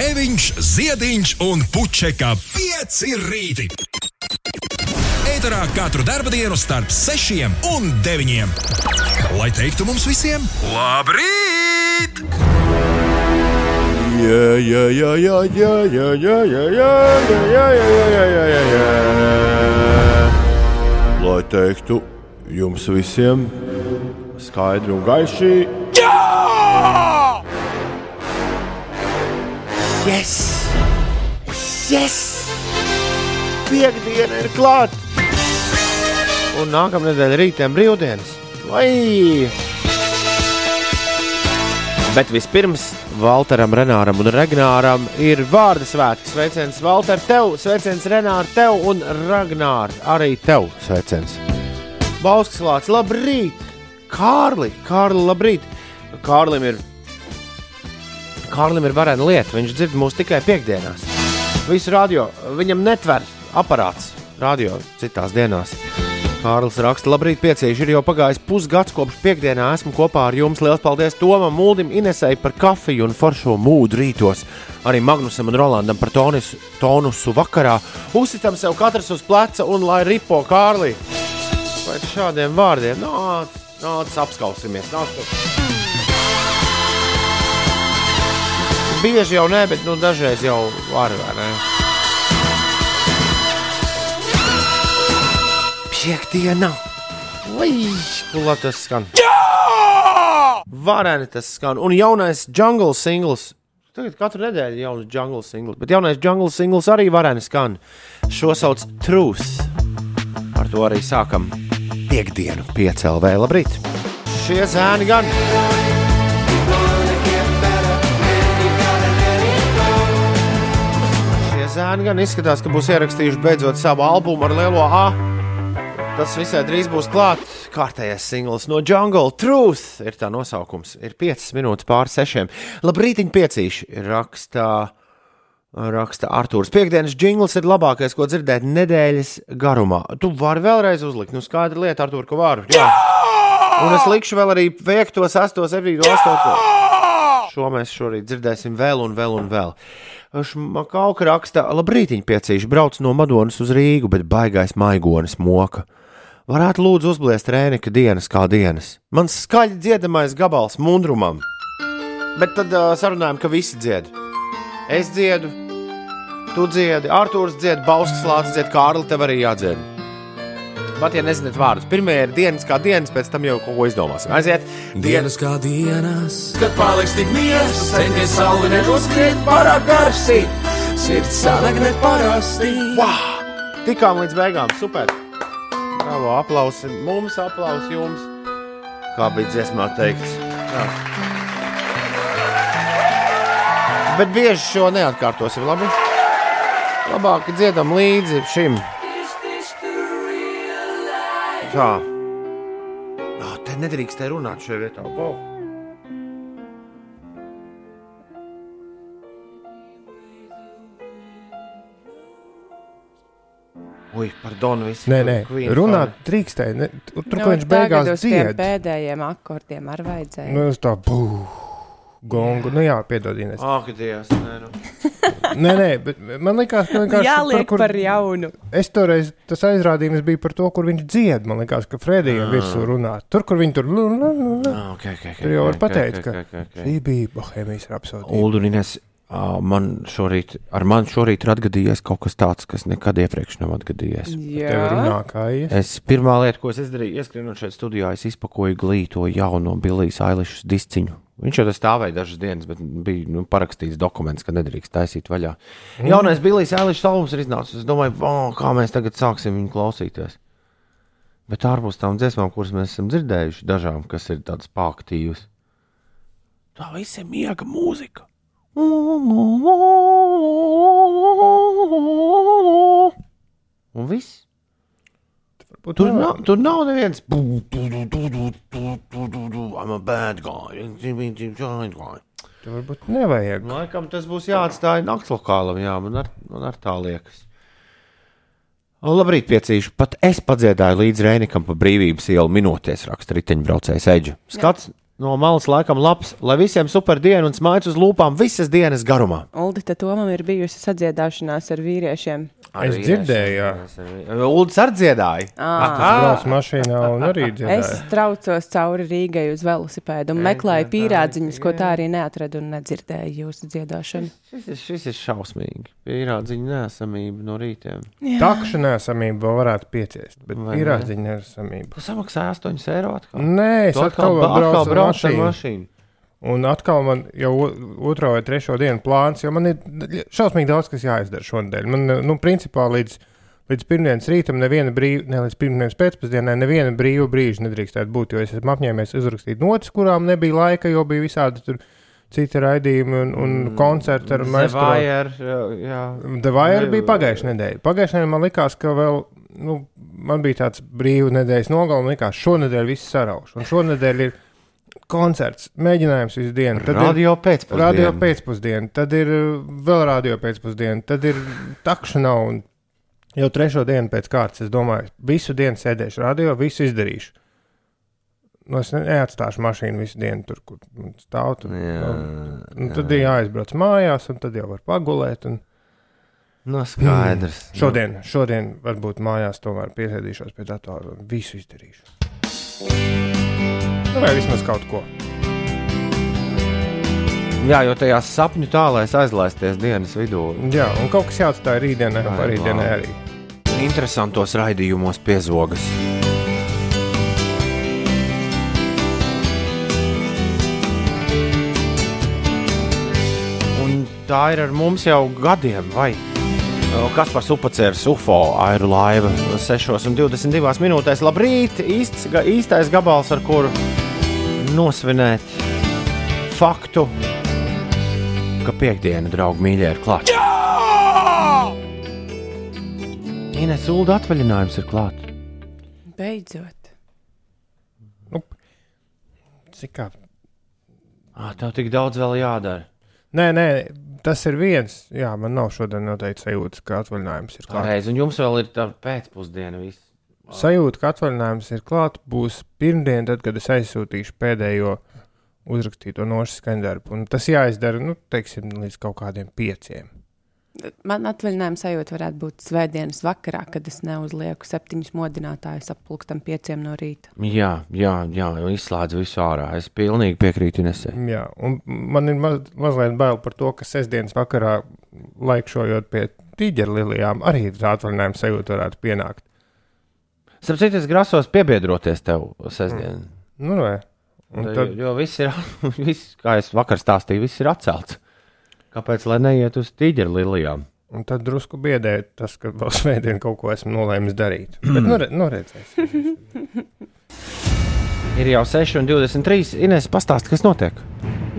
Grēviņš, Ziediņš un Puķeka 5 rīti. Eterā katru dienu starp 6 un 9. Lai teiktu mums visiem, labrīt! Jā, jā, jā, jā, jā, jā, jā, jā, jā, jā, jā, jā, jā, jā, jā. Lai teiktu jums visiem skaidri un gaiši. Yes! Yes! Piektdiena ir klāta! Un nākamā nedēļa rītiem brīvdienas. Vai! Bet vispirms Valteram, Renāram un Ragnāram ir vārdu svētki. Sveiciens Valter, tev, sveiciens Renāra, tev un Ragnāra. Arī tev sveiciens. Bauskas Lācis, labrīt! Kārli, Kārli, labrīt! Kārlim ir, Kārlim ir varena lieta. Viņš dzird mūs tikai piekdienās. Visu radio viņam netver aparāts radio citās dienās. Kārlis raksta, labrīt, piecīši. Ir jau pagājis pusgads, kopš piekdienā esmu kopā ar jums. Lielas paldies Tomam, Mūdim, Inesai par kafiju un foršo mūdu rītos. Arī Magnusam un Rolandam par tonis, tonusu vakarā. Uzsitam sev katrs uz pleca un lai ripo Kārlī. Vai šādiem vārdiem? Nāc, nāc, apskausimies. Nāc, Bieži jau nē, bet nu, dažreiz jau var? Piektdiena! Kurā tas skan? Jā! Vareni tas skan. Un jaunais jungle singls. Tagad katru nedēļu ir jauns jungle singls, bet jaunais jungle singls arī vareni skan. Šo sauc Truth. Ar to arī sākam piekdienu, piecēlē. Labrīt! Šie zēni gan! Zēni gan izskatās, ka būs ierakstījuši beidzot savu albumu ar lielo A. Tas visai drīz būs klāts. Kārtējais singls no Jungle Truth ir tā nosaukums. Ir 5 minūtes pāri 6. Labrīt, piecīši raksta. Raksta Arthurs. Piektdienas jingls ir labākais, ko dzirdēt nedēļas garumā. Tu vari vēlreiz uzlikt, nu skaidra lieta, Arthur, ka varu. Jā! Un es likšu vēl arī 5, 8, 7, 8. Šo mēs šorīt dzirdēsim vēl un vēl un vēl. Šmakauka raksta, labrīt, piecīši brauc no Madonas uz Rīgu, bet baigais maigonis moka. Varētu lūdzu uzbliest Rēnika dienas kā dienas. Man skaļi dziedamais gabals mundrumam. Bet tad uh, sarunājam, ka visi dzied. Es dziedu, tu dziedi, Arthurs dzied, Bauskas lācis dzied, Kārli tev arī jādzied. Pat ja nezināt vārdus, pirmie ir dienas kā dienas, pēc tam jau kaut ko izdomāsim. Aiziet! Dienas kā dienas, kad paliks tik miegs, centies sauli neuzskriet pārāk garsi, sirds sanāk neparasti. Wow! Tikām līdz beigām, super! Bravo, aplausi mums, aplausi jums! Kā bija dziesmā teikts? Jā. Bet bieži šo neatkārtosim, labi? Labāk dziedam līdzi šim. Tā. Oh, te nedrīkst te runāt šajā vietā. Wow. Ui, pardon, viss. Nē, nē, runāt drīkstēji. Ne, tur, tur, kur viņš beigās Nu, dzied. pēdējiem akordiem ar vajadzēja. Nu, es tā būvu. Gongu, nu jā, piedodiet. Ak, Dievs, nē, nu. Nē, nē, bet man liekas, ka vienkārši Jāliek tur, par jaunu. Es toreiz tas aizrādījums bija par to, kur viņš dzied. Man liekas, ka Fredijam virsū runā. Tur, kur viņi tur lu, lu, lu. Ah, okay, okay, okay, Tur jau var okay, pateikt, okay, ka okay, okay. šī bija Bohēmijas rapsodija. Uldurines, man šorīt, ar mani šorīt ir atgadījies kaut kas tāds, kas nekad iepriekš nav atgadījies. Tev runā. Es pirmā lieta, ko es izdarīju, ieskrienot šeit studijā, es izpakoju glīto jauno Billijas Ailišas disciņu. Viņš jau stāvēja dažas dienas, bet bija nu, parakstīts dokuments, ka nedrīkst taisīt vaļā. Mm. Jaunais Billijas Ailišas albums ir iznācis. Es domāju, oh, kā mēs tagad sāksim viņu klausīties. Bet ārpus tām dziesmām, kuras mēs esam dzirdējuši, dažām, kas ir tādas pāktīvas, tā viss ir miega mūzika. Un viss. Tur nav, tur nav neviens. I'm a bad guy. Tur varbūt nevajag. Laikam tas būs jāatstāj naktslokālam, jā, man ar, man ar tā liekas. Labrīt, piecīši. Pat es padziedāju līdz Rēnikam pa brīvības ielu minūties, raksta riteņbraucējs Eģi. Skats, no malas laikam labs, lai visiem super diena un smaids uz lūpām visas dienas garumā. Uldi, Tomam ir bijusi sadziedāšanās ar vīriešiem. Es dzirdēju, jā. Uldis arī dziedāja. Braucu mašīnā un arī Es dzirdēju. traucos cauri Rīgai uz velosipēdu un meklēju pīrādziņus, ko tā arī neatradu un nedzirdēju jūsu dziedāšanu. Šis ir, šis ir šausmīgi. Pierādziņa nesamība no rītiem. Takšu nesamību vēl varētu pieciest, bet Vai atziņa nesamība. Tu samaksāji 8 eiro atkal. Nē, es Tu atkal, atkal braucu ar brauc ar mašīnu. mašīnu. Un atkal man jau o- otro vai trešo dienu plāns, jo man ir šausmīgi daudz, kas jāizdara šonadēļ. Man, nu, principā līdz, līdz pirmdienas rītam neviena brīva, ne līdz pirmdienas pēcpusdienai neviena brīva brīža nedrīkstētu būt, jo es esmu apņēmies uzrakstīt notis, kurām nebija laika, jo bija visādi tur citi raidījumi un, un koncerti ar. The Wire bija pagājušā nedēļa. Pagājušā nedēļa man likās, ka vēl, nu, man bija tāds brīvs nedēļas nogalums, likās, šonadēļ viss sarauš. Un šonadēļ ir koncerts, mēģinājums visu dienu. Tad Radio pēcpusdienā. radio pēcpusdiena, tad ir uh, vēl radio pēcpusdiena, tad ir takšana un jau trešo dienu pēc kārtas. Es domāju, visu dienu sēdēšu radio, visu izdarīšu. Nu, es ne- neatstāšu mašīnu visu dienu tur, kur stāv. Tur, Jā, nu, nu, tad ir jāizbrauc mājās, un tad jau var pagulēt. Un... No skaidrs. Šodien, šodien varbūt mājās tomēr piesēdīšos pie datora un visu izdarīšu. Nu, vai vismaz kaut ko. Jā, jo tajās sapņu tālēs aizlaisties dienas vidū. Jā, un kaut kas jāatstāj rītdienai, Vai, parītdienai labi. arī. Interesantos raidījumos piezogas. Un tā ir ar mums jau gadiem, vai? Kas par supacērs UFO airu laiva 6,22 minūtēs. Labrīt! Īsts, īstais gabals, ar kuru nosvinēt faktu, ka piekdiena, draugi, mīļie, ir klāta. Ines Ulda atvaļinājums ir klāts. Beidzot. Cik kā? Ah, tev tik daudz vēl jādara. Nē, nē, tas ir viens. Jā, man nav šodien noteikti sajūta, ka atvaļinājums ir klāts. Reiz, un jums vēl ir tā pēcpusdiena. Viss. Sajūta, ka atvaļinājums ir klāts, būs pirmdien, tad, kad es aizsūtīšu pēdējo uzrakstīto nošu skaņdarbu. Un tas jāizdara, nu, teiksim, līdz kaut kādiem pieciem. Man atvaļinājuma sajūta varētu būt svētdienas vakarā, kad es neuzlieku septiņus modinātājus ap pulksten pieciem no rīta. Jā, jā, jā, izslēdz visu ārā. Es pilnīgi piekrītu Inesē. Jā, un man ir maz, mazliet bail par to, ka sestdienas vakarā, laikšojot pie tīģerlilijām, arī tā atvaļinājuma sajūta varētu pienākt. Starp citu, es grasos piebiedroties tev sestdien. Nu, vai? Un Mm. tad, Jo viss ir, viss, kā es vakar stāstīju, viss ir atcelts. Kāpēc lai neiet uz tīģeru lilijām? un tad drusku biedē tas, ka vēl svētdien kaut ko esmu nolēmis darīt. Bet, nu, nu redzēs. Ir jau 6,23. Ines, pastāsti, kas notiek?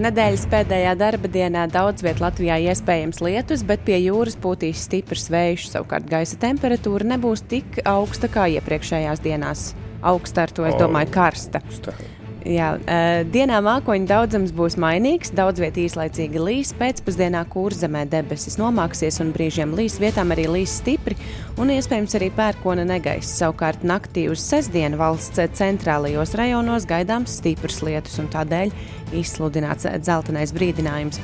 Nedēļas pēdējā darba dienā daudz vietā Latvijā iespējams lietus, bet pie jūras pūtīs stiprs vējš. Savukārt gaisa temperatūra nebūs tik augsta kā iepriekšējās dienās. Augsta ar to, es domāju, karsta. Jā, uh, dienā mākoņu daudzums būs mainīgs, daudz vietā īslaicīgi līs, pēcpusdienā kurzemē debesis nomāksies un brīžiem līs, vietām arī līs stipri un iespējams arī pērkona negaiss. Savukārt naktī uz sestdienu valsts centrālajos rajonos gaidāms stiprs lietus un tādēļ izsludināts dzeltenais brīdinājums.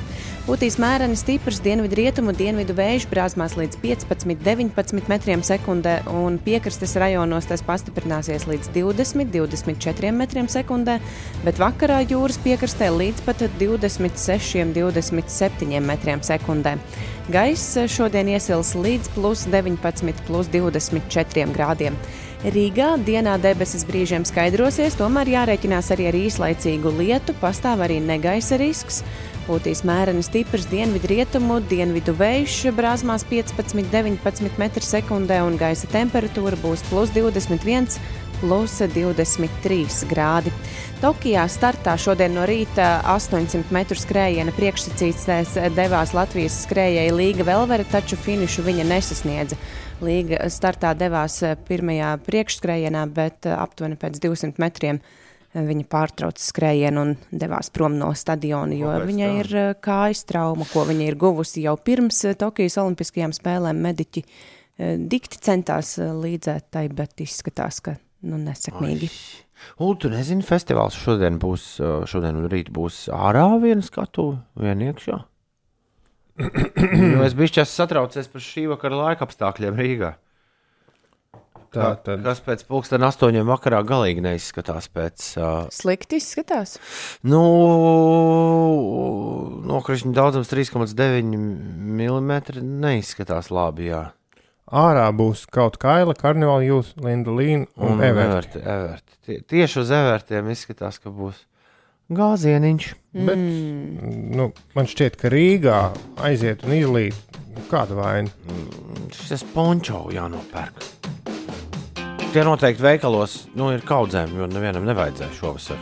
Būtīs mēreni stiprs dienvidu rietumu, dienvidu vējš brāzmās līdz 15-19 metriem sekundē, un piekrastes rajonos tas pastiprināsies līdz 20-24 metriem sekundē, bet vakarā jūras piekrastē līdz pat 26-27 metriem sekundē. Gaiss šodien iesils līdz plus 19, plus 24 grādiem. Rīgā dienā debesis brīžiem skaidrosies, tomēr jārēķinās arī ar īslaicīgu lietu, pastāv arī negaisa risks. Būtīs mēreni stiprs dienvidu rietumu, dienvidu vējš brāzmās 15-19 m2 un gaisa temperatūra būs plus 21, plus 23 grādi. Tokijā startā šodien no rīta 800 metru skrējiena priekšsacītais devās Latvijas skrējēja Līga Velvere, taču finišu viņa nesasniedza. Līga startā devās pirmajā priekšskrējienā, bet aptuveni pēc 200 metriem viņa pārtrauca skrējienu un devās prom no stadiona, jo Kāpēc viņai tā? ir eh, kājas trauma, ko viņa ir guvusi jau pirms eh, Tokijas Olimpiskajām spēlēm. Mediķi eh, dikti centās līdzēt tai, bet izskatās, ka nu, nesekmīgi. Un tu nezini, festivāls šodien būs, šodien un rīt būs ārā viena skatu, viena iekšā. jo es biju satraucies par šī vakara laika apstākļiem Rīgā. Tā tad Kas pēc pusdienas astoņiem vakarā galīgi neizskatās pēc. Uh, Slikti izskatās. nu, nokrišņa daudzums 3,9 mm neizskatās labi. Jā. ārā būs kaut kaila, karnevāla jūs, Linda Līna un, un Everta. Everti, Everti. Tie- Tieši uz Evertiem izskatās, ka būs gāzieniņš. Bet nu, man šķiet, ka Rīgā aiziet un izlīt kāda vaina. Šis pončo jānopērk. Tie noteikti veikalos nu, ir kaudzēm, jo nevienam nevajadzēja šovasar.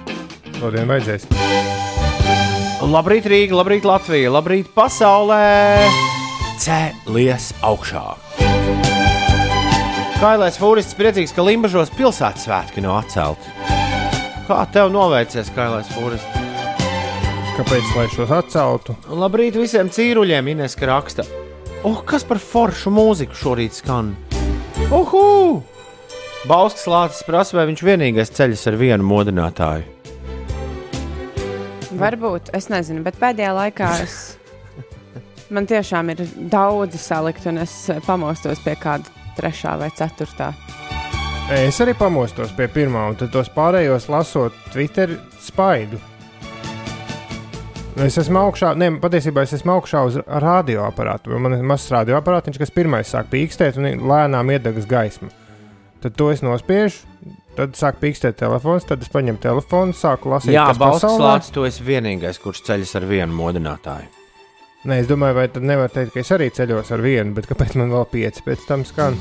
Šodien vajadzēs. Labrīt, Rīga, labrīt, Latvija, labrīt, pasaulē! Cēlies augšā! Kailais Fūrists priecīgs, ka Limbažos pilsētas svētki nav atcelti. Kā tev noveicies, Kailais Fūrists? Kāpēc lai šos atceltu? Labrīt visiem cīruļiem, Ines raksta. Oh, kas par foršu mūziku šorīt skan? Uhu! Bauskas lācis prasa, vai viņš vienīgais ceļš ar vienu modinātāju. Varbūt, es nezinu, bet pēdējā laikā es. Man tiešām ir daudzi salikti, un es pamostos pie kāda trešā vai ceturtā. Es arī pamostos pie pirmā, un tad tos pārējos lasot Twitter spaidu. Es esmu augšā, ne, patiesībā es esmu augšā uz radioaparātu. jo Man ir mazs radioaparāts, kas pirmais sāk pīkstēt un lēnām iedegas gaisma. Tad to es nospiežu, tad sāk pīkstēt telefons, tad es paņemu telefonu, sāku lasīt. Jā, pasaulē. lācis, tu esi vienīgais, kurš ceļš ar vienu modinātāju. Nē, es domāju, vai tad nevar teikt, ka es arī ceļos ar vienu, bet kāpēc man vēl pieci pēc tam skan?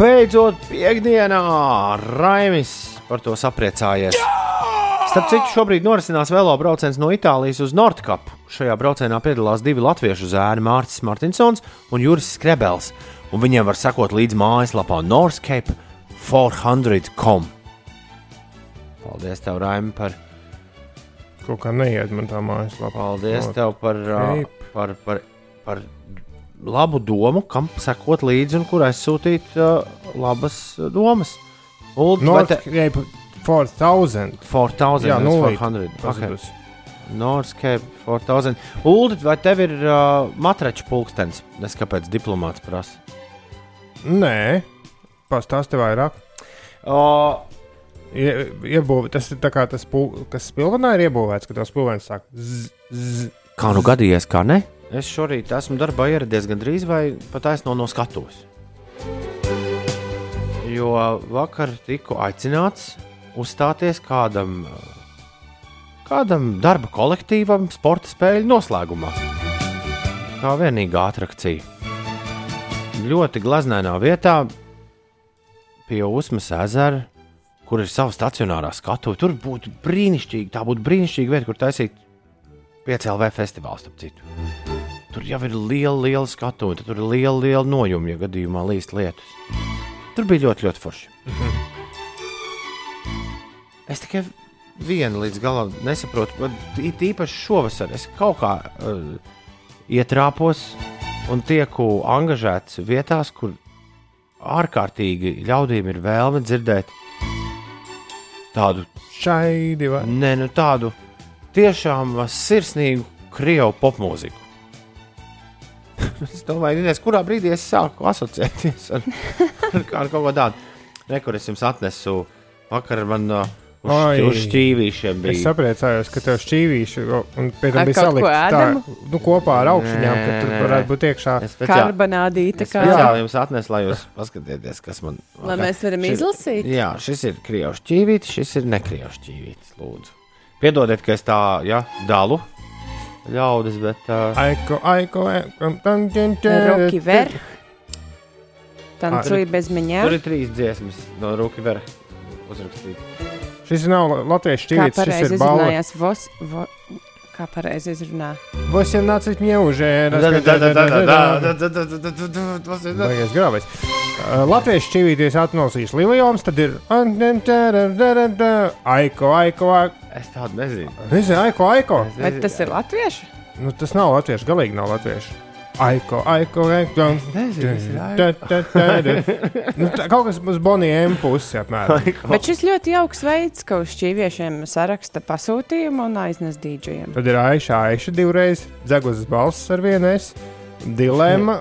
Beidzot, piekdienā Raimis par to sapriecājies. Starp citu, šobrīd norisinās velo brauciens no Itālijas uz Nordkapu. Šajā braucienā piedalās divi latviešu zēni, Mārcis Martinsons un Juris Skrebels. Un viņiem var sekot līdzi mājaslapā Northcape 400.com. Paldies, tev, Raim, par, Kaut kā neiet man tā mājaslapā. paldies No, tev par, uh, par, par, par labu domu, kam sekot līdzi un kur aizsūtīt uh, labas domas. Ulu, vai te- North Cape 4000. 4000, Jā, nevis 400. 0. Okay. Pazudus. Northcape 4000. Ulu, vai tev ir uh, matraču pulkstenis? Es kāpēc diplomāts prasa? Nē, pastāsti vairāk. Uh, Ie- Iebūvē, tas ir tā kā tas, pul- kas spilvenā ir iebūvēts, ka tas spilvens sāk zzz, zzz. kā nu gadījies, kā ne? Es šorīt esmu darbā ieradies gandrīz vai pat aizno no skatuves. Jo vakar tiku aicināts uzstāties kādam, kādam darba kolektīvam sporta spēļu noslēgumā. Kā vienīgā atrakcija. Ļoti glaznainā vietā pie Usmas ezera, kur ir sava stacionārā skatuve. Tur būtu brīnišķīgi, tā būtu brīnišķīga vieta, kur taisīt 5LV festivāls. starp citu. Tur jau ir liela, liela skatuve, tur ir liela, liela nojuma, ja gadījumā līst lietus. Tur bija ļoti, ļoti forši. Es tikai vienu līdz galam nesaprotu, bet īpaši šovasar es kaut kā uh, ietrāpos un tieku angažēts vietās, kur ārkārtīgi ļaudīm ir vēlme dzirdēt tādu Šaidi vai Ne, nu tādu tiešām sirsnīgu krievu popmūziku. es domāju, Ines, kurā brīdī es sāku asociēties ar, ar, ar kaut ko tādu. Nekur es jums atnesu vakar man uh, uz, šķi- uz šķīvīšiem Es bija. sapriecājos, ka tev šķīvīši un pie tam bija salikta tā, nu, kopā ar augšņām, ka tur varētu būt iekšā. Es Karbonādīta, es kā speciāli jums atnesu, lai jūs paskatieties, kas man lai mēs varam Šis- izlasīt. Jā, šis ir krievu šķīvītis, šis ir nekrievu šķīvītis. Lūdzu. Piedodiet, ka es tā ja, dalu ļaudis, bet. Uh, Aiko, aiko, aiko, tam, tam, Roki Verh. Tancuji bez Tur maņām. ir trīs dziesmas no Rūka Verha uzrakstītas. Šis nav latviešu ķīlis, šis ir balvas. Vos, vo, kā pareizi izrunā? Vosienācīt ņēužē. Baigais grāvais. Uh, latviešu ķīvīties atnosīs Lilijoms, tad ir Aiko, Aiko, Aiko. Es tādu nezinu. Nezinu, Aiko, Aiko. Bet tas ir latviešu? Nu, tas nav latviešu, galīgi nav latviešu. Aiko, aiko, aiko. Nu, Kaut kas uz Bonija M puses apmēram. Bet šis ļoti jauks veids, ka uz šķīviešiem saraksta pasūtījumu un aiznes dīdžiem. Tad ir Aiša, Aiša divreiz, Zeguzas balss ar vienais, dilēma,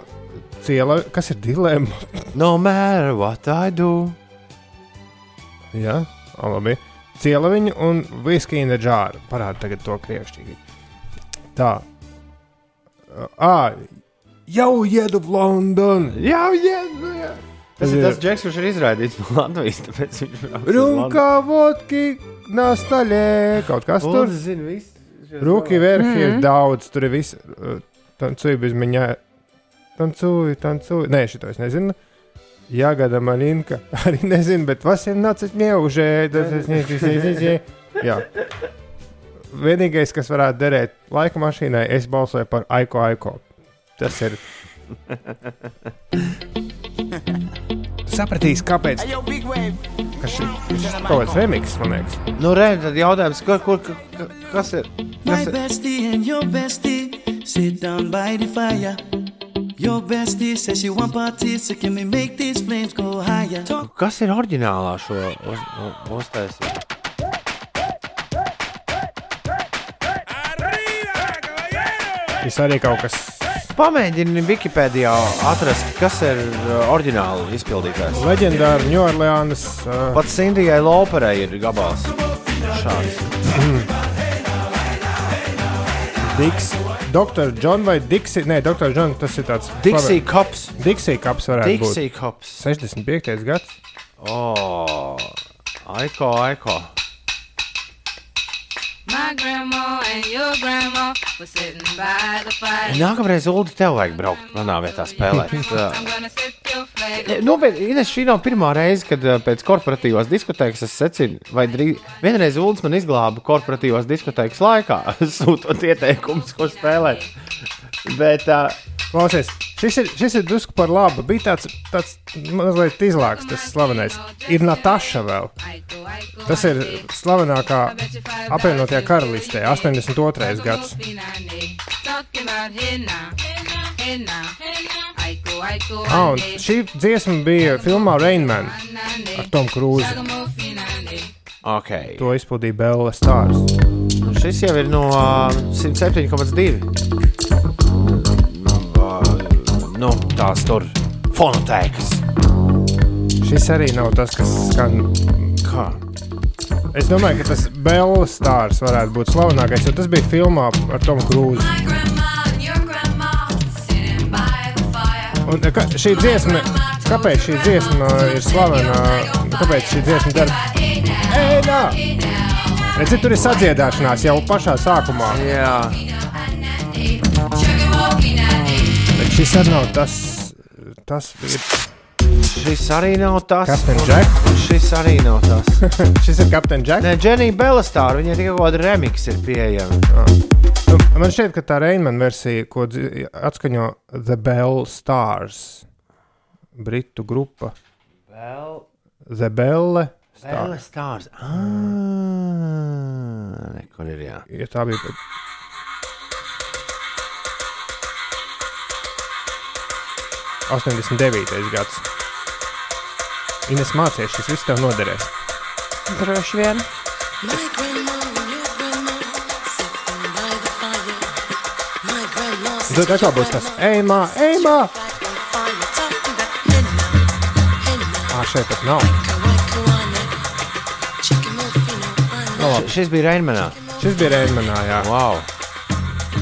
ciela. Kas ir dilēma? No matter what I do. Jā, o, labi. Ciela viņu un viskija džāra. Parāda tagad to krievišķīgi. Tā. Ā, jau iedu v Londonu. Jā, jā, jā. Tas ir tas džeks, kurš ir izraidīts no Latvijas. Tāpēc viņš ir Runka, vodki, nastaļē. Kaut kas tur. Zina viss. Ruki verhi mm. ir daudz, tur ir viss. Tancuji bez viņa. Tancuji, tancuji. Nē, šito es nezinu. Jāgada malinka. Arī nezinu, bet vas ir nācis mjaužē. Tas es nezinu. Jā. Vienīgais, kas varētu derēt laika mašīnai, es balsoju par Aiko Aiko. Tas ir. Sapratīs, kāpēc. Kas ir šis kaut kāds remix, man liekas. Nu, re, tad jautājums, kur, kur, ka- kas ir? My Kas ir? bestie and your bestie sit down by the fire. Your bestie says she want parties, so can we make these flames go higher? Talk Kas ir oriģinālā šo uz- u- uztaisījumu? Šis arī kaut kas. Pamēģini Wikipēdijā atrast, kas ir uh, oriģināli izpildītājs. Leģendāra Ņūorleānas. Uh, Pat Sindijai Loperai ir gabals. Šāds. Diks, Dr. John vai Dixie? Nē, Dr. John, tas ir tāds. Dixie Cups. Dixie kaps varētu Dixie Cups. būt. 65. gads. Oh, Aiko, Aiko. My grandma and your grandma were sitting by the fire. Nākamreiz, Ulu, tev vajag braukt manā vietā spēlēt. Nopietni, Ines, šī nav pirmā reize, kad uh, pēc korporatīvās diskotēkas es secinu, vai drīz vienreiz Ulas man izglāba korporatīvās diskotēkas laikā, sūtot ieteikumus, ko spēlēt. Bet uh, Klausies, šis ir, šis ir drusku par labu. Bija tāds, tāds mazliet izlāks, tas slavenais. Ir Nataša vēl. Tas ir slavenākā apvienotajā karalistē, 82. gads. Ah, un šī dziesma bija filmā Rainman ar Tomu Krūzi. ok, To izpildīja Bela Stārs. šis jau ir no uh, 107,2. Tās tur fonotēkas. Šis arī nav tas, kas skan. Kā? Es domāju, ka tas Bela Stārs varētu būt slavenākais, jo tas bija filmā ar Tomu Krūzi. Un ka, šī dziesma, kāpēc šī dziesma ir slavena? Kāpēc šī dziesma dara? Ēnā! Redzi, tur ir sadziedāšanās jau pašā sākumā. Jā, Bet šis arī nav tas. Tas ir, šis arī nav tas. Captain un Jack? Šis arī nav tas. šis ir Captain Jack. Nē, Dženija Belastāra, viņai tikai kaut kāda remix ir pieejama. Nu, Man šķiet, ka tā Reinman versija, ko atskaņo The Bell Stars, britu grupa. Bel, The Belle Stars. Belastārs. Ah, nekur ir jā. Ja tā bija. Pat- Astoņdesmit devītais gads. Ines mācīties, šis viss tev noderēs. Droši vien. Tad atkal būs tas ejamā, ejamā. Ah, šeit pat nav. Š- Šis bija Reinmanā. Šis bija Reinmanā, jā. Wow.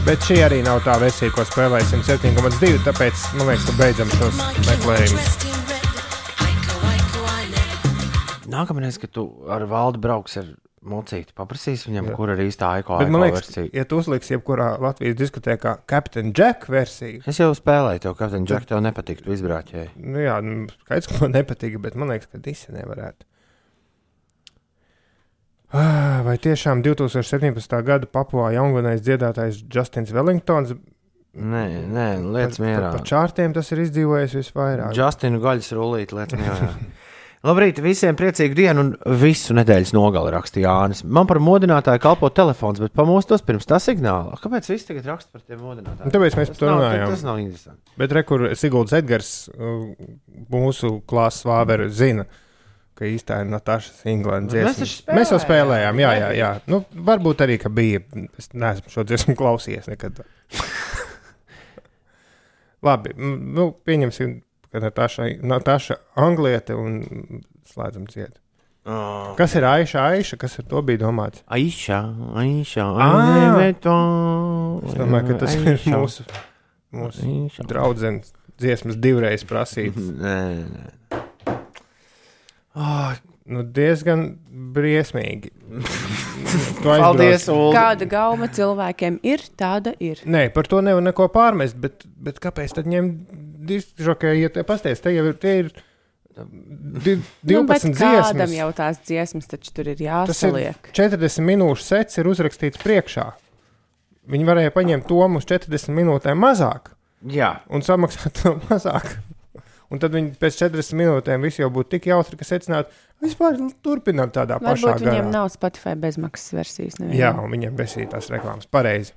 Bet šī arī nav tā versija, ko spēlēsim 7,2. Tāpēc man liekas, ka beidzam šos meklējumus. Nākamreiz, kad tu ar valdi brauks ar mocīti, paprasīs viņam, Jā. kur ir īstā aiko Bet man liekas, versija. ja tu uzliksi jebkurā Latvijas diskotēkā Captain Jack versiju, Es jau spēlēju to, Kapteiņa Džek, tev nepatiktu izbrāķēji. nu jā, nu, skaidrs, ka man nepatīk, bet man liekas, ka visi nevarētu. Ah, Vai tiešām 2017. gada Papua jaungunais dziedātājs Justins Wellingtons Nē, nē, lietas par, mierā. par čārtiem tas ir izdzīvojis visvairāk? Justinu gaļas rullīti lietas mierā. Labrīt, visiem priecīgu dienu un visu nedēļas nogali rakstīja Jānis. Man par modinātāju kalpo telefons, bet pamostos pirms tā signāla. Kāpēc viss tagad raksta par tiem modinātājiem? Tāpēc mēs par to runājām. Tas nav interesanti. Bet rekur Sigulds Edgars, uh, mūsu klases vāveru, zina, ka īstā ir Nataša Inglandes Bet mēs jau spēlējām. jā, jā, jā. Nu, varbūt arī, ka bija. Es neesmu šo dziesmu klausījies nekad. Labi, nu, pieņemsim, ka Nataša, Nataša Angliete un slēdzam ciet. Oh. Kas ir Aiša? Aiša, kas ar to bija domāts? Aiša, Aiša, Ā! Aiša. Es domāju, ka tas ir mūsu, mūsu draugs dziesmas divreiz prasīts. Nē, nē. Oh, Nu, diezgan briesmīgi. Paldies, Ulu. Kāda gauma cilvēkiem ir, tāda ir. Nē, par to nevar neko pārmest, bet, bet kāpēc tad ņem diskžokē, ja te pasties, te jau ir, te ir di, 12 Nu, bet kādam dziesmas. jau tās dziesmas taču tur ir Tas ir jāsaliek. 40 minūšu sets ir uzrakstīts priekšā. Viņi varēja paņemt to uz 40 minūtēm mazāk Jā, un samaksāt to mazāk. Un tad viņi pēc 40 minūtēm visi jau būtu tik jautri, ka secinātu, vispār turpinām tādā pašā Varbūt viņiem garā. nav Spotify bezmaksas versijas. nevienam. Jā, un viņiem besīja tās reklāmas. Pareizi.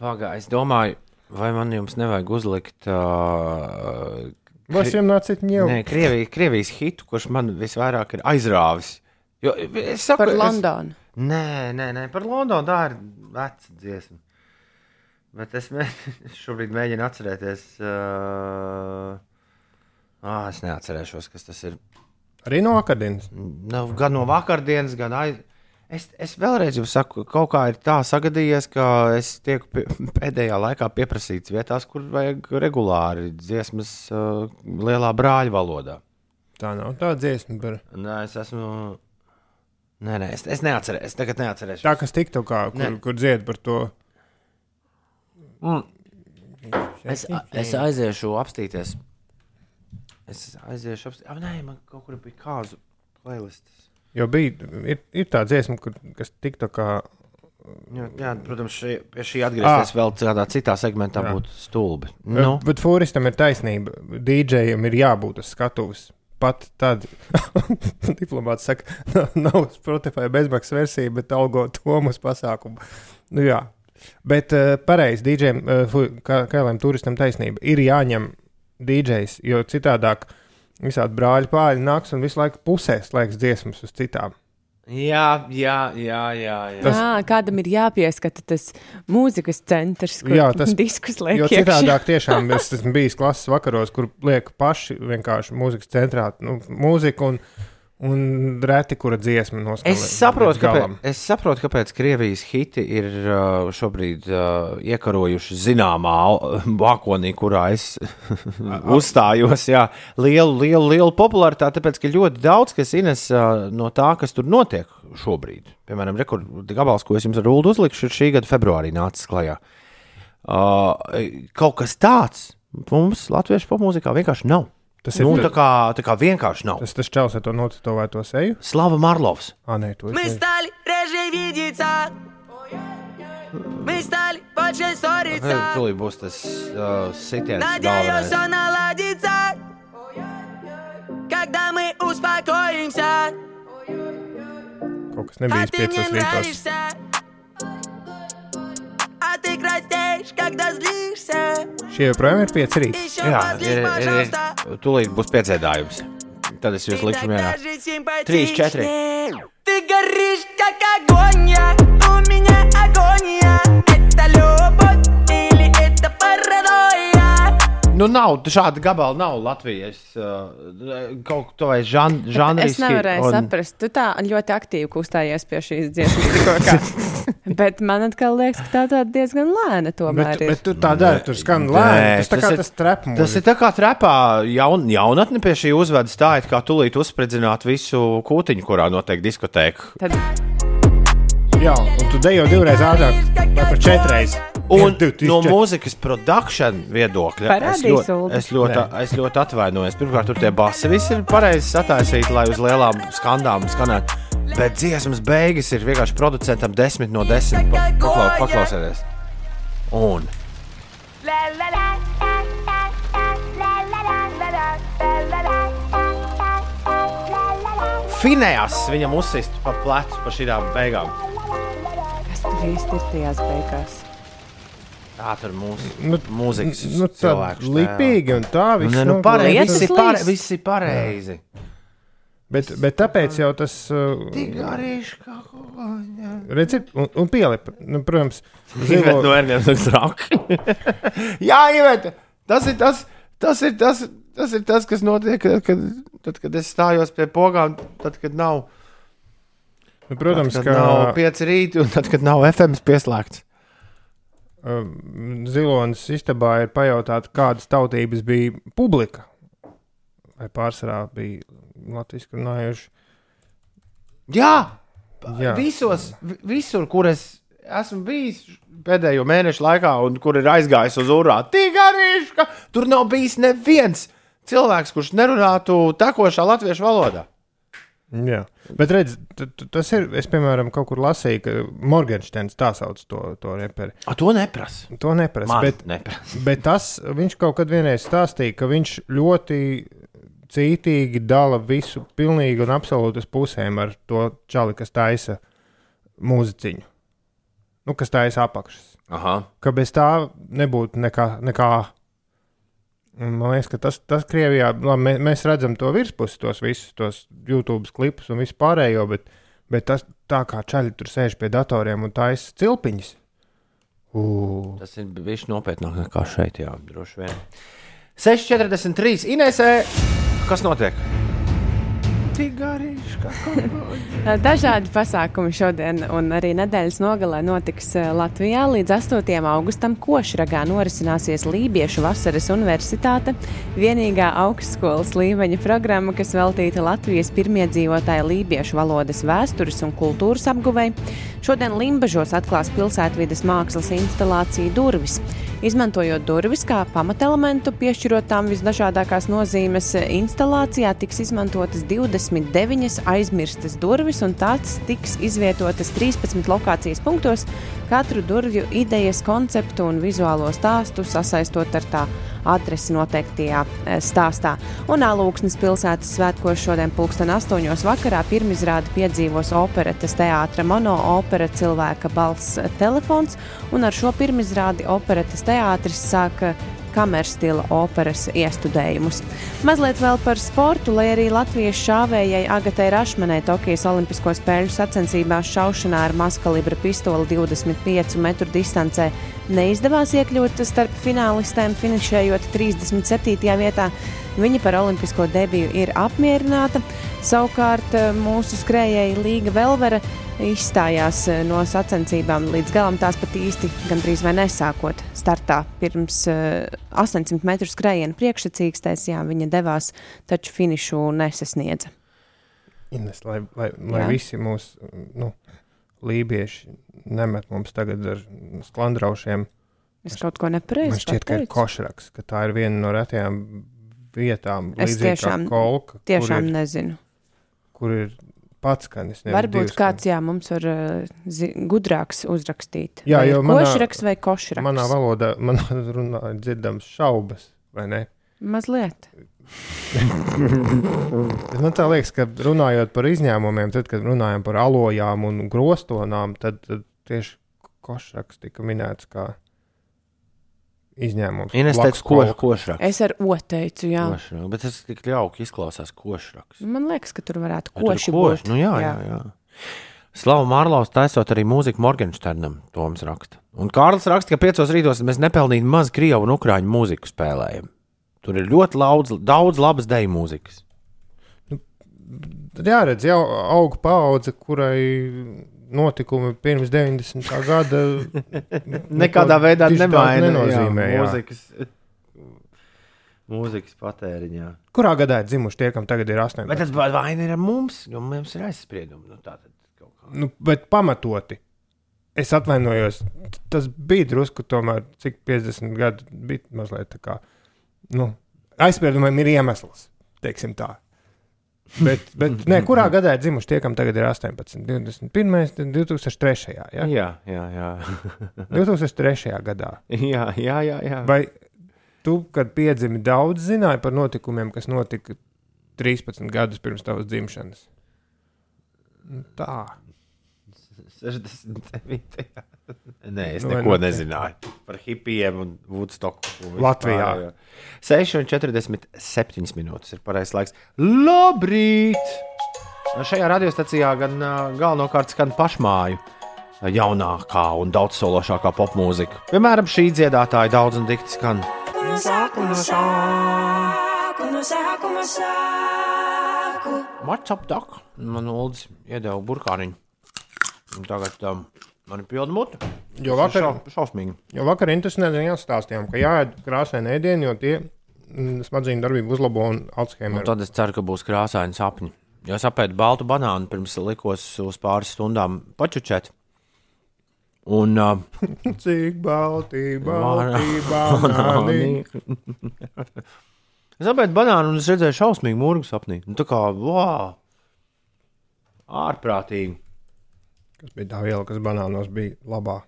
pagaidi. Es domāju, vai man jums nevajag uzlikt. Uh, Vasiem nāciet ņemt. Nē, Krievijas, Krievijas hitu, kurš man visvairāk ir aizrāvis. Jo, es saku, Par es- Londonu. Nē, nē, nē, par Londonu tā ir veca dziesma. Bet es mē, šobrīd mēģinu atcerēties. Uh, ah, es neatcerēšos, kas tas ir. Arī no akadēmijas. Nu, gan no vakardienas, gan aiz. Es, es vēlreiz jums saku, ka kaut kā ir tā sagadījies, ka es tiek pie, pēdējā laikā pieprasīts vietās, kur vajag regulāri dziesmas uh, lielā brāļa valodā. Tā nav tā dziesma. Par... Nē, es esmu. Nē, nē, es, es neatcerēšos. Es tagad neatcerēšos. Tā, kas tiktu kā, kur, Nē. kur dzied par to. Mm. Es, es aiziešu apstīties. Es aiziešu apstīties. Ah, nē, man kaut kur bija kāzu playlists. Jo bija, ir, ir tā dziesma, kur, kas tiktu kā. Jā, jā protams, šī, pie šī atgriezties vēl kādā citā segmentā Jā. būtu stulbi. Nu. Bet Fūristam ir taisnība. DJam ir jābūt uz skatuves. Pat tad, diplomāts saka, nav, nav Spotify bezmaksas versija, bet algo to mūsu pasākumu. Nu, jā. Bet uh, pareizi, DJam, uh, kā kādam turistam taisnība, ir jāņem DJs, jo citādāk visādi brāļi pāri nāks un visu laiku pusēs laiks dziesmas uz citām. jā, jā, jā, jā. jā. Tas- Tas... Kādam ir jāpieskata tas mūzikas centrs, kur Jā, tas- diskus liek. Jo citādāk tiešām es esmu bijis klases vakaros, kur liek paši vienkārši mūzikas centrā nu, mūziku un, un reti, kura dziesma noskaņo. Es saprotu, kāpēc, es saprotu, kāpēc Krievijas hiti ir uh, šobrīd uh, iekarojuši zināmā vakonī, kurā es uzstājos. Jā, lielu, lielu, lielu popularitāti, tāpēc ka ļoti daudz kas ines uh, no tā, kas tur notiek šobrīd. Piemēram, rekord, gabals, ko es jums ar Ulu uzlikšu, ir šī gada februārī nācis klajā. Uh, kaut kas tāds mums, latviešu popmūzikā, vienkārši nav. Tas ir Nu, nu, tā, kā, tā kā vienkārši nav. tas, tas čels ar to nocitovēto seju. Slava Marlovs. Ah, nē, to es Мы nezinu. стали реже видеться Мы стали больше ссориться Tūlīt būs tas uh, sitiens. Надеюсь, galvenais. все наладится Когда мы успокоимся Kaut kas А nebija ты мне piecos rītos. нравишься А ты краснеешь, когда злишься Šie joprojām ir pieci rīti. Еще Jā, позлись, ir, ir, пожалуйста ir, tūlīt būs piedzēdājums. Tad es jūs Ты likšu mierā. такая же симпатичная. Три, четыре. Ты горишь, как огонь, я. у меня агония Это любовь или это паранойя? Nu, nav šāda gabala, nav Latvijas. Uh, kaut kā vai žan, žanriski. Es nevarēju un... saprast, tu tā ļoti aktīvi kustējies pie šīs dziesmas. Bet man atkal liekas, ka tā tāda diezgan lēna tomēr Bet, ir. bet tur tā dara, tur skan lēni. Tas tā tas kā ir- tas trep Tas ir tā kā trepā jaun, jaunatne pie šī uzvedas tā, it kā tūlīt uzspridzināt visu kūtiņu, kurā notiek diskotēka. Tad Jā, un tu dejo divreiz ātrāk, vai par četreiz. Un no mūzikas produkcijas viedokļa es ļoti, es, ļoti, es ļoti atvainojos. Pirmkārt, tur tie basi visi ir pareizi sataisīti, lai uz lielām skandām skanētu. Bet dziesmas beigas ir vienkārši producentam desmit no desmit. Pa- Paklau, paklausieties! Un Finējas viņam uzsist pa plecu pa šīm beigām. Kas tur īsti ir tajās beigās? Tā tur mūsu Nu, mūzikas nu, tā cilvēks. lipīgi un tā viss. Nu, nu, pareizi, viss, ir pare, slīst. viss ir pareizi. Bet, bet tāpēc jau tas. Tik Uh, garīgs kā koņa. redzi, un, un pielipa. Nu, protams, zilo, no ērniem saka traki. Jā, Iveta, tas ir tas, tas ir tas, tas ir tas, kas notiek, kad, kad, tad, kad es stājos pie pogām, tad, kad nav, nu, protams, tad, ka kad nav pieci rīti un tad, kad nav FM pieslēgts. Uh, Zilonas istabā ir pajautāts, kādas tautības bija publika. Vai pārsvarā bija latviešu runājuši? Jā, Jā. visos, vi- visur, kur es esmu bijis pēdējo mēnešu laikā, un kur ir aizgājis uz urā, tik garīgs, ka tur nav bijis neviens cilvēks, kurš nerunātu tekošā latviešu valodā. Jā, bet redz, tas ir. Es, piemēram, kaut kur lasīju, ka Morgenstēns tā sauc to, to reperi. A, to neprasa. To neprasa. Bet, neprasa. bet tas viņš kaut kad vienreiz stāstīja, ka viņš ļoti cītīgi dala visu pilnīgi un absolūti uz pusēm ar to čali, kas taisa mūziķiņu. Nu, kas taisa apakšas. Aha. Ka bez tā nebūtu nekā. nekā. Man liekas, ka tas, tas Krievijā, labi, mēs, mēs redzam to virspusi, tos visus tos YouTube klipus un visu pārējo, bet, bet tas tā kā čaļi tur sēž pie datoriem un taisa cilpiņas. Ugh. Tas ir bijis nopietnāk nekā šeit, jā, droši vien. 6,43. Inesē, kas notiek? Tik garīgs, kā koņa. Dažādi pasākumi šodien un arī nedēļas nogalē notiks eh, Latvijā. Līdz 8. augustam Košragā norisināsies Lībiešu vasaras universitāte, vienīgā augstskolas līmeņa programma, kas veltīta Latvijas pirmiedzīvotāja lībiešu valodas vēstures un kultūras apguvei. Šodien Limbažos atklās pilsētvidas mākslas instalācija Durvis. Izmantojot durvis kā pamatelementu, piešķirot tām visdažādākās nozīmes, instalācijā tiks izmantotas 29 aizmirstas durvis, un tās tiks izvietotas 13 lokācijas punktos, katru durvju idejas, konceptu un vizuālo stāstu sasaistot ar tā adresi noteiktajā eh, stāstā. Un Alūksnes pilsētas svētkos šodien pulksten 8. vakarā pirmizrādi piedzīvos operetes teātra monoopera cilvēka balss telefons, un ar šo pirmizrādi operetes teātris sāka kamerstila operas iestudējumus. Mazliet vēl par sportu, lai arī Latvijas šāvējai Agatei Rašmanai Tokijas Olimpisko spēļu sacensībās šaušanā ar maskalibra pistoli 25 metru distancē neizdevās iekļūt starp finālistēm, finišējot 37. vietā. Viņa par olimpisko debiju ir apmierināta. Savukārt eh, mūsu skrējēja Līga Velvera izstājās eh, no sacensībām līdz galam, tās pat īsti gandrīz vai nesākot startā. Pirms eh, 800 metru skrējiena priekšsacīkstēs, jā, viņa devās, taču finišu nesasniedza. Ines, lai, lai, lai visi mūsu nu, lībieši nemet mums tagad ar sklandraušiem. Es kaut ko Man nepareizi šķiet, ka ir košraks, ka tā ir viena no retajām vietām, Es tiešām- kolka, Tiešām kur ir, nezinu. kur ir pats skanis. Varbūt kāds, jā, mums var uh, zi- gudrāks uzrakstīt. Jā, vai jo manā- košraks vai košraks? Manā valodā, manā runā ir dzirdams šaubas, vai ne? Mazliet. Man tā liekas, ka runājot par izņēmumiem, tad, kad runājam par alojām un grostonām, tad, tad tieši košraks tika minēts kā izņēmums. Ines Blakus teica, ko, košraks. Es ar o teicu, jā. Košraks, Bet tas tik jauki izklausās košraks. Man liekas, ka tur varētu Vai tur koši koši? būt. Nu, jā, jā, jā. Slavu Mārlaus taisot arī mūziku Morgensternam, Toms raksta. Un Kārlis raksta, ka piecos rītos mēs nepelnīgi maz krievu un ukrāņu mūziku spēlējam. Tur ir ļoti daudz, daudz labas deju mūzikas. Tad jāredz, jau aug paudze, kurai notikumi pirms 90. gada Nekādā veidā nemaina mūzikas, mūzikas patēriņā. Kurā gadā ir dzimuši tie, kam tagad ir 18? Bet tas vaina ir ar mums, jo mums ir aizspriedumi. Nu, tā tad kaut kā. nu, bet pamatoti. Es atvainojos, tas bija drusku, tomēr, cik 50 gadu bija mazliet tā kā. Nu, aizspriedumiem ir iemesls, teiksim tā. Bet, bet ne, kurā gadā ir dzimuši tie, kam tagad ir 18, 21, 2003. Ja? Jā, jā, jā. 2003. gadā. jā, jā, jā, jā. Vai tu, kad piedzimi, daudz zināji par notikumiem, kas notika 13 gadus pirms tavas dzimšanas? Tā. 69. Nē, es Nu, neko nu, nezināju par hipijiem un Woodstocku. Latvijā. pārējo. 6,47 minūtes ir pareizais laiks. Labrīt! Šajā radiostacijā gan galvenokārt skan pašmāju jaunākā un daudzsološākā popmūzika. Piemēram, šī dziedātāja daudz un dikti skan. What's up, Doc? Man Uldis iedeva burkāniņu. Un Tagad um, man ir pilna mute. Jo vakar, Šau, šausmīgi. jo vakar interesanti ziņās stāstījām, ka jāēd krāsaini ēdieni, jo tie mm, smadzeņu darbību uzlabo un Un Alzheimer. tad es ceru, ka būs krāsaini sapņi. Jo es apēdu baltu banānu pirms likos uz pāris stundām pačučēt. Un uh, Cik balti, balti, banāni. es apēdu banānu un es redzēju šausmīgu mūru sapnī. Nu, tā kā, wow! Ārprātīgi! Kas bija tā viela, kas banānos bija labā.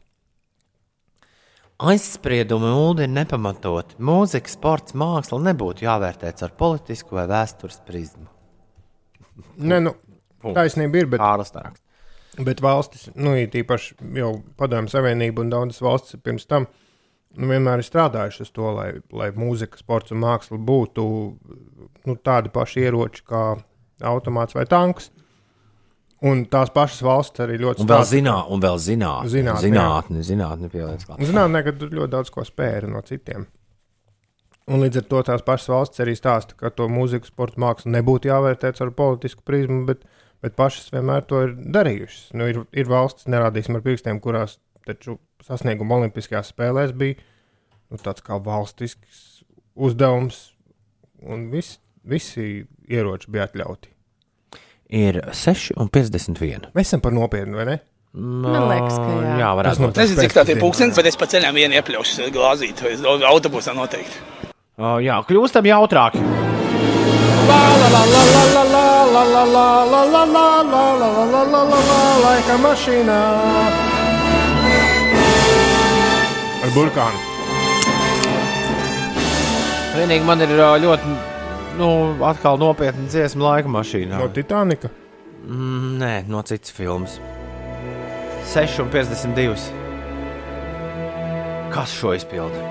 Aizspriedumi ULDI ir nepamatoti. Mūzika, sports, māksla nebūtu jāvērtēts ar politisku vai vēstures prizmu. Nē, nu, taisnība ir, bet, Kārlis Taraks. bet valstis, nu, īpaši jau padomju savienība un daudzas valstis pirms tam, nu, vienmēr ir strādājušas to, lai, lai mūzika, sports un māksla būtu nu, tādi paši ieroči kā automāts vai tanks. Un tās pašas valsts arī ļoti stāsta- zinā, un vēl zinātnē. Zinātne, zinātne, zinātne pieliec klāt. Zinātnē, ka tur ļoti daudz ko spēra no citiem. Un līdz ar to tās pašas valsts arī stāsta, ka to mūziku, sporta mākslu nebūtu jāvērtē ar politisku prizmu, bet, bet pašas vienmēr to ir darījušas. Nu, ir, ir valsts, nerādīsim ar pirkstiem, kurās taču sasnieguma Olimpiskajās spēlēs bija nu, tāds kā valstisks uzdevums, un vis, visi ieroči bija atļauti. Ir 6,51. Mēs esam par nopietnu, vai ne? Man liekas, ka jā. jā varētu būt. tā- Nezinu, cik tā ir pūkstens, bet es pa ceļam vienu iepļaušu glāzīt, vai autobusā noteikti. Uh, jā, kļūstam jautrāki. Laika mašīnā ar burkānu. Vienīgi man ir ļoti, nu, atkal nopietna dziesma laika mašīnā. No Titanika. Mm, nē, no citas filmas. 6,52. Kas šo izpilda?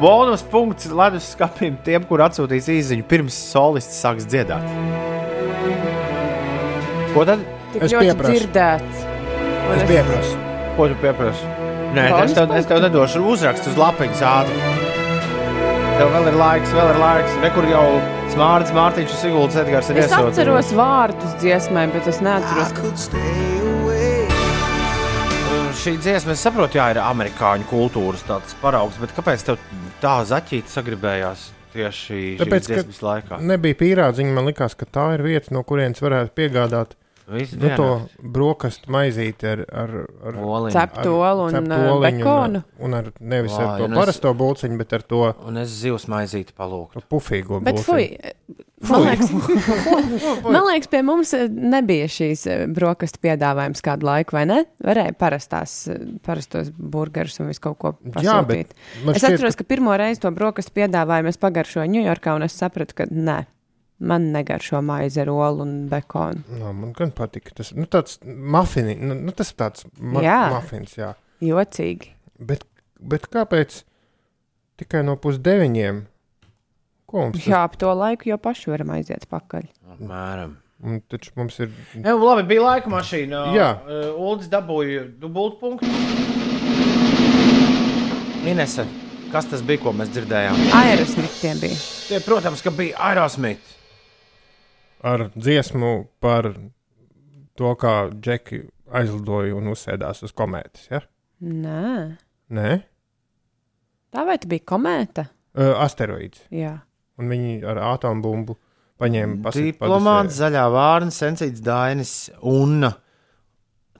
Bonus punkts ledus skapim tiem, kur atsūtīs īsiņu pirms solists sāks dziedāt. Ko tad? Tik Es pieprasu. dzirdēts. Es pieprasu. Ko tu pieprasi? Nē, Bonus es tev, es tev nedošu uzrakstu uz lapiņas ātri. Tev vēl ir laiks, vēl ir laiks. Rekur jau Smārts, Mārtiņš un Siguldas Edgars ir Es iesūtījuši. atceros vārdus dziesmai, bet es neatceros, Šī dziesma, es saprotu, jā, ir amerikāņu kultūras tāds paraugs, bet kāpēc tev tā zaķīta sagribējās tieši Tāpēc, šīs ka laikā? nebija pīrādziņa, man likās, ka tā ir vieta, no kurienes varētu piegādāt Visu nu, dienu. to brokastu maizīti ar, ar, ar ceptu olu un uh, bekonu. Un, ar, un ar nevis Vā, ar to parasto būciņu, bet ar to, Un es zivs maizīti palūgtu. to pufīgo Bet, būciņu. fuj, man liekas, man liekas, pie mums eh, nebija šīs eh, brokastu piedāvājums kādu laiku, vai ne? Varēja parastās, parastos burgerus un visu kaut ko Jā, pasūtīt. bet man Es šķiet, atceros, ka pirmo reizi to brokastu piedāvājumu es pagaršoju Ņujorkā, un es sapratu, ka nē, man negaršo maize ar olu un bekonu. no, man gan patika. Tas nu, tāds mafini, nu, nu, tas ir tāds ma Jā. mafins, jā. Jocīgi. Bet, bet kāpēc tikai no pusdeviņiem? Ko mums? Jā, ap to laiku jau paši varam aiziet pakaļ. Apmēram. Un taču mums ir Jā, labi, bija laika mašīna. Jā. Uh, Uldis dabūja dubultu punktu. Inese, kas tas bija, ko mēs dzirdējām? Aerosmitiem bija. Tie, protams, ka bija Aerosmith. Ar dziesmu par to, kā džeki aizlidoja un uzsēdās uz komētas. Ja? Nē, Nē, tā vai tā bija komēta? uh, asteroīds. Jā. Un viņi ar atombumbu paņēma pasauli. Diplomāts, zaļā vārna, sensīts Dainis un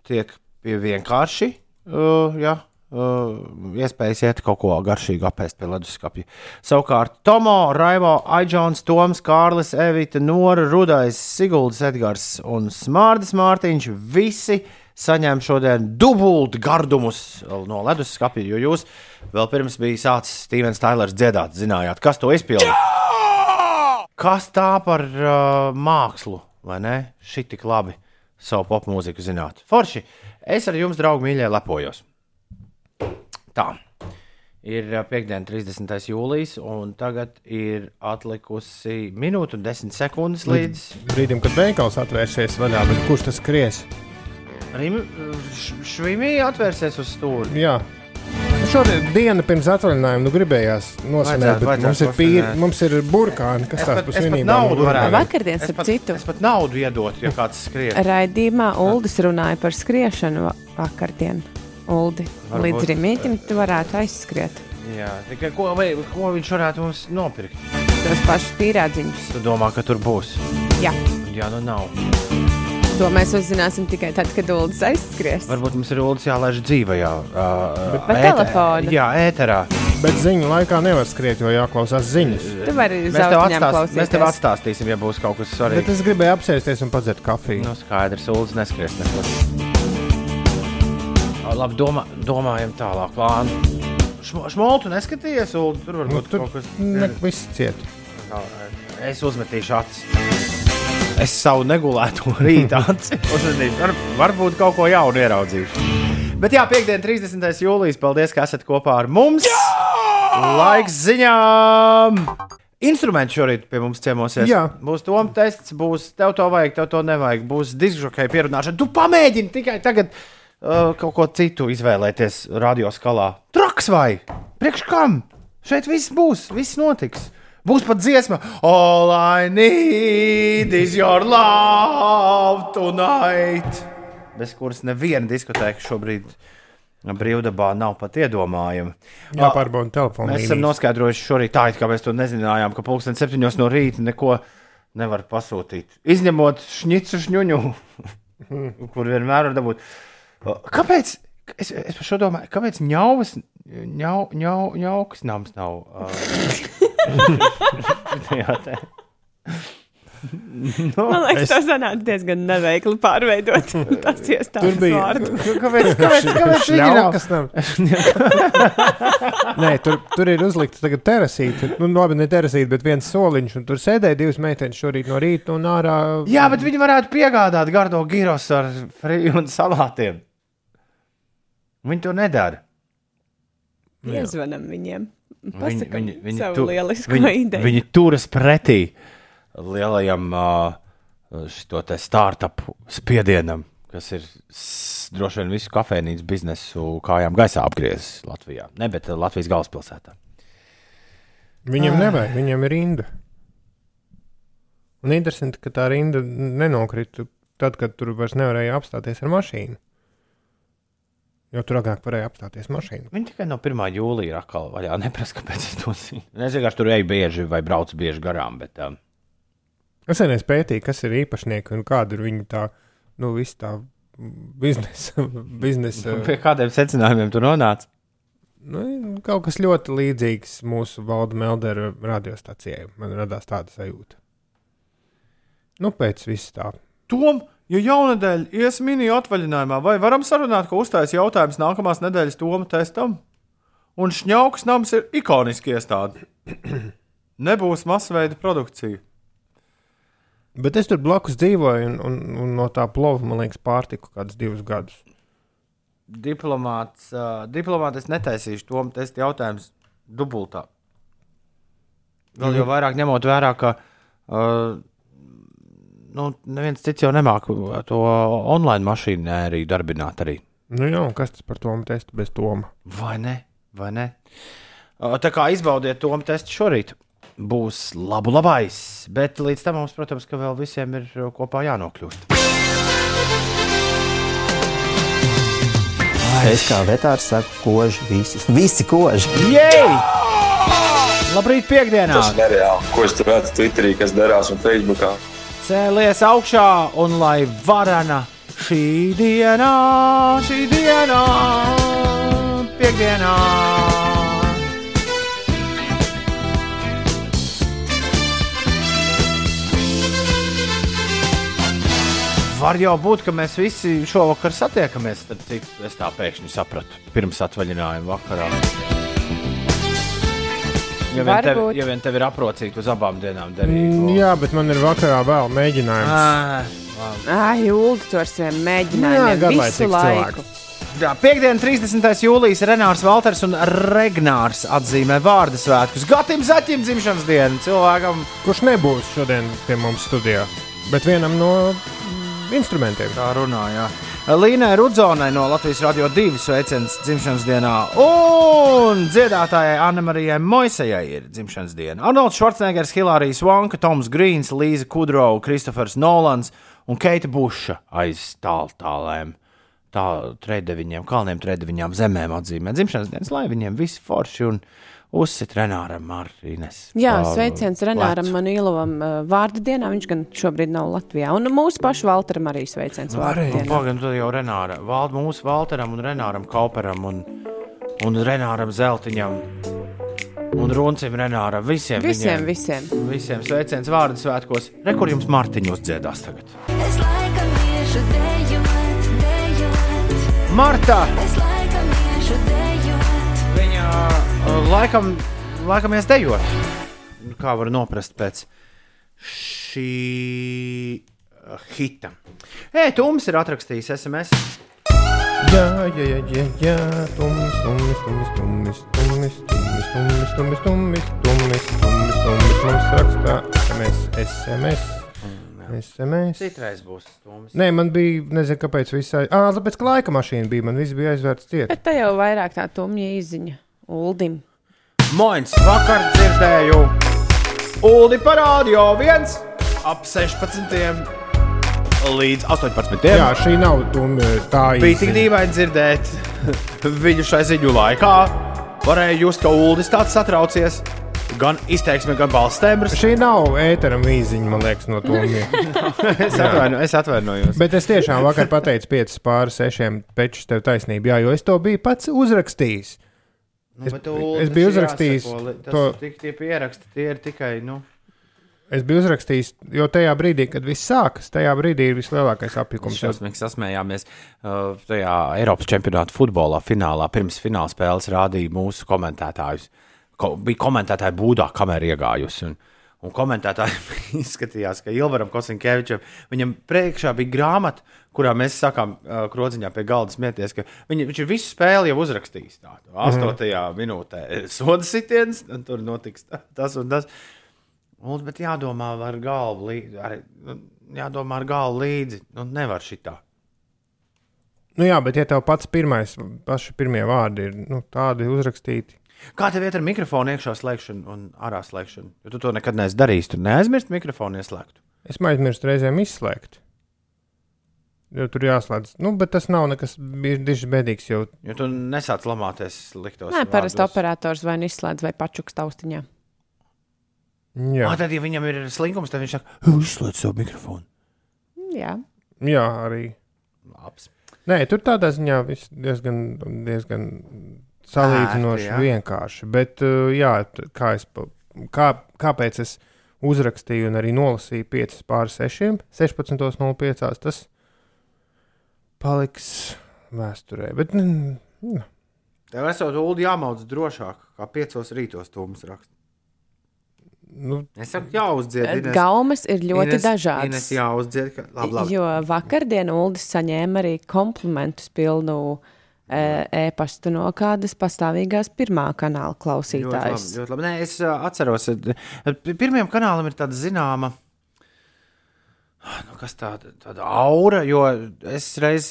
tiek pie vienkārši. Uh, jā, uh, iespējas iet kaut ko garšīgu apēst pie leduskapja. Savukārt Tomo, Raivo, Aģons, Toms, Kārlis, Evita, Nora, Rudais, Siguldas, Edgars un Smārdis Mārtiņš visi saņēma šodien dubultu gardumus no leduskapja, jo jūs vēl pirms bija sācis Stevens Tailers dziedāt, zinājāt, kas to izpildīja. Kas tā par uh, mākslu vai ne? Šī tik labi savu popmūziku zināt. Forši, es ar jums, draugi, mīļie, lepojos. Tā. Ir piekdiena, 30. jūlijas, un tagad ir atlikusi minūte un 10 sekundes līdz Brīdim, kad veikals atvērsies vaļā, bet kurš tas skries? švimī atvērsies uz stūri. Jā. Šodien diena pirms atvaļinājuma nu, gribējās nosvinēt, bet vajadzētu mums ir, pīri, mums ir burkāni, kas tās pat svinībām. naudu varētu. Vakardien, Es starp pat- citu. Es pat naudu iedotu, ja kāds skrien. Raidījumā Uldis runāja par skriešanu va- vakardien. Uldi, Varbūt- līdz rītam tu varētu aizskriet. Jā, tikai ko, vai, ko viņš varētu mums nopirkt? Tos pašus pīrādziņus. Tu domā, ka tur būs? Jā, Jā, nu nav. to mēs uzzināsim tikai tad, kad Uldis aizskries. Varbūt mums ir ūdens jālaiž dzīvajā. Uh, Pa telefonu. Jā, ēterā. Bet ziņu laikā nevar skriet, jo jāklausās ziņas. Tu vari Mēs tev, atstās, mēs tev atstāstīsim, ja būs kaut kas Bet svarīgs. es gribēju apsēsties un padzert kafiju. Nu, skaidrs, ūdens neskries nekur. Labi, domā, domājam tālāk. Šmo- Šmoltu neskaties, Ulu, tur var Nu, būt tur kaut kas. ne, viss ciet. Es uzmetīšu acis. Es savu negulēto rītu uzmetīšu. Var, varbūt kaut ko jaunu ieraudzīšu. Bet jā, piekdiena, 30. jūlijas. Paldies, ka esat kopā ar mums. Jā! Laiks ziņām! Instrumenti šorīt pie mums ciemosies. Jā. Būs tom tests, būs tev to vajag, tev to nevajag. Būs diskžokai pierunāšana. Tu pamēģini tikai tagad uh, kaut ko citu izvēlēties radioskalā. Traks vai? Priekš kam? Šeit viss būs, viss notiks. Būs pat dziesma, All I need is your love tonight. Bez kuras neviena diskoteka šobrīd brīvdabā nav pat iedomājama. Jāpārbauda telefonu. Mēs esam līnijas. noskaidrojuši šorīt, tā it kā mēs to nezinājām, ka pulksten septiņos no rīta neko nevar pasūtīt. Izņemot šņicu šņuņu, kur vienmēr var dabūt. Kāpēc? Es, es par šo domāju, kāpēc ņauvas, ņau, ņau, ņaukas nams nav? Uh, jā, tā. Man liekas, tas sanāca diezgan neveikli pārveidot tās Tur iestādes bija vārdu. Kāpēc? Kāpēc? Kāpēc? Šļaukas nav. Nē, tur, tur ir uzlikta tagad terasīte. Nu, labi, ne terasīte, bet viens soliņš. Un tur sēdēja divas meitenes šorīt no rīta un ārā. Jā, bet viņi varētu piegādāt gardo giros ar friju un salātiem. Viņi to nedara. Iezvanam viņiem. Viņi, Pasakam viņi, viņi, savu tu, viņi, ideju. viņi turas pretī lielajam uh, startup spiedienam, kas ir droši vien visu kafejnīcu biznesu kājām gaisā apgriezis Latvijā. Ne, bet Latvijas galvaspilsētā. Viņam nevajag, viņam ir rinda. Un interesanti, ka tā rinda nenokrita tad, kad tur vairs nevarēja apstāties ar mašīnu. Jo tur agrāk varēja apstāties mašīna. Viņi tikai no 1. jūlija ir atkal vaļā. Neprasa, kāpēc es to zinu. Es vienkārši tur eju bieži vai braucu bieži garām. Bet, um, Es vienreiz pētīju, kas ir īpašnieki un kāda ir viņa tā, nu, viss tā biznesa. biznesa pie kādiem secinājumiem tu nonāci? nu, kaut kas ļoti līdzīgs mūsu valda Meldera radiostacijai. Man radās tāda sajūta. Nu, pēc viss tā. Tom, ja jaunadēļ ies mini atvaļinājumā, vai varam sarunāt, ka uzstājas jautājums nākamās nedēļas Toma testam? Un šņauks nams ir ikoniski iestāde. Nebūs masveida produkcija. Bet es tur blakus dzīvoju, un, un, un no tā plova, man liekas, pārtiku kādus divus gadus. Diplomāts, uh, diplomāts es netaisīšu Toma testa jautājumus dubultā. Vēl jau vairāk ņemot vērā, ka uh, nu, neviens cits jau nemāca to online mašīnu arī darbināt. Arī. Nu, jā, un kas tas par to testu bez Toma? Vai ne? Vai ne? Tā kā izbaudiet to testu šorīt, būs labu labais. Bet līdz tam mums, protams, ka vēl visiem ir kopā jānokļūst. Es kā vetārs saku, koži visi. Visi koži. Jej! Labrīt, piekdienā! Tas ir nereāli. Ko es tur redzu Twitterī, kas darās un Facebookā? Cēlies augšā un lai varana šī diena, šī diena, piekdienā. Var jau būt, ka mēs visi šovakar satiekamies. Tad cik es tā pēkšņi sapratu pirms atvaļinājuma vakarā. Ja vien, tev, Varbūt. ja vien tev ir aprocīgi uz abām dienām darīt. Mm, Jā, bet man ir vakarā vēl mēģinājums. Ah, Ai, Ulu, tu ar saviem mēģinājumiem Jā, visu laiku. cilvēks. Jā, piekdiena, 30. jūlijas Renārs Valters un Regnārs atzīmē vārdu svētkus. Gatim Zaķim dzimšanas dienu cilvēkam. Kurš nebūs šodien pie mums studijā, bet vienam no instrumentiem. Tā runā, jā. Līnai Rudzonai no Latvijas Radio 2 sveiciens dzimšanas dienā. Un dziedātājai Annemarijai Moisejai ir dzimšanas diena. Arnolds Švarcnegers, Hilārijas Vanka, Toms Grīns, Līza Kudrova, Kristofers Nolans un Keita Buša aiz tāl tālēm. Tā trešdeviņiem, kalniem trešdeviņām zemēm atzīmē dzimšanas dienas, lai viņiem visi forši un uzsit Renāram Martīnes. Jā, sveiciens Renāram Manilovam uh, vārdu dienā. Viņš gan šobrīd nav Latvijā. Un mūsu pašu Valteram arī sveiciens vārdu dienā. Pagaidām, tad jau Renāra, Val, mūsu Valteram un Renāram Kauperam un, un Renāram Zeltiņam. Un Runcim Renāram visiem. Visiem, viņiem, visiem. visiem sveiciens vārdu svētkos. Rekur jums Martiņos dziedās tagad. Es laikam iešu dejot, dejot. Marta! Es laikam laikam, laikam ies dejot. Nu, Kā var noprast pēc šī uh, hita? Ē, Tums ir atrakstījis SMS. Jā, jā, jā, jā, jā. Tumis, tumis, tumis, tumis, tumis, tumis, tumis, tumis, tumis, tumis, tumis, tumis. Mums rakstā SMS, SMS. SMS. Citreiz būs Tums. Nē, man bija, nezinu, kāpēc visai. Ah, tāpēc, ka laika mašīna bija, man viss bija aizvērts ciet. Bet te jau vairāk tā tumja izziņa Uldim. Moins, vakar dzirdēju, Ulu parādīja viens ap 16. līdz 18. Jā, šī nav tumja, tā Bija tik īsi. dīvaini dzirdēt viņu šai ziņu laikā. Varēja just, ka Ulas tāds satraucies. Gan izteiksme, gan balss tembrs. Šī nav ēteram īziņa, man liekas, no tumja. es, atvaino, es atvainojos. Bet es tiešām vakar pateicu 5 pār 6 pečus tev taisnību, jā, jo es to biju pats uzrakstījis. Nu, es- bet Ulu, es tas biju uzrakstījis jāsako, to... tik tie pieraksti, tie ir tikai, nu. Es biju uzrakstījis, jo tajā brīdī, kad viss sākas, tajā brīdī ir vislielākais apjukums. Mēs šausmīgi sasmējāmies. Uh, tajā Eiropas čempionāta futbolā finālā pirms fināla spēles rādīja mūsu komentētājus. Ko, bija komentētāji būdā, kamēr iegājusi. Un, un komentētāji izskatījās, ka Ilvaram Kosinkevičam viņam priekšā bija grāmata, kurā mēs sakām, uh, krodziņā pie galda smieties, ka viņi, viņš ir visu spēli jau uzrakstījis. Tā, astotajā minūtē soda sitiens, un tur notiks ta- tas un tas. Un, bet jādomā ar galvu līdzi. Nu, jādomā ar galvu līdzi. Nu, nevar šitā. Nu jā, bet ja tev pats pirmais, paši pirmie vārdi ir nu, tādi uzrakstīti, Kā tev iet ar mikrofonu iekšā slēgšanu un ārā slēgšanu? Jo tu to nekad neesi darījis. Tu neaizmirsti mikrofonu ieslēgt. es aizmirstu reizēm izslēgt. Jo tur jāslēdz. Nu, bet tas nav nekas diži bēdīgs. Jo... Jo tu nesāc lamāties liktos. Nē, parasti operators vai nu izslēdz vai pačuks taustiņā. Jā. Ah, tad, ja viņam ir slinkums, tad viņš saka, uzslēdz savu mikrofonu. Jā. jā, arī. Labs. Nē, tur tādā ziņā viss diezgan, diezgan salīdzinoši Ērti, vienkārši. Bet, uh, jā, kā es, pa- kā, kāpēc es uzrakstīju un arī nolasīju 5 pār 6, 16.05. Tas paliks vēsturē. Bet, mm, Tev esot ulu jāmaudz drošāk, kā piecos rītos tūmas raksta. nu, Es saku, jāuzdzied. Ines. Gaumas ir ļoti Ines, dažādas. Ines jāuzdzied. Ka... Labi, labi. Jo vakardien Uldis saņēma arī komplimentus pilnu e, e-pastu no kādas pastāvīgās pirmā kanāla Ļoti labi, klausītājas. ļoti labi. Nē, es uh, atceros, pirmajam kanālam ir tāda zināma. Nu, kas tāda, tāda aura, jo es reiz,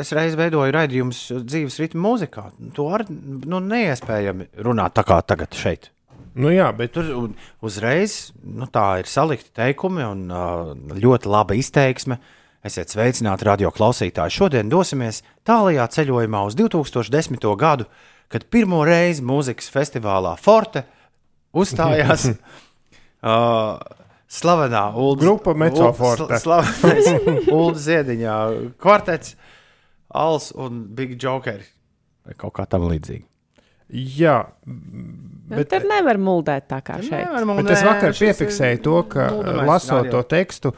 es reiz veidoju raidījumus dzīves ritmu mūzikā. To ar nu, neiespējami runāt tā kā tagad šeit. nu jā, bet Tur uzreiz nu, tā ir salikti teikumi un ļoti laba izteiksme. Esiet sveicināti, radio klausītāji. Šodien dosimies tālākajā ceļojumā uz 2010. gadu, kad pirmo reizi mūzikas festivālā Forte uzstājās uh, slavenā Ulu Grupa Meco Forte. Slavenais Ulu Ziediņā kvartets, Als un Big Jokeri vai kaut kā tam līdzīga. jā, Bet bet, tur nevar muldēt tā kā šeit. Man- bet es vakar piefiksēju to, ka lasot to tekstu,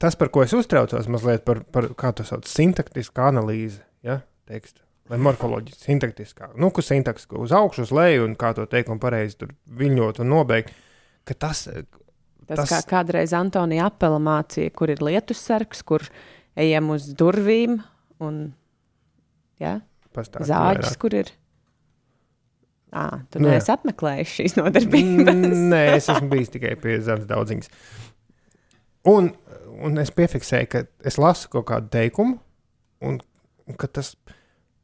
tas, par ko es uztraucos, mazliet par, par kā tas sauc, sintaktiskā analīze. Ja? Tekstu. vai morfoloģiski, sintaktiskā, nu, ka sintaks ka uz augšu, uz leju, un kā to teikumu pareizi tur viļņot un nobeigt, ka tas, Tas, tas kā kādreiz Antonija Apela mācīja, kur ir lietus sargs, kur ejam uz durvīm un jā, pastāv. zāģis, kur ir. À, tu Nu, neesi apmeklējis šīs nodarbības. Nē, es esmu bijis tikai pie zemes daudziņas. Un, un es piefiksēju, ka es lasu kaut kādu teikumu, un, un, tas,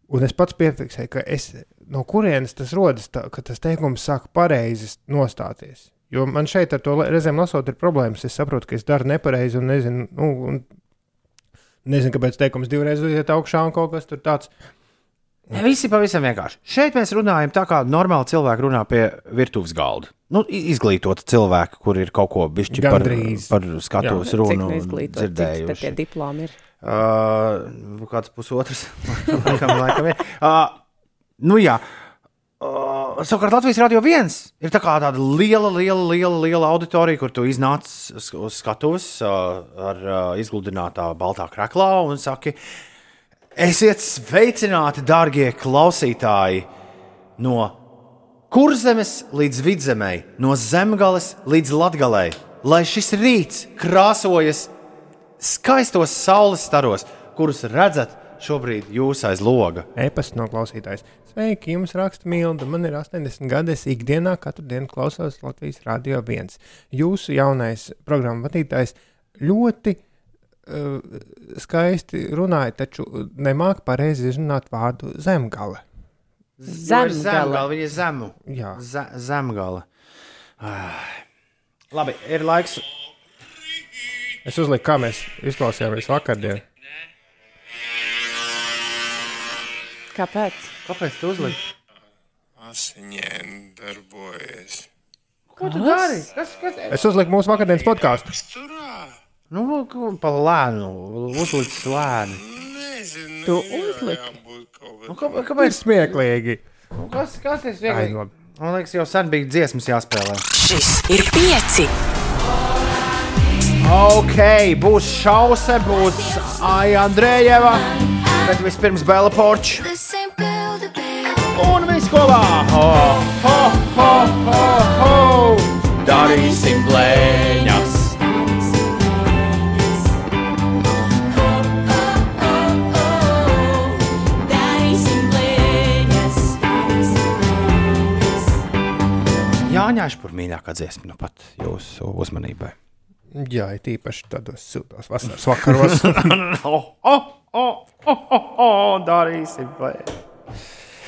un es pats piefiksēju, ka es, no kurienes tas rodas, tā, ka tas teikums sāk pareizi nostāties. Jo man šeit ar to reizēm lasot, ir problēmas. Es saprotu, ka es daru nepareizi un nezinu, nu, un nezinu kāpēc teikums divreiz uziet augšā un kaut kas tur tāds. Ne, Viss ir pavisam vienkārši. Šeit mēs runājam tā, kā normāli cilvēki runā pie virtuves galda. Nu, i- izglītoti cilvēki, kur ir kaut ko bišķi par, Gandrīz. par skatuves Cik runu cik tad tie dzirdējuši. diplomi ir? Uh, kāds pusotrs, laikam, laikam ir. Uh, nu jā. Uh, savukārt Latvijas Rādio 1 ir tā tāda liela, liela, liela, liela auditorija, kur tu iznāc uz skatuves uh, ar uh, izgludinātā baltā krāklā un saki, esiet sveicināti, darbie klausītāji, no kurzemes līdz vidzemei, no zemgales līdz latgalei, lai šis rīts krāsojas skaistos saules staros, kurus redzat šobrīd jūs aiz loga. E-pasta no klausītājas. Sveiki, jums raksta Milda. Man ir 80 gadi. Es ikdienā katru dienu klausos Latvijas Rādio 1. Jūsu jaunais programmu vadītājs ļoti uh, skaisti runāja, taču nemāk pareizi izrunāt vārdu zemgale. Zemgale, Zemgala. viņa ir zemu. Jā. Ze, zemgale. Ah. Labi, ir laiks. Es uzliku, kā mēs izklausījāmies vakardien. Kāpēc? Kāpēc tu uzliki? Asiņiem darbojas. Ko tu dari? Kas, kas? Es uzliku mūsu vakardienas podkāstu. Nu, ko pa lēnu, uzlicis lēni. Nezinu, Tu nu, uzliki? Nu, kā, Ir kāpēc? smieklīgi. Nu, Kas, kas tas Ai, vienkārši? labi. Man liekas, jau sen bija dziesmas jāspēlē. Šis ir pieci. Ok, būs šause, būs Aija Andrejeva, bet vispirms Bela Porča. Un viss kopā! Ho, ho, ho, ho, ho! Darīsim blēņas! Jāņāš par mīļākā dziesmu, nu pat jūsu uzmanībai. Jā, it īpaši tādos siltos vasaras vakaros. Oh, oh, oh, oh, oh, oh, darīsim blēņas!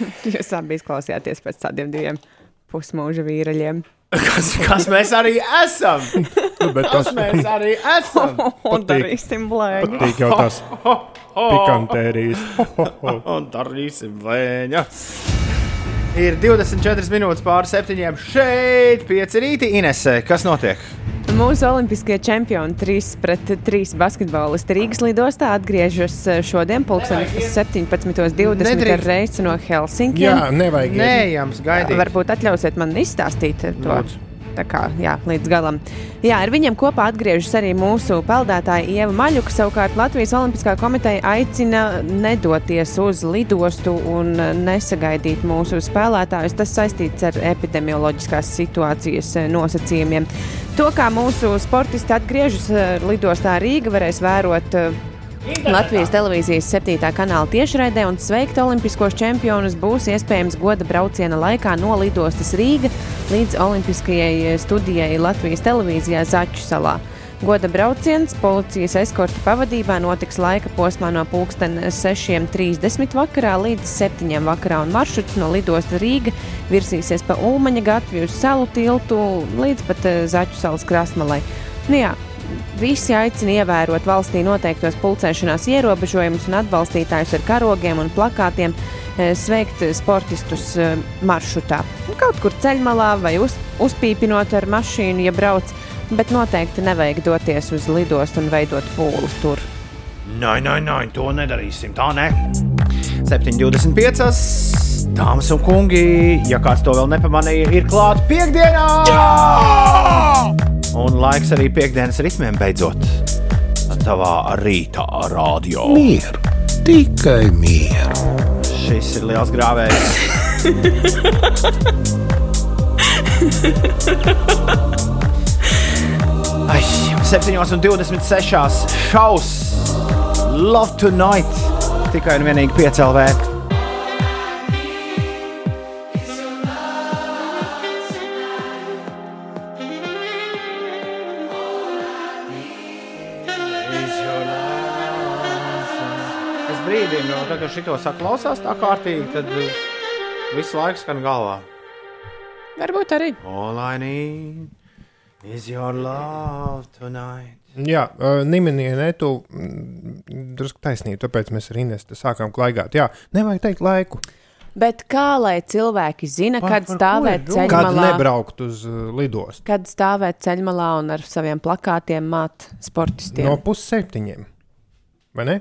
Jūs abi izklausījāties pēc tādiem diviem pusmūža vīraļiem. Kas, kas mēs arī esam? Nu, bet tas Kas mēs arī esam? Un darīsim blēņu. patīk jau tās pikantērijas. Un darīsim blēņas. Ir 24 minūtes pāri septiņiem. Šeit pieci rīti. Inesē, kas notiek? Mūsu olimpiskie čempioni 3 pret 3 basketbolisti Rīgas lidostā atgriežas šodien, pulksten 17.20 ar reisu no Helsinkiem. Jā, nevajag. Nējams, gaidīt. Varbūt atļausiet man izstāstīt to. Lūdzu. Tā kā, jā, līdz galam. Jā, ar viņiem kopā atgriežas arī mūsu peldētāja Ieva Maļuka. Savukārt Latvijas Olimpiskā komiteja aicina nedoties uz lidostu un nesagaidīt mūsu spēlētājus. Tas saistīts ar epidemioloģiskās situācijas eh, nosacījumiem. To, kā mūsu sportisti atgriežas eh, lidostā Rīga, varēs vērot. Eh, Latvijas televīzijas 7. kanāla tiešraidē un sveikt olimpiskos čempionus būs iespējams goda brauciena laikā no lidostas Rīga līdz Olimpiskajai studijai Latvijas televīzijā Zaķu salā. Goda brauciens policijas eskorta pavadībā notiks laika posmā no 6.30 vakarā līdz 7.00 vakarā, un maršruts no lidostas Rīga virsīsies pa Ulmaņa gatvi uz salu tiltu līdz pat eh, Zaķu salas krastmalai. Nu, jā, Visi aicina ievērot valstī noteiktos pulcēšanās ierobežojumus un atbalstītājus ar karogiem un plakātiem eh, sveikt sportistus eh, maršrutā. Kaut kur ceļmalā vai uz, uzpīpinot ar mašīnu, ja brauc, bet noteikti nevajag doties uz lidostu un veidot pūli tur. Nē, nē, nē, to nedarīsim. Tā nē. 7,25. Dāmas un kungi, ja kāds to vēl nepamanīja, ir klāta piekdienā! Jā! Un laiks arī piekdienas ritmiem beidzot. Tavā rītā rādio. Mieru, tikai mieru. šis ir liels grāvējs. Ai, 7,26. šaus Love Tonight tikai un vienīgi piecēlvē. Ka šito saklausās tā kārtīgi, tad uh, visu laiku skan galvā. Varbūt arī. All I need is your love tonight. Jā, uh, Nimenija netu mm, drusku taisnība, tāpēc mēs ar Inestu sākām klaigāt. Jā, nevajag teikt laiku. Bet kā lai cilvēki zina, Par- kad par stāvēt runa? Kad nebraukt uz uh, lidostu? Kad stāvēt ceļmalā un ar saviem plakātiem māt sportistiem? No pusseptiņiem. Vai ne?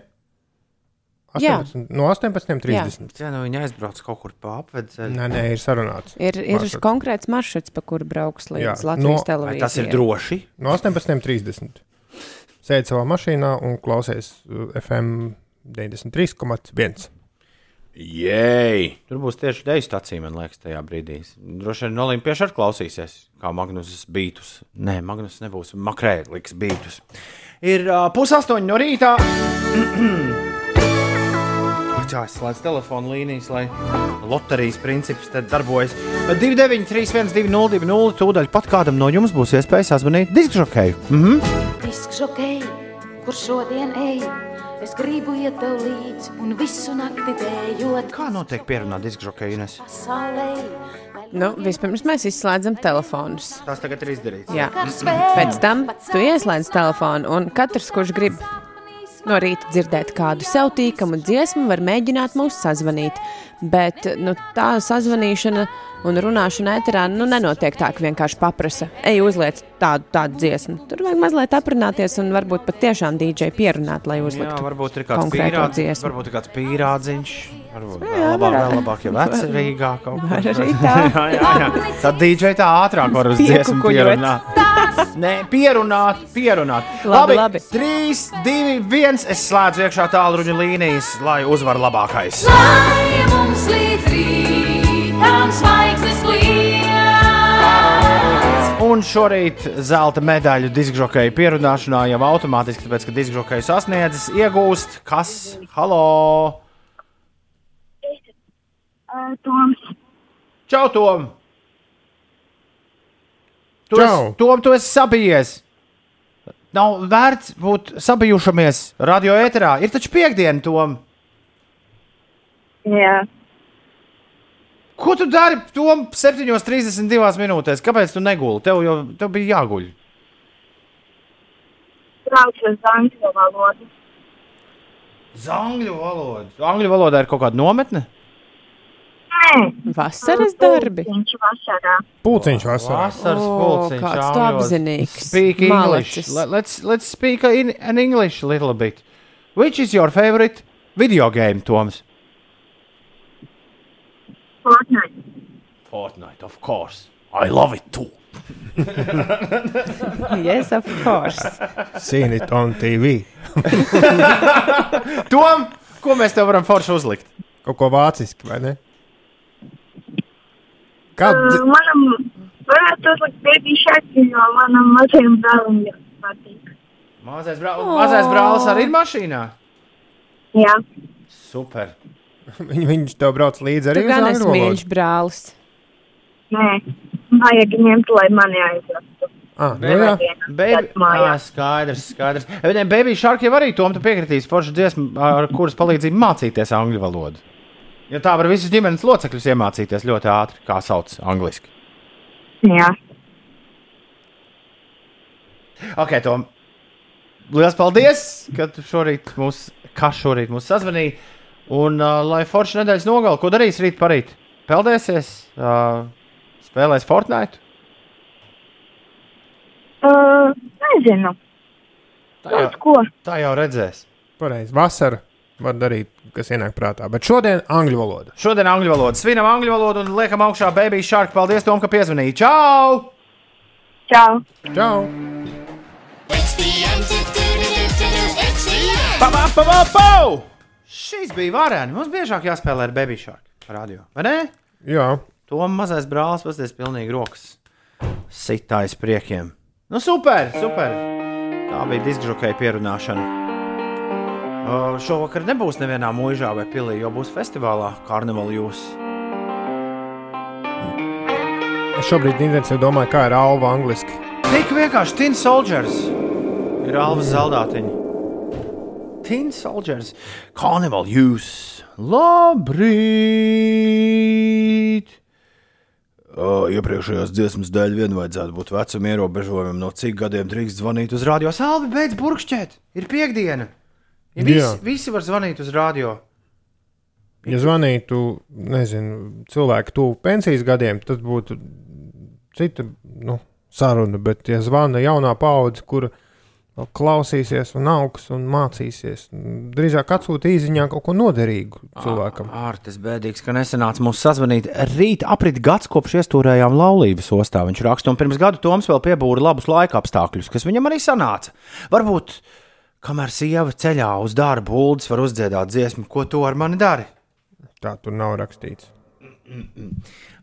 Jā. 18, no 18.30. Jā, nu viņi aizbrauc kaut kur pa apvedceļu. Nē, nē, ir sarunāts. Ir, ir Maršruts. konkrēts maršruts, pa kuru brauks līdz Jā, Latvijas no- televīzijai. tas ir droši? No 18.30. Sēdi savā mašīnā un klausies FM 93,1. Jēj! Tur būs tieši deju stācija, man liekas, tajā brīdī. Droši vien Olimpieši arī klausīsies, kā Magnus Bītus. Nē, Magnus nebūs Makrēlis Bītus. Ir uh, pusaustoņi no rīta. Jā, es slēdzu telefonu līnijas, lai loterijas princips te darbojas. 293, 202, 0, tūdaļ pat kādam no jums būs iespēja sazvanīt diskžokēju. Mhm. Diskžokei, kur šodien ej, es gribu iet tev līdzi un visu nakti dējot. Kā notiek pierunāt diskžokēju? Ines? Pasaulē, Nu, vispirms mēs izslēdzam telefonus. Tas tagad ir izdarīts. Jā. Pēc tam tu ieslēdz telefonu, un katrs, kurš grib no rīta dzirdēt kādu sev tīkamu dziesmu, var mēģināt mūs sazvanīt. Bet nu, tā sazvanīšana un runāšana ēterā nu, nenotiek tā, ka vienkārši paprasa, ej, uzliec tādu, tādu dziesmu. Tur vajag mazliet aprunāties un varbūt pat tiešām DJ pierunāt, lai Jā, uzliktu varbūt ir kāds dziesmu. Varbūt ir kāds pīrādziņš. Varbūt Jā, vēl labāk, vēl labāk, ja vecerīgā kaut arī tā. jā, jā, jā. Tad DJ tā ātrāk var uz dziesmu pierunāt. Nē, pierunāt, pierunāt. Labi, labi. 3, 2, 1. Es slēdzu iekšā tālruņa līnijas, lai uzvar labākais. lai mums līdz rītam zvaigznes klīst. Un šorīt zelta medaļu diskžokēju pierunāšanā jau automātiski, tāpēc, ka diskžokēju sasniedzis, iegūst kas? Halo! Toms. Čau, Tom! Tu Čau. esi, Tom, tu esi sabijies! Nav vērts būt sabijušamies radio ēterā. Ir taču piekdiena, Tom! Jā. Ko tu dari Tom 7,32 minūtēs? Kāpēc tu neguli? Tev jau tev bija jāguļ. Uz angļu valodu. Uz angļu valodu. Angļu valodā ir kaut kāda nometne? Nē. Vasaras darbi. Viņš vasarā. Pulciņš vasarā. Vasaras O, pulciņš. kāds tu apzinīgs. Speak English. Malacis. Let, let's, let's speak in, in English a little bit. Which is your favorite video game, Toms? Fortnite. Fortnite, of course. I love it too. yes, of course. Seen it on TV. Tom, ko mēs tev varam forši uzlikt? Kaut ko vāciski, vai ne? Kā Uh, manam varētu uzlikt baby šādi, jo manam mazajam brālim ļoti patīk. Mazais, brā... Mazais brālis arī ir mašīnā. Jā. Super. Viņ, viņš tev brauc līdzi Tu arī uz gan esi mīļš brālis. Nē. Vajag ņemt, lai mani aizvestu. Ah, nu jā. Baby, ah, skaidrs, skaidrs. E, Ne, Baby Shark jau arī tom tu piekritīs foršu dziesmu, ar kuras palīdzību mācīties angļu valodu. Jo tā var visus ģimenes locekļus iemācīties ļoti ātri, kā sauc angliski. Jā. Ok, Tom. Lielas paldies, ka tu šorīt mūs, kas šorīt mūs sazvanīja. Un, uh, lai forša nedēļas nogalē, ko darīs rīt parīt? Peldēsies, uh, spēlēs Fortnite. Uh, nezinu. Tā jau, ko? tā jau redzēs. Pareizi. Vasara var darīt, kas ienāk prātā. Bet šodien angļu valoda. Šodien angļu valoda. Svinam angļu valodu un liekam augšā Baby Shark. Paldies, Tom, ka piezvanīji. Čau! Čau! Čau! Pa, pa, pa, pa, pa! Šīs bija varēni. Mums biežāk jāspēlē ar Baby Shark radio. Vai ne? Jā. To mazais brālis pasties pilnīgi rokas sitājas priekiem. Nu, super, super. Tā bija diskžokeja pierunāšana. Uh, šovakar nebūs nevienā mūžā vai pilī, jo būs festivālā Carnival Jūs. Es šobrīd intensīvi domāju, kā ir alva angliski. Tik vienkārši Tin Soldiers ir Alvas Zaldātiņa. Tin Soldiers, Carnival Jūs. Labrīt! Uh, iepriekšējās dziesmas dēļ vien vajadzētu būt vecuma ierobežojumam, no cik gadiem drīkst zvanīt uz radio. Salvi, beidz burkšķēt! Ir piekdiena! Ja visi, visi var zvanīt uz radio. Ja zvanītu, nezinu, cilvēku tuvu pensijas gadiem, tas būtu cita nu, saruna. Bet, ja zvana jaunā paudze, kur vēl klausīsies, un augs un mācīsies, drīzāk atsūta īsiņā kaut ko noderīgu cilvēkam. Ārtis bēdīgs, ka nesenāca mums sazvanīt. Rīt aprit gads kopš iestūrējām laulības ostā. Viņš raksta, un pirms gada Toms vēl piebūra labus laika apstākļus, kas viņam arī sanāca. Varbūt, kamēr sieva ceļā uz darbu, Uldis var uzdziedāt dziesmu, ko tu ar mani dari. Tā tur nav rakstīts.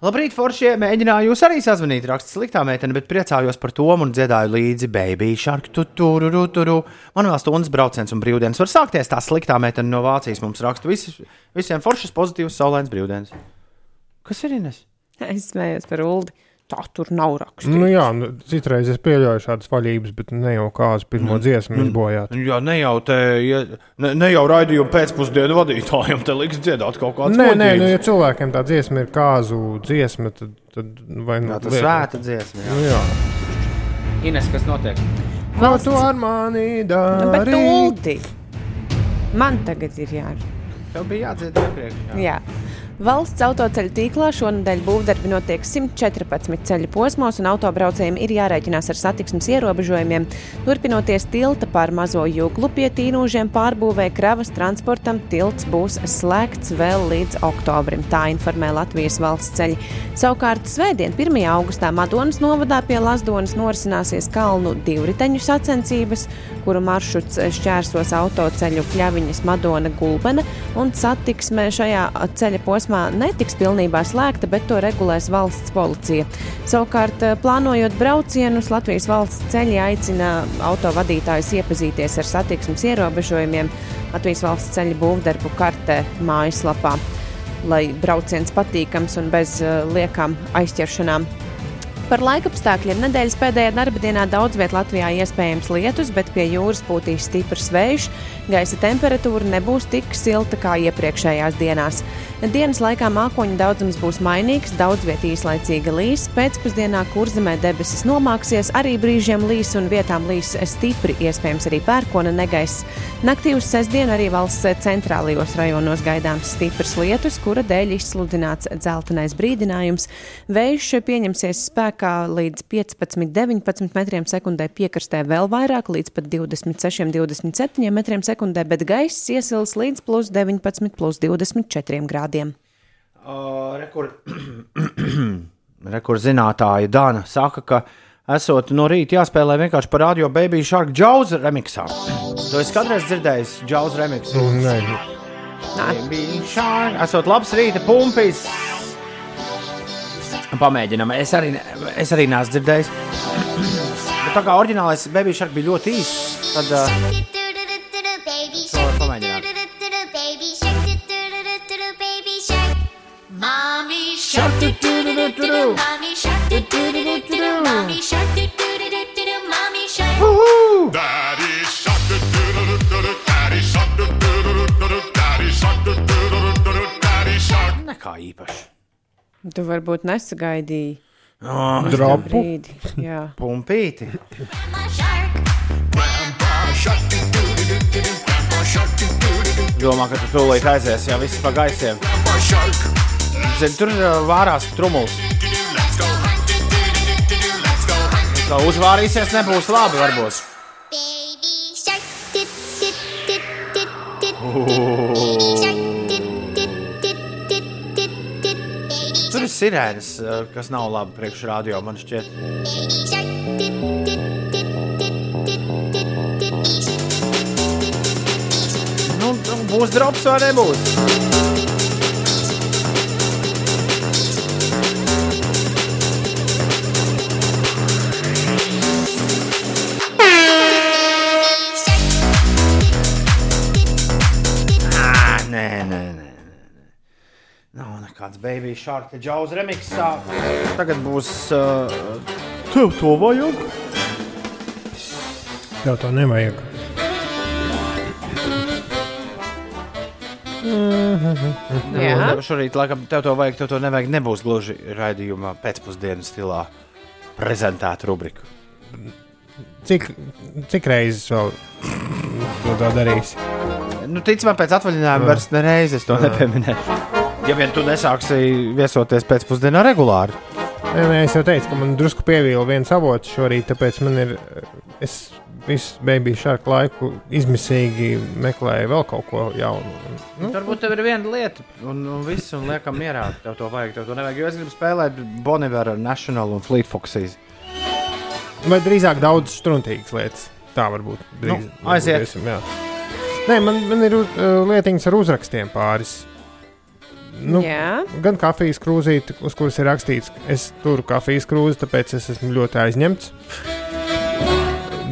Labrīt, Foršie! Mēģināju jūs arī sazvanīt, raksta sliktā meitene, bet priecājos par to un dziedāju līdzi baby shark, tu tur, tur, tur. Man vēl stundas brauciens un brīvdienas var sākties. Tā sliktā meitene no Vācijas mums raksta Visi, visiem foršas, pozitīvas, saulains brīvdienas. Kas ir Ines? Es smējos par Ulu. Tā tur nav rakstīts. Nu, jā, nu, citreiz es pieļauju šādas vaļības, bet ne jau kāzu pirmo dziesmu izbojāt. Jā, ne jau te, ja, ne, ne jau raidījumu pēcpusdienu vadītājiem te liks dziedāt kaut kādu Nē, nē, nu, ja cilvēkiem tā dziesma ir kāzu dziesma, tad, tad vai nu Jā, tas svēta dziesma. Jā. Nu, jā. Ines, kas notiek? Ko tu ar mani Nu, bet? Uldi, man tagad ir jārunā. Tev bija jādzied iepriekš. Jā. Valsts autoceļu tīklā šonadēļ būvdarbi notiek 114 ceļu posmos, un autobraucējiem ir jārēķinās ar satiksmes ierobežojumiem. Turpinoties tilta pār mazo jūglu pie tīnūžiem pārbūvē kravas transportam, tilts būs slēgts vēl līdz oktobrim. Tā informē Latvijas valsts ceļi. Savukārt svētdien, 1. augustā Madonas novadā pie Lazdonas norisināsies kalnu divriteņu sacensības, kuru maršruts šķērsos autoceļu Kļaviņas Madona Gulbena, un satiksme šajā ceļa posmā netiks pilnībā slēgta, bet to regulēs valsts policija. Savukārt, eh, plānojot braucienus, Latvijas valsts ceļi aicina autovadītājus iepazīties ar satiksmes ierobežojumiem Latvijas valsts ceļu būvdarbu kartē mājaslapā, lai brauciens patīkams un bez eh, liekām aizķeršanām. Par laikapstākļiem nedēļas pēdējā darba dienā daudz vietā Latvijā iespējams lietus, bet pie jūras pūtīs stiprs vējš. Gaisa temperatūra nebūs tik silta kā iepriekšējās dienās. Dienas laikā mākoņu daudzums būs mainīgs, daudz vietā īslaicīga līs. Pēcpusdienā kurzemē debesis nomāksies, arī brīžiem līs un vietām līs stipri, iespējams arī pērkona negaiss. Naktī uz sestdienu arī valsts centrālajos rajonos gaidāms stiprs lietus, kura dēļ izsludināts dzeltenais brīdinājums. Vējš pieņemsies spēkā līdz 15, 19 metriem sekundē, piekrastē vēl vairāk, līdz pat 26, 27 metriem sekundē, bet gaiss iesils līdz plus 19, plus 24 grādiem. Uh, rekur, rekur zinātāja Dana saka, ka esot no rīta jāspēlē vienkārši par radio Baby Shark Jaws remixā. To es kādreiz dzirdēju, Jaws remixu. Nē, Baby Shark, esot labs rīta pumpis. Pamēģinām. Es arī, ne- es arī neesmu dzirdējis. Bet tā kā oriģinālais Baby Shark bija ļoti īss, tad uh, to var pamēģināt. Mommy shark do do do do do do. Mommy shark do do do do do do. Mommy shark do do do do do do. Mommy shark. Daddy shark do do do do do. Daddy shark do do do do do. Daddy shark do do do do do. Daddy shark. Nekā īpaši. Tu varbūt nesagaidīji. Oh, jā. Pumpīti. Domā, ka tu tūlīt aizies, jau viss pa gaisiem. Zini, tur vārās trumuls. Kā uzvārīsies, nebūs labi, varbūt. Tur ir sirēnas, uh, kas nav labi priekšrādio, man šķiet. Nu, Būs drops vai nebūs? Nekāds baby shark, džauz remixā. Tagad būs. Uh, tev to vajag? Tev to nevajag. Jā, šorīt, laikam, tev to vajag, tev to nevajag. Nebūs gluži raidījumā pēcpusdienas stilā prezentēta rubrika. Cik, cik reizes vēl to, to darīsi? Nu, ticamāk, pēc atvaļinājuma vairs nereizes to nepieminēšu. Ja vien tu nesāksi viesoties pēcpusdienā regulāri. Nē, es jau teicu, ka man drusku pievīla viens avots šorīt, tāpēc man ir. Es visu baby šādu laiku izmisīgi meklēju vēl kaut ko jaunu. Nu, Varbūt tev ir viena lieta, un, un viss, un liekam, mierā. Tev to vajag, tev to nevajag. Jo es gribu spēlēt Boniveru, National un Fleet Foxes. Vai drīzāk daudz struntīgas lietas. Tā varbūt. Drīz, Nu, aiziet. varbūt jā. Nē, man, man ir uh, lietiņas ar uzrakstiem pāris. Nu, Jā. gan kafijas krūzīte, uz kuras ir rakstīts, es turu kafijas krūzi, tāpēc es esmu ļoti aizņemts.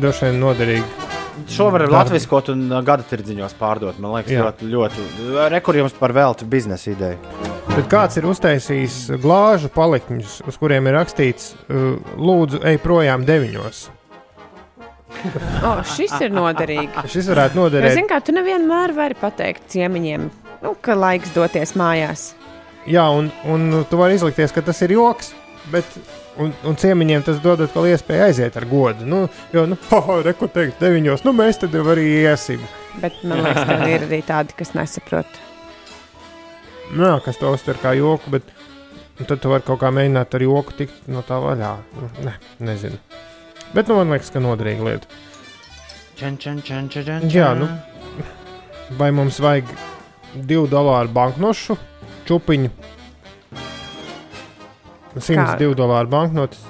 Vien noderīgi. Šo var Darbi. latviskot un uh, gada tirdziņos pārdot. Man liekas, Jā. ļoti, ļoti. Rekurījums par veltu biznesa ideju. Bet kāds ir uztaisījis glāžu palikņus, uz kuriem ir rakstīts, uh, lūdzu, ej projām deviņos. O, šis ir noderīgi. Šis varētu noderēt. zini, kā tu nevienmēr vari pateikt ciemiņiem, nu, ka laiks doties mājās. Jā, un, un tu vari izlikties, ka tas ir joks, bet un, un ciemiņiem tas dod atkal iespēju aiziet ar godu. Nu, jo, nu, reku teikt, deviņos, nu mēs tad jau arī iesim. Bet man liekas, ka ir arī tādi, kas nesaprot. Nē, kas to uztver kā joku, bet nu, tad tu vari kaut kā mēģināt ar joku tikt no tā vaļā. Nu, Ne, nezinu. Bet nu, man liekas, ka noderīga lieta. Čen, čen, čen, čen, čen, Jā, nu, vai mums vajag divu dolāru banknošu čupiņu? 102 dolāru banknotes.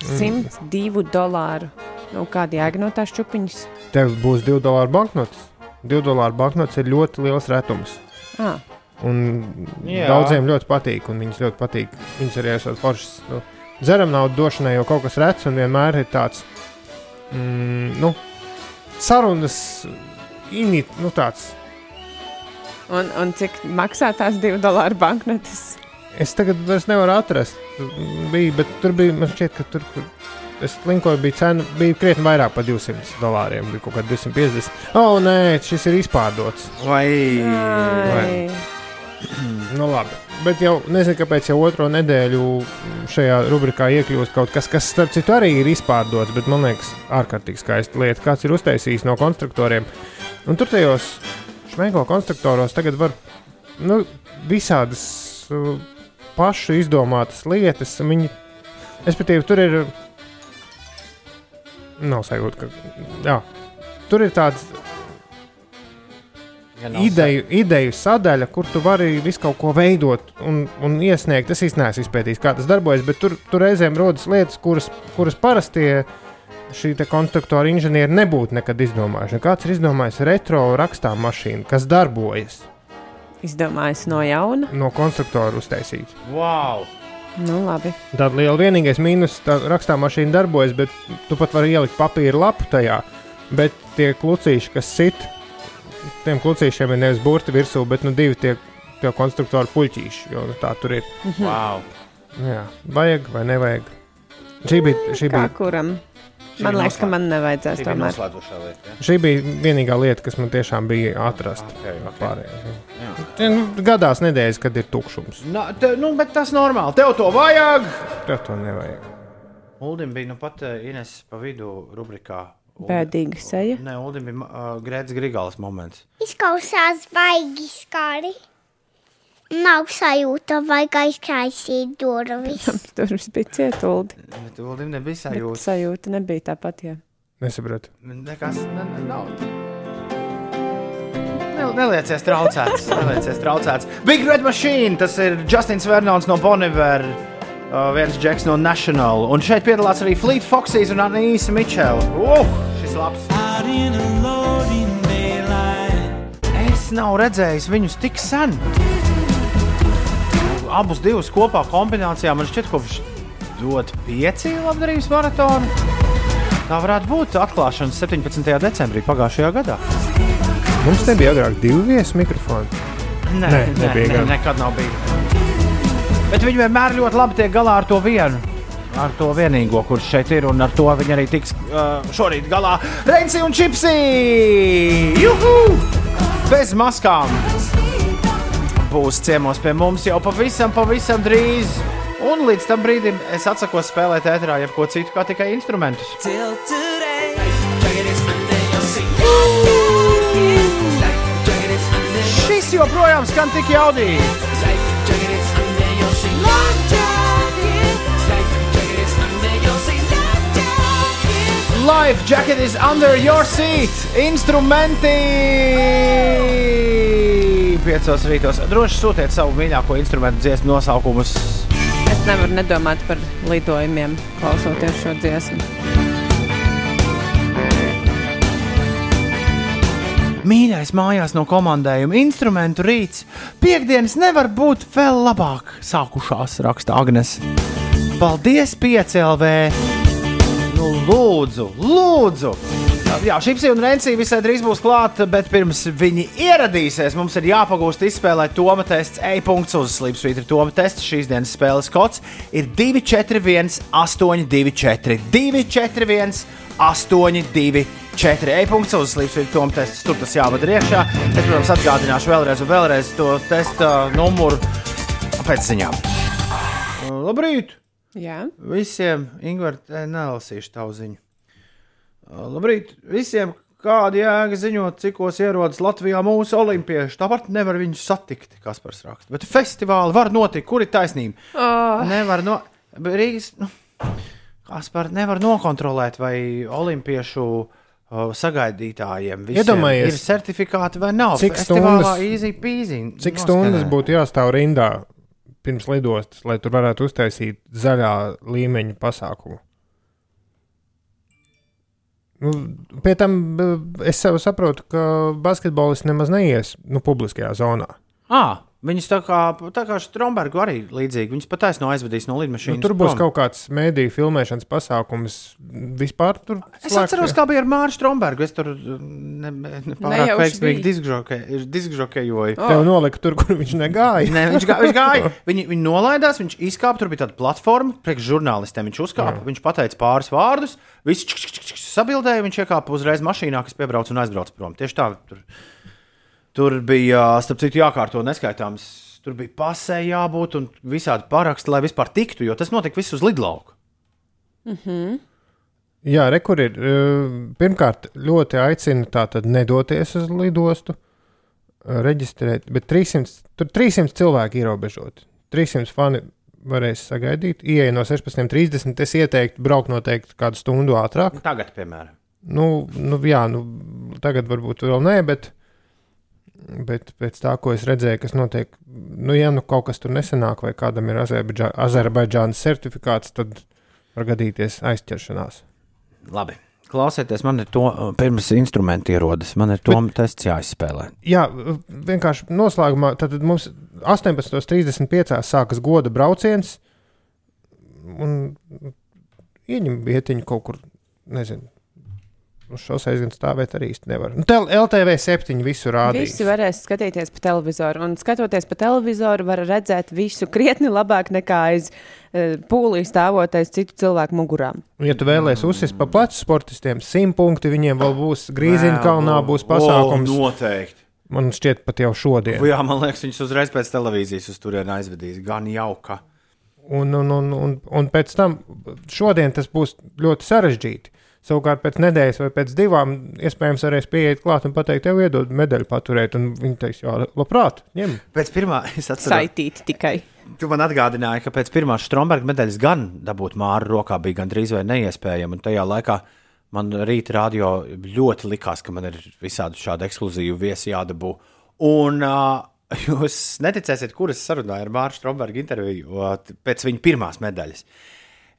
Mm. 102 dolāru. Nu, kāda jēga no tās čupiņas? Tev būs 2 dolāru banknotes. 2 dolāru banknotes ir ļoti liels retums. Ah. Un Jā. Daudziem ļoti patīk, un viņas ļoti patīk. Viņas arī esot foršas. Nu, dzeram naudu došanai jau kaut kas rets, un vienmēr ir tāds mm, nu, sarunas, init, nu tāds. Un, un cik maksā tās 2 dolāru banknotes? Es tagad vairs nevaru atrast, bija, bet tur bija, man šķiet, ka tur, kur es linkoju, bija cena, bija krietni vairāk par 200 dolāriem, bija kaut kā 250. O, oh, nē, šis ir izpārdots. Vai? Vai? Nu, labi. Bet jau nezinu, kāpēc jau otro nedēļu šajā rubrikā iekļūst kaut kas, kas, starp citu, arī ir izpārdots, bet man liekas, ārkārtīgi skaista lieta. Kāds ir uztaisījis no konstruktoriem. Un tur tajos šmēko konstruktoros tagad var nu, visādas uh, pašu izdomātas lietas. Viņi, respektīvi, tur ir. Nav sajūta, ka. Jā, tur ir tāds Ja ideju, ideju sadaļa, kur tu vari visu kaut ko veidot un, un iesniegt. Es īstenībā neesmu izpētījis, kā tas darbojas, bet tur, tur reizēm rodas lietas, kuras, kuras parastie šī te konstruktora inženieri nebūtu nekad izdomājuši. Un Kāds ir izdomājis retro rakstām mašīnu, kas darbojas Izdomājis no jauna. no konstruktora uztaisīt. Wow! Nu, labi. Tāda liela vienīgais mīnus, tā rakstām mašīna darbojas, bet tu pat vari ielikt papīra lapu tajā. Bet tie klucīši, kas sit, tiem klucīšiem ir nevis burti virsū, bet nu divi tie, tie konstruktora puļķīši. Jo nu, tā tur ir. Wow. Jā, vajag vai nevajag. Šī bija, šī Kā bija, kuram? Man liekas, ka man nevajadzēs lieta, ja? šī bija vienīgā lieta, kas man tiešām bija atrast. Okay, okay. Ja, nu, gadās nedēļas, kad ir tukšums. Na, te, nu, bet tas normāli. Tev to vajag. Tev to nevajag. Uldim bija nu pat uh, Ines pa vidu rubrikā. Bēdīga seja. Nē, Uldim bija uh, Grēts Grigāls moments. Izklausās baigi skari. Nav sajūta, vajag aizkaisīt durvis. Tur bija cietuldi. Bet Uldim nebija Bet sajūta. sajūta nebija tāpat. Jā. Nesapratu. Nekas ne, ne, nav. Ne- Neliecies traucēts. Neliecies traucēts. Big Red Machine. Tas ir Justins Vernons no Boniver. Uh, viens džeks no National. Un šeit piedalās arī Fleet Foxes un Anīsa Mičela. Uh, šis labs. es nav redzējis viņus tik sen. Abus divus kopā kombinācijā man šķiet, kopš dot pieci labdarības maratonu. Tā varētu būt atklāšana 17. decembrī pagājušajā gadā. Mums nebija agrāk divu viesu mikrofonu. Nē, Nē, nē, nebija nē, gan. nekad nav bijis. Bet viņi vienmēr ļoti labi tiek galā ar to vienu. Ar to vienīgo, kurš šeit ir, un ar to viņi arī tiks uh, šorīt galā. Reinci un Čipsi! Juhu! Bez maskām! Būs ciemos pie mums jau pavisam, pavisam drīz. Un līdz tam brīdim es atsakos spēlēt ēterā jebko citu, kā tikai instrumentus. Šis joprojām skan tik jaudīgi! Life jacket is under your seat. Instrumenti! Piecos rītos. Droši sūtiet savu mīļāko instrumentu dziesmu nosaukumus. Es nevaru nedomāt par lidojumiem, klausoties šo dziesmu. Mīļais mājās no komandējuma instrumentu rīts. Piektdienas nevar būt vēl labāk sākušās, raksta Agnēs. Paldies, PCLV! Nu, lūdzu, lūdzu! Jā, Šipsi un Renci visai drīz būs klāta, bet pirms viņi ieradīsies, mums ir jāpagūst izspēlēt Toma tests. E-punkts uz Slipsvītra Toma tests. Šīs dienas spēles kods ir 2, 4, 1, 8, 2, 4, 2, 4, 1, 8, 2, 4. E-punkts uz Slipsvītra Toma tests. Tur tas jāvada iekšā. Es, protams, atgādināšu vēlreiz vēlreiz to testa numuru pēc ziņām. Labrīt! Jā. Visiem, Ingūna, nelasīšu tavu ziņu. Labrīt! Visiem, kāda jēga ziņot, cikos ierodas Latvijā mūsu olimpieši. Tāpat nevar viņus satikt, kas par rakstu. Bet festivāli var notikt, kur ir taisnība. Oh. Nevar no Rīgas. Nu, kas par nevar nokontrolēt, vai olimpiešu uh, sagaidītājiem visiem Iedomājies, ir certifikāti vai nav. cik Festivālā stundas- easy peasy. Cik noskanē. stundas būtu jāstāv rindā pirms lidostas, lai tur varētu uztaisīt zaļā līmeņa pasākumu? Nu, pie tam b- es saprotu, ka basketbolists nemaz neies nu, publiskajā zonā. À, viņas tā kā, tā kā Strombergu arī līdzīgi. Viņas pataisno aizvedīs no lidmašīnas. Nu, tur būs prom. kaut kāds mēdīju filmēšanas pasākums. Vispār tur Es atceros, kā bija ar Mārtu Strombergu. Es tur ne, ne, nepārāk Nejauši veiksmīgi diskžokējoju. Tev nolika tur, kur viņš negāja. Nē, viņš, gā, viņš gāja. Viņi, viņi nolaidās, viņš izkāpa. Tur bija tāda platforma, priekš žurnālistiem. Viņš uzkāpa, viņš pateica pāris vārdus, viss sabildēja. Viņš iekāpa uzreiz mašīnā, kas piebrauca un aizbrauca prom. Tieši tā. Tur, tur bija, starp citu, jākārto neskaitāms. Tur bija pasē jābūt un visādi paraksti, lai vispār tiktu, jo tas notika viss uz lidlauka. Mhm. Jā, rekur ir. Pirmkārt, ļoti aicinu tātad nedoties uz lidostu, reģistrēt, bet 300, tur 300 cilvēki ierobežoti. 300 fani varēs sagaidīt. Ieja no 16.30. Es ieteiktu braukt noteikti kādu stundu ātrāk. Tagad, piemēram. Nu, nu, jā, nu, tagad varbūt vēl nē, bet, bet pēc tā, ko es redzēju, kas notiek, nu, ja nu kaut kas tur nesenāk, vai kādam ir Azerbaidžā- Azerbaidžānas certifikāts, tad var gadīties aizķeršanās. Labi. Klausieties, man ir to pirms instrumenti ierodas. Man ir to tests jāizspēlē. Jā, vienkārši noslēgumā tad mums 18.35. sākas goda brauciens. Un ieņem vietiņu kaut kur, nezinu. Uz šoseis gan stāvēt arī īsti nevar. Nu, LTV 7 visu rādīs. Visi varēs skatīties pa televizoru, un skatoties pa televizoru, var redzēt visu krietni labāk nekā aiz uh, pūlī stāvoties citu cilvēku mugurām. Un, Ja tu vēlēsies uzsist pa plecu sportistiem, simt punkti viņiem vēl būs. Grīziņā kalnā būs pasākums. O, noteikti. Man šķiet, pat jau šodien. Jā, man liekas, viņš uzreiz pēc televīzijas uz turieni aizvedīs. Gan jauka. Un, un, un, un, un pēc tam šodien tas būs ļoti sarežģīti. Savukārt pēc nedēļas vai pēc divām iespējams varēs pieiet klāt un pateikt, tev iedod medaļu paturēt. Un viņi teiks, jā, labprāt, ņem. Pēc pirmā, es atceros, Saitīt tikai. Tu man atgādināji, ka pēc pirmās Stromberga medaļas gan dabūt māru rokā bija gandrīz vai neiespējami. Un tajā laikā man rīta radio ļoti likās, ka man ir visādi šādi ekskluzīvi viesi jādabū. Un uh, jūs neticēsiet, kuras sarunāju ar Mārtu Stromberga interviju uh, pēc viņa pirmās medaļas.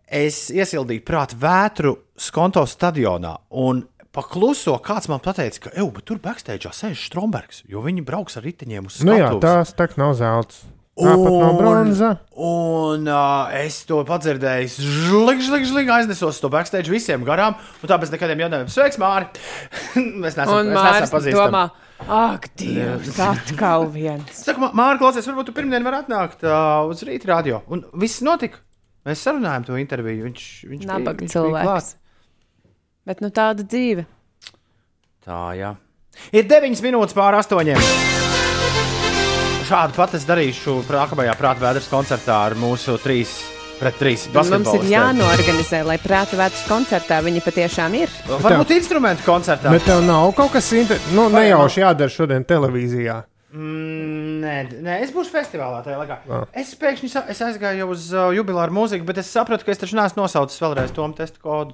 Es iesildīju prātu vētru Skonto stadionā un pakluso kāds man teica, ka, ej, bet tur backstage sēž Strombergs, jo viņi brauks ar riteņiem uz Nu jā, skatuves. tās tā kā nav zelts. Tāpat nav bronza. Un uh, es to padzirdēju, žlig, žlig, žlig, aiznesos to backstage visiem garām. Un tāpēc nekādiem jautājumiem, sveiks, Māri! mēs neesam, neesam pazīstami. domā, ak, Dievs, atkal viens. Saka, "Mā- Māri, klausies, varbūt tu pirmdien vari atnākt uh, uz rīta radio. Un viss notika. Mēs sarunājām to interviju. Viņš, viņš bija- Nabaga bija cilvēks. klāt. Bet nu tāda dzīve. Tā, jā. Ir 9 minūtes pāri 8. Šādu pat es darīšu nākamajā prāta vēders koncertā ar mūsu 3 pret 3 Mums ir jānorganizē, lai prāta vētras koncertā viņi patiešām ir. Varbūt instrumentu koncertā. Bet tev nav kaut kas inter... nu, nejauši jādara šodien televīzijā. Mm, nē, nē, es būšu festivālā tajā laikā. Ah. Es pēkšņi sa es aizgāju jau uz uh, jubileāru mūziku, bet es sapratu, ka es taču neesmu nosaucis vēlreiz to testu kodu.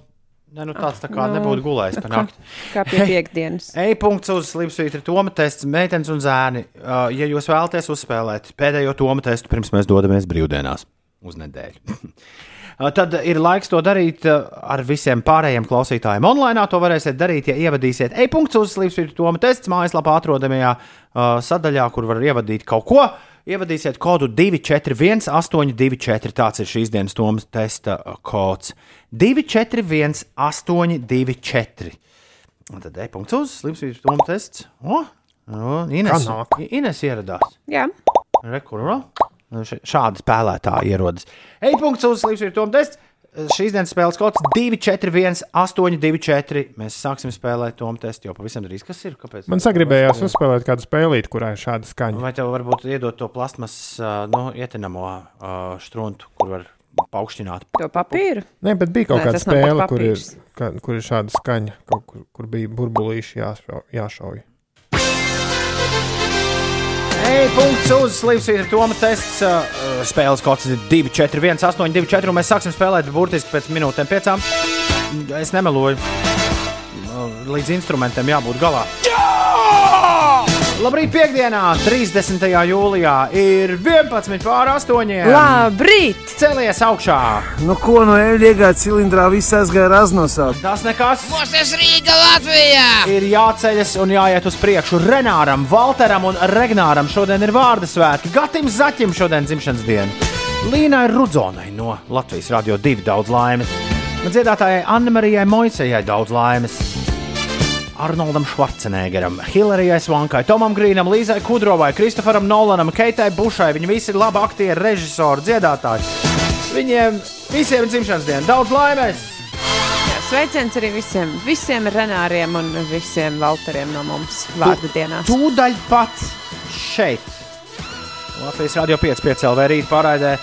Nē, nu tāds tā kā Nu, nebūtu gulējis par nakti. kā pie piekdienas. E-punkts uz slimsvītra Toma tests, meitenes un zēni. Uh, ja jūs vēlaties uzspēlēt pēdējo Toma testu, pirms mēs dodamies brīvdienās uz nedēļu. Uh, Tad ir laiks to darīt uh, ar visiem pārējiem klausītājiem. Online to varēsiet darīt, ja ievadīsiet e-punkts uz Slimsvītra Toma tests mājaslapā atrodamajā uh, sadaļā, kur var ievadīt kaut ko. Ievadīsiet kodu 241, 824. Tāds ir šīs dienas Tomas testa kods. 241, 824. Un tad e-punkts uz Slimsvītra Toma tests. O, o, Ines? Ines ieradās. Jā. Rekurā. Šādi spēlētāji ierodas. E-punkts uz Slimsvītra Toma tests. Šīs dienas spēles kods 241, 824. Mēs sāksim spēlēt Toma testu jau pavisam drīz. Kas ir? Kāpēc? Man sagribējās uzspēlēt kādu spēlīti, kurā ir šāda skaņa. Vai tev varbūt iedot to plasmas, nu, ietinamo ā, struntu, kur var paukšķināt? To papīru? Nē, bet bija kaut Nē, kāda spēle, kur ir, ka, kur ir šāda skaņa, kaut kur, kur bija burbulīši jāšau- jāšauj. E-punkts uz Slimsvītra Toma tests. Spēles kods ir 241, 824. Un mēs sāksim spēlēt burtiski pēc minūtēm, piecām. Es nemeloju. Līdz instrumentiem jābūt galā. Labrīt, piekdienā, 30. jūlijā, ir 11 pār 8. Labrīt! Celies augšā! Nu, ko no eļļa cilindrā, viss aizgāja raznosā. Tas nekas. Mūsu Rīga Latvijā! Ir jāceļas un jāiet uz priekšu. Renāram, Valteram un Regnāram šodien ir vārdu svētki. Gatim Zaķim šodien dzimšanas diena. Līnai Rudzonai no Latvijas Rādio 2 daudz laimes. Dziedātājai Annemarijai Moisejai daudz laimes. Arnoldam Schwarzeneggeram, Hilarijai Svankai, Tomam Grīnam, Līzai Kudrovai, Kristoferam Nolanam, Keitai Bušai. Viņi visi ir labi aktieri, režisori, dziedātāji. Viņiem visiem ir dzimšanas diena. Daudz laimes! Sveiciens arī visiem, visiem renāriem un visiem valteriem no mums vārdu dienās. Tūdaļ pat šeit. Latvijas Rādio 5, 5 LV rīta pārraidē.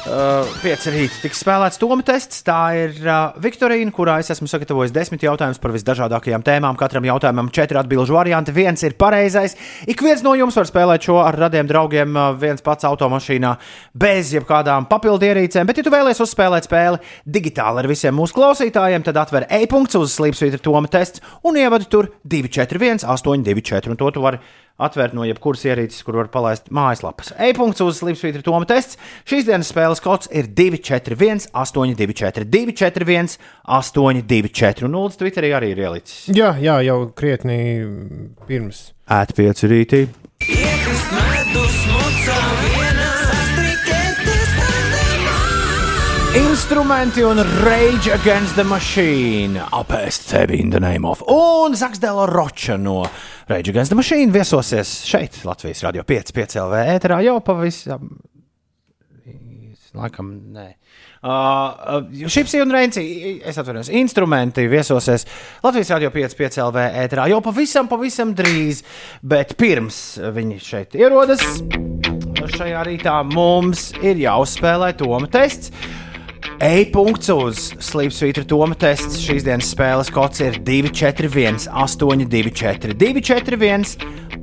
Uh, 5 rīta tiks spēlēts Toma tests. Tā ir uh, Viktorīna, kurā es esmu sagatavojis desmit jautājumus par visdažādākajām tēmām. Katram jautājumam četri atbildžu varianti. Viens ir pareizais. Ik viens no jums var spēlēt šo ar radiem draugiem, uh, viens pats automašīnā, bez jebkādām papildu ierīcēm. Bet, ja tu vēlies uzspēlēt spēli digitāli ar visiem mūsu klausītājiem, tad atver e-punkts uz Slimsvītra Toma tests un ievadi tur 241, 824. Un to tu vari atvērt no jebkuras ierīces, kur var palaist mājaslapas. E-punkts uz Slimsvītra Toma tests. Šīs dienas spēles kods ir 241, 824, 241, 824. Un Nulles Twitterī arī ir ielicis. Jā, jā, jau krietni pirms. Ēt 5 rītī. Iekrist medus mucā Instrumenti un Rage Against the Machine. Apēst tevi in the name of. Un Zaksdēla Roča no Rage Against the Machine viesosies šeit, Latvijas Rādio 5, 5 LV ēterā jau pavisam. Laikam, nē. Uh, Šipsi un Reinci, es atvainojos, instrumenti viesosies Latvijas Rādio 5, 5 LV ēterā jau pavisam, pavisam drīz. Bet pirms viņi šeit ierodas, šajā rītā mums ir jāuzspēlē Toma tests. E-punkts uz Slimsvītra Toma tests. Šīs dienas spēles kods ir 241, 824, 241,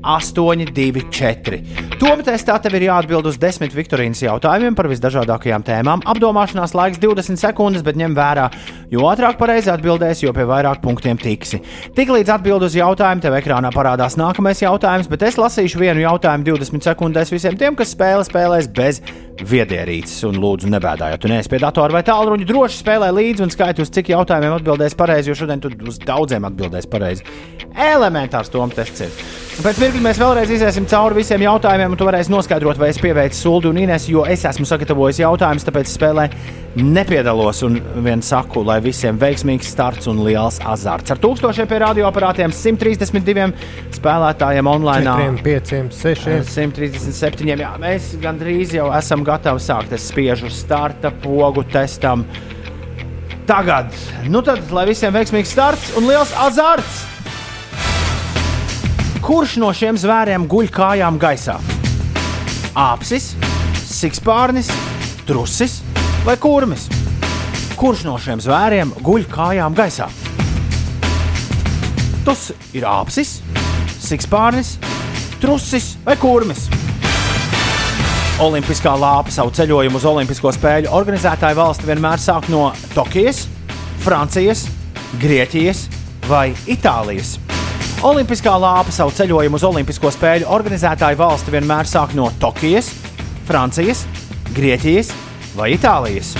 824. Toma testā tev ir jāatbild uz desmit Viktorīnas jautājumiem par visdažādākajām tēmām. Apdomāšanās laiks 20 sekundes, bet ņem vērā, Jo ātrāk pareizi atbildēsi, jo pie vairāk punktiem tiksi. Tiklīdz atbild uz jautājumu, tev ekrānā parādās nākamais jautājums, bet es lasīšu vienu jautājumu 20 sekundēs visiem tiem, kas spēle spēlēs bez viedierīces. Un lūdzu, nebēdājiet, tu neesi pie datora vai tālruņa. Droši spēlē līdzi un skaiti, uz cik jautājumiem atbildēs pareizi, jo šodien tu uz daudziem atbildēs pareizi. Elementārs tom tests ir. Pēc mirkļa mēs vēlreiz iziesim cauri visiem jautājumiem, un tu varēsi noskaidrot, vai es pieveicu Sulu un Inês, jo es esmu sagatavojis jautājumus, tāpēc spēlē nepiedalos. Un vien saku, lai visiem veiksmīgs starts un liels azarts. Ar tūkstošiem pie radioaparātiem, 132 spēlētājiem online. 4, 5, 6. 137. Jā, mēs gandrīz jau esam gatavi sākt. Es spiežu starta pogu testam. Tagad, nu tad, lai visiem veiksmīgs starts un liels azarts! Kurš no šiem zvēriem guļ kājām gaisā? Āpsis, sikspārnis, trusis vai kurmis? Kurš no šiem zvēriem guļ kājām gaisā? Tas ir āpsis, sikspārnis, trusis vai kurmis. Olimpiskā lāpa savu ceļojumu uz Olimpisko spēļu organizētāju valsti vienmēr sāk no Tokijas, Francijas, Grieķijas vai Itālijas. Olimpiskā lāpa savu ceļojumu uz Olimpisko spēļu organizētāju valsti vienmēr sāk no Tokijas, Francijas, Grieķijas vai Itālijas.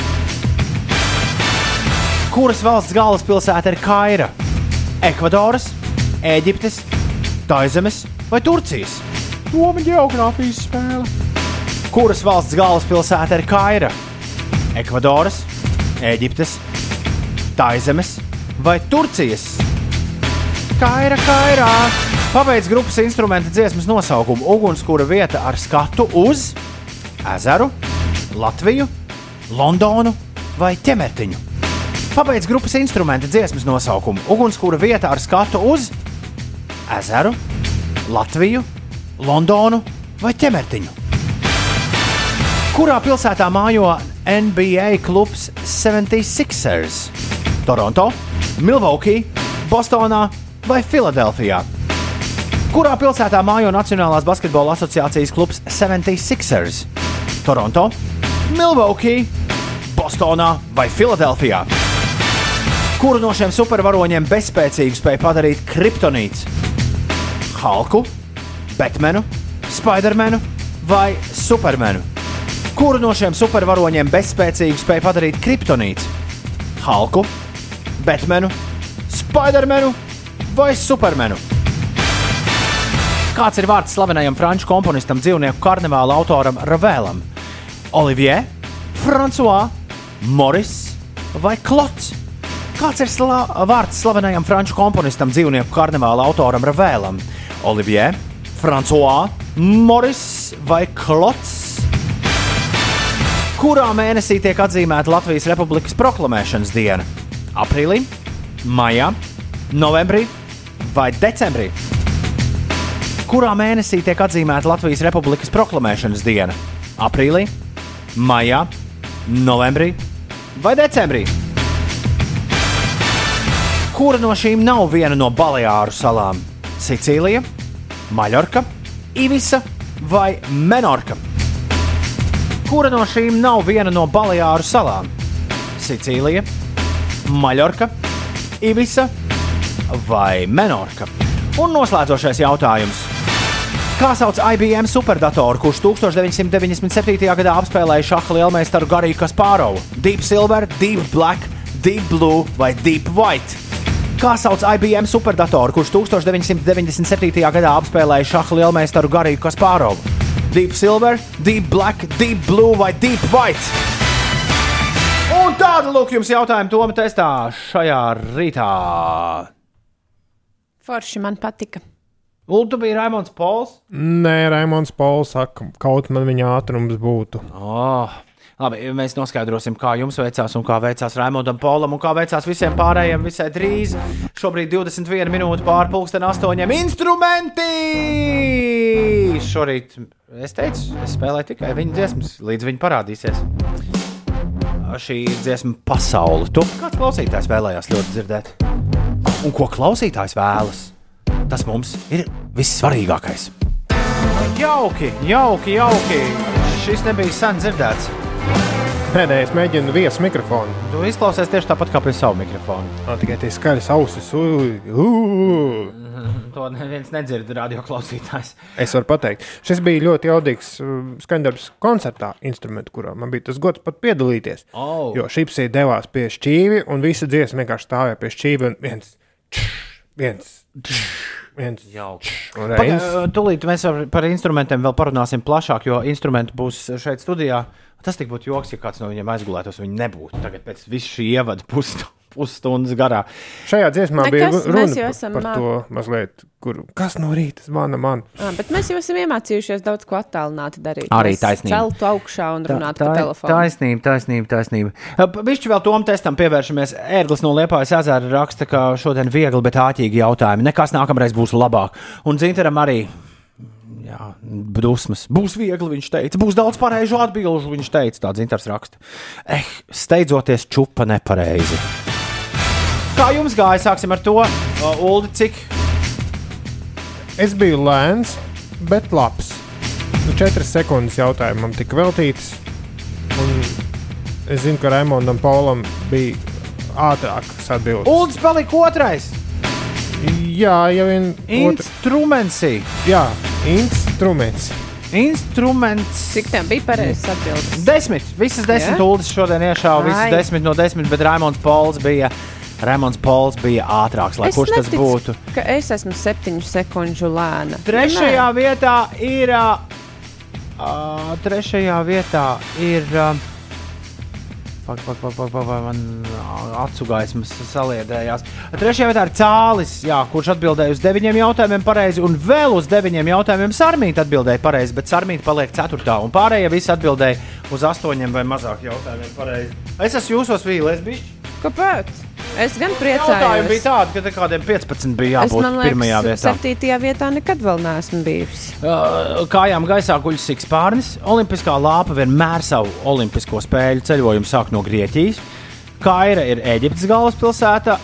Kuras valsts galvaspilsēta ir Kaira? Ekvadoras, Eģiptes, Taizemes vai Turcijas? Doma geogrāfijas spēle. Kuras valsts galvaspilsēta ir Kaira? Ekvadoras, Eģiptes, Taizemes vai Turcijas? Kaira, kairā! Pabeidz grupas instrumenta dziesmas nosaukumu Ugunskura vieta ar skatu uz ezeru, Latviju, Londonu vai ķemertiņu. Pabeidz grupas instrumenta dziesmas nosaukumu Ugunskura vieta ar skatu uz ezeru, Latviju, Londonu vai ķemertiņu. Kurā pilsētā mājo NBA klubs 76ers? Toronto, Milwaukee, Bostonā vai Filadelfijā? Kurā pilsētā mājo Nacionālās basketbola asociācijas klubs 76ers? Toronto, Milwaukee, Bostonā vai Filadelfijā? Kuru no šiem supervaroņiem bezspēcīgu spēja padarīt kriptonīts? Halku, Batmanu, Spidermanu vai Supermanu? Kuru no šiem supervaroņiem bezspēcīgu spēja padarīt kriptonīts? Halku, Batmanu, Spidermanu vai Supermanu? Kāds ir vārds slavenajam franču komponistam, dzīvnieku karnevāla autoram Ravēlam? Olivier, François, Moris vai Klots? Kāds ir sla vārds slavenajam franču komponistam, dzīvnieku karnevāla autoram Ravēlam? Olivier, François, Moris vai Klots? Kurā mēnesī tiek atzīmēta Latvijas Republikas proklamēšanas diena? Aprīlī, maijā, novembrī vai decembrī? Kurā mēnesī tiek atzīmēta Latvijas Republikas proklamēšanas diena? Aprīlī, maijā, novembrī vai decembrī? Kura no šīm nav viena no Baleāru salām? Sicīlija, Maļorka, Ivisa vai Menorka? Kura no šīm nav viena no Baleāru salām? Sicīlija, Maļorka, Ivisa vai Menorka? Un noslēdzošais jautājums. Kā sauc IBM superdatoru, kurš 1997. gadā apspēlēja šaha lielmeistaru Gariju Kaspārovu? Deep Silver, Deep Black, Deep Blue vai Deep White? Kā sauc IBM superdatoru, kurš 1997. gadā apspēlēja šaha lielmeistaru Gariju Kaspārovu? Deep Silver, Deep Black, Deep Blue vai Deep White? Un tāda lūk jums jautājuma Toma testā šajā rītā. Forši man patika. Un tu biji Raimons Pols? Nē, Raimons Pols saka, kaut man viņa ātrums būtu. Oh. Labi, mēs noskaidrosim, kā jums veicās, un kā veicās Raimondam Polam, un kā veicās visiem pārējiem visai drīz. Šobrīd 21 minūtes pāri pusdien astoņiem instrumenti! Šorīt es teicu, es spēlēju tikai viņa dziesmas, līdz viņa parādīsies. Šī dziesma pasaule. To kāds klausītājs vēlējās ļoti dzirdēt. Un ko klausītājs vēlas, tas mums ir vissvarīgākais. Jauki, jauki, jauki. Šis nebija sen dzirdēts. Pēdējais mēģinu viesu mikrofonu. Tu izklausies tieši tāpat kā pie savu mikrofonu. Tā tikai tie skaļas ausis. Ui, ui. To neviens nedzird, radio klausītājs. Es varu pateikt, šis bija ļoti jaudīgs uh, skaņdarbs koncertā, instrumentu, kurā man bija tas gods pat piedalīties. Oh. Jo šī devās pie šķīvi, un visa dziesma vienkārši stāvēja pie šķīvi. un Viens, viens, viens jauks. Tūlīt mēs par, instrumentiem vēl parunāsim plašāk, jo instrumenti būs šeit studijā. Tas tik būtu joks, ja kāds no viņiem aizgulētos, viņi nebūtu. Tagad pēc visu šī ievada pus, pusstundas garā. Šajā dziesmā Nekas, bija mēs runa par, par to mazliet, kur, kas no rīta zvana man. À, bet mēs jau esam iemācījušies daudz ko attālināti darīt. Arī taisnība. Celtu augšā un runāt pa tā, telefonu. taisnība, taisnība, taisnība. Bišķi vēl tom testam pievēršamies. Ērglis no Liepājas ezera raksta, ka šodien viegli, bet āķīgi jautājumi. Nekas nākamreiz būs labāk. Un Zinteram arī. Jā, dusmas. Būs viegli, viņš teica. Būs daudz pareizu atbildžu, viņš teica. Tāds Zintars raksta. Eh, steidzoties čupa nepareizi. Kā jums gāja? Sāksim ar to. Uh, Uldi, cik? Es biju lēns, bet labs. Nu, četras sekundes jautājumam tika veltītas. Un es zinu, ka Raimondam Paulam bija ātrākas atbildes. Uldis palika otrais. Jā, jau vien. Instruments. Jā, instruments. Instruments. Cik tam bija pareizs atbildes? Desmit. Visas desmit Jā? ULDIS šodien iešāva. Visas desmit no desmit, bet Raimons Pols bija. Raimons Pols bija ātrāks, lai Es kurš tas neticu, būtu. Ka es esmu septiņu sekundžu lēna. Trešajā Nē. vietā ir. Uh, trešajā vietā ir. Uh, Pak, pak, pak, pak, pak, man acu gaismas saliedējās. Trešajā vietā ir Cālis, jā, kurš atbildēja uz deviņiem jautājumiem pareizi, un vēl uz deviņiem jautājumiem Sarmīta atbildēja pareizi, bet Sarmīta paliek ceturtā, un pārējie visi atbildēja uz astoņiem vai mazāk jautājumiem pareizi. Es esmu jūsos vīlies, bišķi. Kāpēc? Es gan Jautājumi priecājos. bija tādi, ka te kādiem 15 bija Es jābūt man pirmajā liekas, vietā. septītajā vietā nekad vēl neesmu bijusi. Uh, Kājām gaisā guļ sikspārnis. Olimpiskā lāpa vienmēr savu olimpisko spēļu ceļojumu sāk no Grieķijas. Kaira ir Eģiptes galvaspilsēta.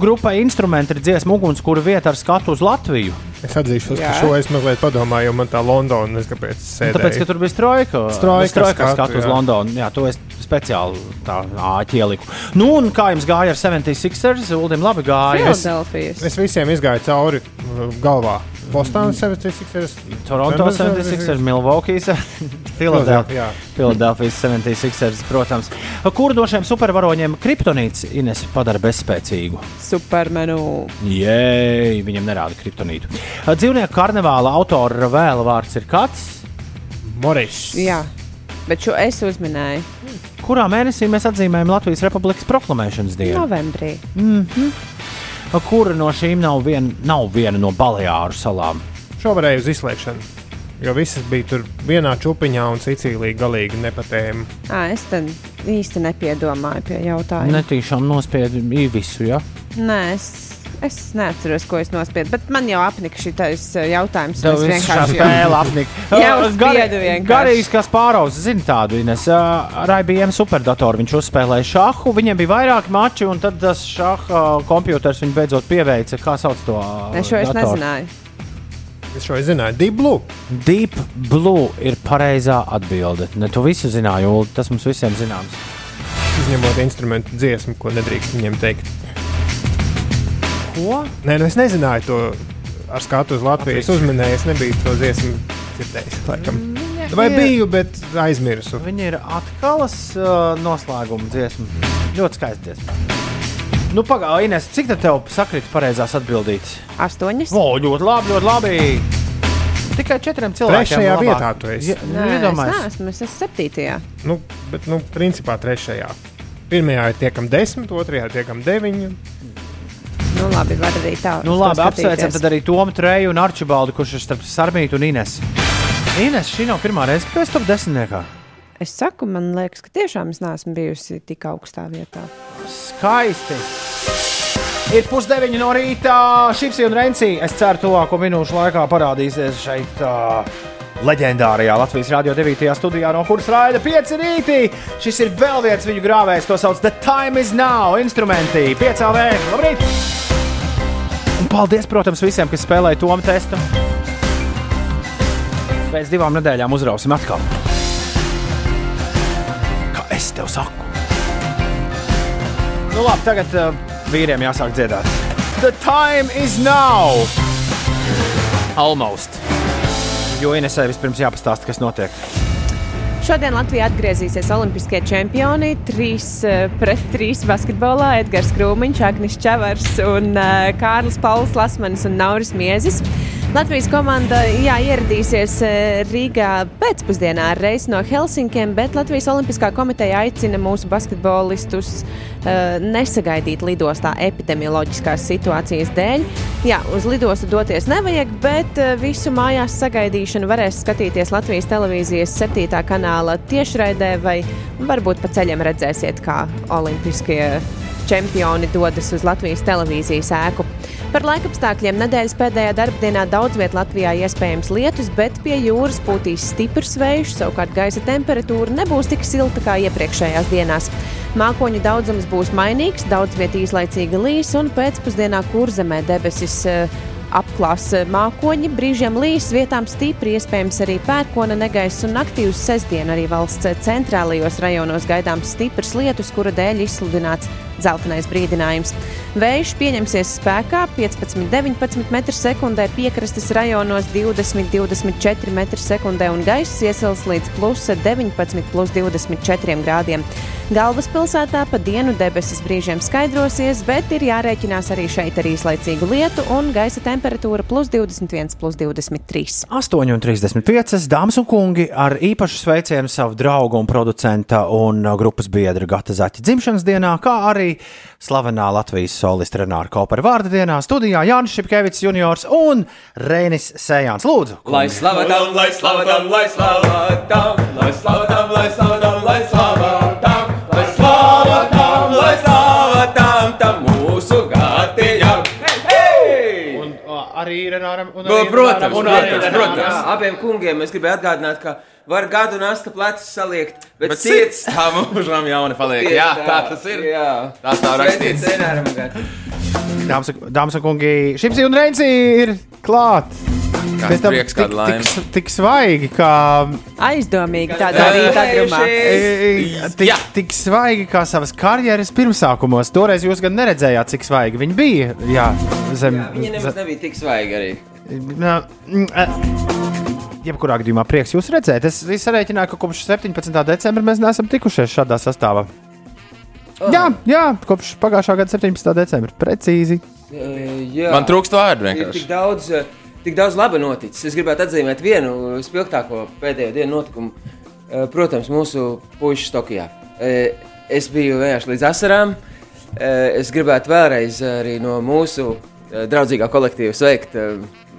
Grupai instrumenti ir dziesmu uguns, kura vieta ar skatu uz Latviju. Es atzīšu, ka šo es mazliet padomāju, jo man tā Londona nezinu, kāpēc. Un Tāpēc, ka tur bija strojka. Strojka strojka skatu, skatu uz jā. Londonu. Jā, to es speciāli tā āķi ieliku. Nu, un kā jums gāja ar 76ers? Uldim labi gāja. Es, es visiem izgāju cauri uh, galvā. Bostonas 76ers, Toronto 76ers, Milwaukee, Philadelphia. Philadelphia 76ers, protams. Kuru no šiem supervaroņiem kriptonīts Ines padara bezspēcīgu? Supermenu. Jē, viņam nerāda kriptonītu. Dzīvnieku karnevāla autora vēla vārds ir kāds? Moris. Jā, bet šo es uzminēju. Kurā mēnesī mēs atzīmējam Latvijas Republikas proklamēšanas dienu? Novembrī. Mm -hmm. Kura no šīm nav, vien, nav viena no Baleāru salām? Šo varēja uz izslēgšanu. Jo visas bija tur vienā čūpiņā, un Sicīlija galīgi nepatēma. À, es tam īsti nepiedomāju pie jautājuma. Netīšām nospiedu visu, ja? Nē, es, es neatceros, ko es nospiedu, bet man jau apnika šis jautājums. Tev Es vienkārši spēle apnika. Jau spiedu vienkārši. Garīgs kā Spārovs, zina tādu, Ines. Ar IBM superdatoru viņš uzspēlēja šahu, viņiem bija vairāki mači, un tad tas šaha kompjuters viņu beidzot pieveica. Kā sauc to? Es šo es datoru? nezināju. Es šo zināju. Deep Blue. Deep Blue ir pareizā atbilde. Ne, tu visu zināji, Ulu, tas mums visiem zināms. Izņemot instrumentu dziesmu, ko nedrīkst viņiem teikt. Ko? Nē, nu es nezināju to ar skatu uz Latviju. Es uzminēju, es nebiju to dziesmu dzirdējis. Laikam. Vai ir- biju, bet aizmirsu. Viņa ir atkalas uh, noslēguma dziesma. Ļoti skaista dziesma. Nu, pagaidi, Ines, cik tad tev sakrita pareizās atbildītas? Astoņas. O, ļoti labi, ļoti labi. Tikai četriem cilvēkiem. Trešajā labāk. vietā tu esi. Ja, Nē, nu, es neesmu, es esmu septītajā. Nu, bet, nu, principā trešajā. Pirmajā ir tiekam desmit, otrajā tiekam deviņi. Nu, labi, var arī tā. Nu, labi, apsveicam tad arī Tomu Treju un Arčibaldu, kurš ir starp Sarmītu un Ines. Ines, šī nav pirmā reize, kad tu esi top desmitniekā. Es saku, man liekas, ka tiešām es neesmu bijusi tik augstā vietā. Skaisti! Ir pusdeviņi no rīta. Šipsi un Renci. Es ceru, tuvāko minūšu laikā parādīsies šeit. Uh, Leģendārajā Latvijas Rādio 9. studijā, no kuras raida 5 rītī. Šis ir vēl viens viņu grāvējs, to sauc The Time is Now. Instrumenti 5 LV. Labrīt! Un paldies, protams, visiem, kas spēlēja tomu testu. Pēc divām nedēļām uzrausim atkal. Kā es tev saku. Nu, labi, tagad uh, vīriem jāsāk dziedāt. The time is now! Almost. Jo Inesē vispirms jāpastāsta, kas notiek. Šodien Latvijā atgriezīsies olimpiskie čempioni. Trīs eh, pret trīs basketbolā - Edgars Krūmiņš, Agnis Čavars un eh, Kārlis Pauls Lasmanis un Nauris Miezis. Latvijas komanda jā, ieradīsies eh, Rīgā pēcpusdienā ar reisi no Helsinkiem, bet Latvijas Olimpiskā komiteja aicina mūsu basketbolistus uh, nesagaidīt lidostā epidemioloģiskās situācijas dēļ. Jā, uz lidostu doties nevajag, bet uh, visu mājās sagaidīšanu varēs skatīties Latvijas televīzijas 7. kanāla tiešraidē, vai varbūt pa ceļam redzēsiet, kā olimpiskie čempioni dodas uz Latvijas televīzijas ēku. Par laikapstākļiem nedēļas pēdējā darbdienā daudz vietā Latvijā iespējams lietus, bet pie jūras pūtīs stiprs vējš, savukārt gaisa temperatūra nebūs tik silta kā iepriekšējās dienās. Mākoņu daudzums būs mainīgs, daudz vietā īslaicīga līs un pēcpusdienā kurzemē debesis. eh, Apklās eh, mākoņi, brīžiem līs, vietām stipri, iespējams arī pērkona negaiss un naktī uz sestdienu arī valsts centrālajos rajonos gaidāms stiprs lietus, kura dēļ izsludināts dzeltenais brīdinājums. Vējš pieņemsies spēkā 15-19 m2, piekrastes rajonos 20-24 m2 un gaiss iesils līdz plus 19, plus 24 grādiem. Galvaspilsētā pa dienu debesis brīžiem skaidrosies, bet ir jārēķinās arī šeit ar īslaicīgu lietu un gaisa temperatūra plus 21, plus 23. 8,35. Dāmas un kungi, ar īpašu sveicienu savu draugu un producenta un grupas biedra Gata Zaķa dzimšanas dienā, kā arī slavenā Latvijas solista Renāra Kopera vārda dienā studijā Jānis Šepkevits juniors un Reinis Sējāns. Lūdzu! Lai slava tam, lai slava tam, lai slava tam, lai slava tam, lai slava tam, lai slava arī Renāram. Un No, protams, un arī protams, Renāram. protams. Jā, abiem kungiem es gribēju atgādināt, ka var gadu un astu plecus saliekt, bet, Bet sirds tā mūžām jauna paliek. Jā, tā, tas ir. jā. Tā stāv rakstīts. Dāmas, un- un kungi, Šimsi un Reinci ir klāt. Pēc tam prieks, tik, tik, tik svaigi, kā Aizdomīgi tādā rīta agrumā. E, Tik, tik svaigi kā savas karjeras pirmsākumos. Toreiz jūs gan neredzējāt, cik svaigi viņi bija. Jā, zem, Viņa nemaz nebija tik svaiga arī. Nā, mm, Jebkurā gadījumā prieks jūs redzēt. Es, es sarēķināju, ka kopš 17. decembra mēs neesam tikušies šādā sastāvā. Oh. Jā, jā, kopš pagājušā gada 17. decembra. Precīzi. Jā. Man trūkst vārdu Ir vienkārši. tik daudz, eh, tik daudz laba noticis. Es gribētu atzīmēt vienu spilgtāko pēdējo dienu notikumu. Eh, Protams, mūsu puikas Tokijā. Eh, Es biju vienkārši līdz asarām. Eh, Es gribētu vēlreiz arī no mūsu draudzīgā kolektīva sveikt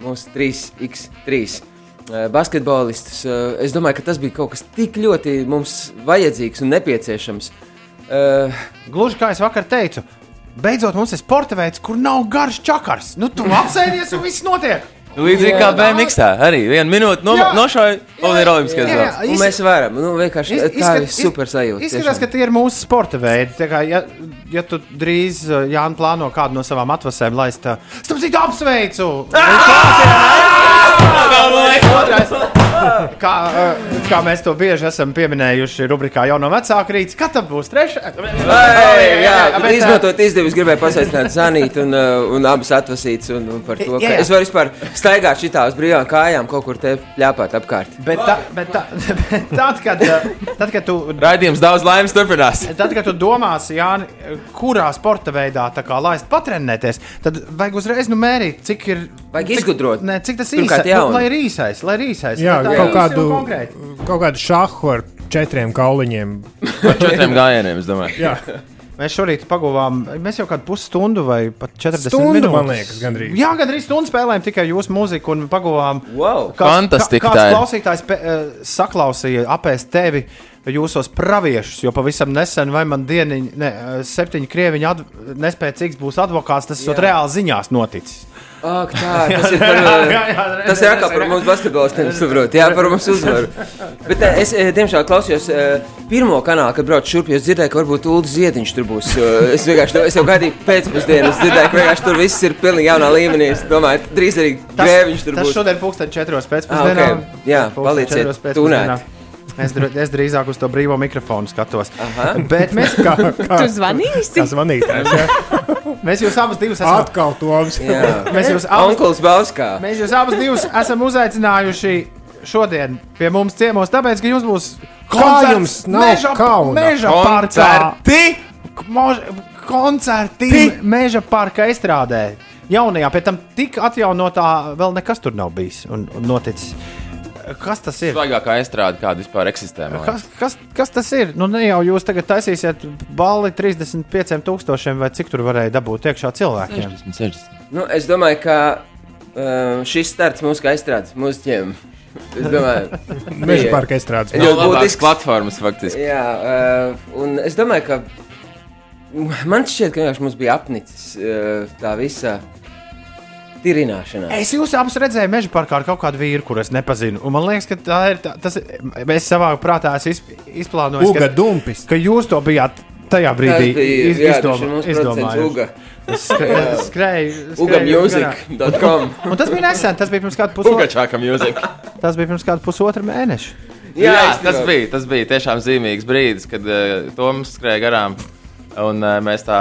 mūsu 3x3 eh, basketbolistus. Es domāju, ka tas bija kaut kas tik ļoti mums vajadzīgs un nepieciešams. Gluži kā es vakar teicu, beidzot mums ir sporta veids, kur nav garš čakars. Nu, tu apsēdies un viss notiek. Līdzīgi kā BMX, arī viena minūte no, nošauja un ir olimpiskais zelts. Un mēs varam, nu, vienkārši Iz- tā ir super sajūta. Izskatās, ka tie ir mūsu sporta veidi. Tā Kā, ja, ja tu drīz uh, Jānis plāno kādu no savām atvasēm laist, uh, starp citu, apsveicu! Otrais. Kā, uh, kā mēs to bieži esam pieminējuši rubrikā jau no vecāka rīta, kad tam būs trešais? Jā, bet izmantot izdevības, gribēju pasveicināt Zanītu un, un abas atvasītas. Un, un par to, Jā, ka jā. es varu vispār staigāt šitā uz brīvām kājām, kaut kur te pļāpāt apkārt. Bet, tā, bet, tā, bet tad, kad, tad, kad tu Raidījums daudz laimes turpinās. Tad, kad tu domāsi, Jāni, kurā sporta veidā tā kā laist patrenēties, tad vajag uzreiz nu mērīt, cik ir. Vajag cik, izgudrot. Ne, cik tas īsais, nu, lai ir īsais, lai ir īsais. Jā, lai tā kaut ir kādu, kaut kādu šahu ar četriem kauliņiem. Ar četriem gājieniem, es domāju. Jā. Mēs šorīt paguvām, mēs jau kādu pusstundu vai pat 40 Stundu, minūtes. man liekas, gandrīz. Jā, gandrīz stundu spēlējām tikai jūsu mūziku un paguvām. Wow. Fantastika Kā, tā kāds ir. klausītājs pe, eh, saklausīja apēst tevi jūsos praviešus, jo pavisam nesen vai man dieniņi, ne, eh, septiņi krieviņi adv, nespēcīgs būs advokāts, tas esot reāli ziņās noticis. Ak, tā, tas ir par, Jā, jā, jā, tas ir atkal par mums basketbolistiem, saprot, jā, par mums uzvaru. Bet eh, es, eh, diemžēl, klausījos eh, pirmo kanālu, kad braucu šurp, jo dzirdēju, ka varbūt Ulrichs Ziediņš tur būs. eh, Es vienkārši, es jau gaidīju pēcpusdienu, es dzirdēju, ka vienkārši tur viss ir pilnīgi jaunā līmenī. Es domāju, drīz arī grēviņš tur tas būs. šodien pulksten četros Ah, pēcpusdienā. ok. Jā, Pulksten paliciet četros pēcpusdienā. tunēt. Es, dr es drīzāk uz to brīvo mikrofonu skatos. Aha. Bet mēs Kā- kā- Tu zvanīsi? Kā zvanītājs, jā. Mēs jūs abus divus esam. Atkal Toms. Mēs jūs abus, mēs jūs abus divus esam uzaicinājuši šodien pie mums ciemos, tāpēc, ka jums būs nav meža, meža parkā. Koncerti meža parka izstrādē. Jaunajā, pēc tam tik atjaunotā vēl nekas tur nav bijis un, un noticis. Kas tas ir? Svaigākā estrāde, kāda vispār eksistē. Kas, kas, kas tas ir? Nu, ne jau jūs tagad taisīsiet balli 35,000 vai cik tur varēja dabūt iekšā cilvēkiem. 60, 60. Nu, es domāju, ka uh, šis starts mūsu kā aizstrādes mūziķiem. Es domāju, Meža bija parka izstrādes. ļoti labākas būtisks. platformas faktiski. Jā, uh, un es domāju, ka man šķiet, ka vienkārši mums bija apnicis uh, tā visa tirināšana. Es jūs abus redzēju meža parkā ar kaut kādu vīru, kur es nepazinu. Un man liekas, ka tā ir. Tā, tas, es savā prātā esmu izp, izplānojis, Uga ka, dumpis. ka jūs to bijāt tajā brīdī Tas bija- iz, jā, izdom, tas ir mūsu producents Uga. Es skrēju, skrēju. Ugamusic.com. Un tas bija nesen, tas bija pirms kāda pusotra, tas bija pirms kāda pusotra mēneša. Jā, jā tas, bija, tas bija tiešām zīmīgs brīdis, kad uh, Toms skrēja garām un uh, mēs tā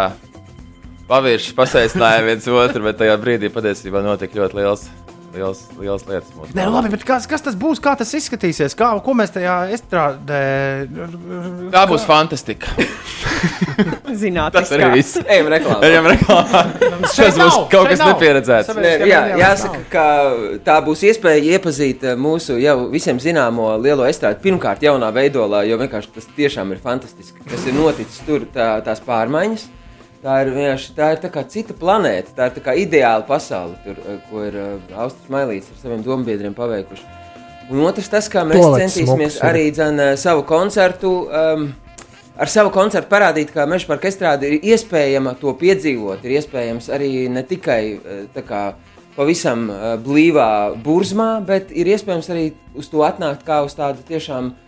pavirši pasaicinājām viens otru, bet tajā brīdī patiesībā notika ļoti liels, liels, liels lietas. Nē, nu labi, bet kas, kas tas būs? Kā tas izskatīsies? Kā, ko mēs tajā izstrādē? Tā būs fantastika. Zinātniskā. Tas arī viss. Ejam reklāmā. Ejam reklāmā. Šeit Tas būs nav, kaut kas nav. nepieredzēts. Nē, jā, jāsaka, ka tā būs iespēja iepazīt eh, mūsu jau visiem zināmo lielo estrādi. Pirmkārt, jaunā veidolā, jo vienkārši tas tiešām ir fantastiski. Tas ir noticis tur, tā, tās pārmaiņas. Tā ir vienkārši tā ir tā kā cita planēta, tā ir tā kā ideāla pasaule, tur, eh, ko ir uh, Austrijas mailīts ar saviem dombiedriem paveikuši. Un otrs, tas, kā mēs Tualetes centīsimies smuks arī dzen, eh, savu koncertu. Um, Ar savu koncertu parādīt, ka meža parka estrāde ir iespējama to piedzīvot. Ir iespējams arī ne tikai eh, tā kā pavisam uh, blīvā burzmā, bet ir iespējams arī uz to atnākt kā uz tādu tiešām uh,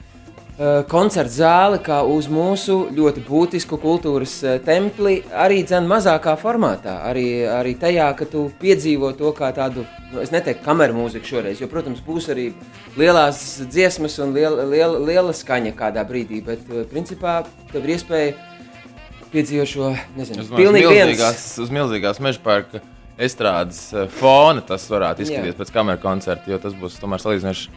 koncertu zāli, kā uz mūsu ļoti būtisku kultūras uh, templi, arī dzēn mazākā formātā. Arī, arī tajā, ka tu piedzīvo to kā tādu, nu, es neteiktu, kameru mūziku šoreiz, jo, protams, būs arī lielās dziesmas un liela, liela, liela skaņa kādā brīdī, bet uh, principā tev ir iespēja piedzīvot šo, nezinu, Uz, pilnīgi viens. milzīgās, uz milzīgās meža parka estrādes eh, fona tas varētu Jā. izskatīties pēc kameras koncerta, jo tas būs tomēr salīdzinoši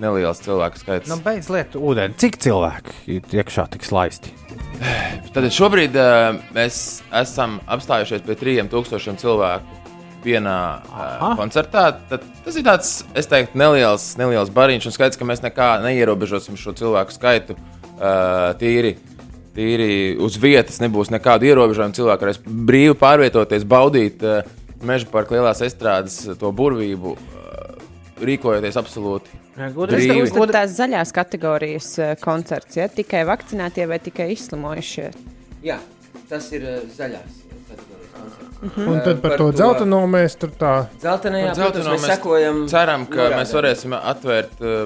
neliels cilvēku skaits. Nu, beidz lietu ūdeni. Cik cilvēki iekšā tiks laisti? Tad šobrīd uh, mēs esam apstājušies pie 3000 cilvēku vienā uh, koncertā. Tad, tas ir tāds, es teiktu, neliels, neliels bariņš, un skaidrs, ka mēs nekā neierobežosim šo cilvēku skaitu uh, tīri. Tīri uz vietas nebūs nekāda ierobežojuma. Cilvēki varēs brīvi pārvietoties, baudīt uh, meža parka lielās estrādes to burvību, uh, rīkojoties absolūti Tas būs tad tās zaļās kategorijas eh, koncerts, ja tikai vakcinētie vai tikai izslimojušie. Jā, tas ir uh, zaļās kategorijas koncerts. Mhm. Un tad par Eh, to dzelteno mēs tur tā. Par protams, dzelteno mēs sekojam Ceram, ka norādēm. mēs varēsim atvērt uh,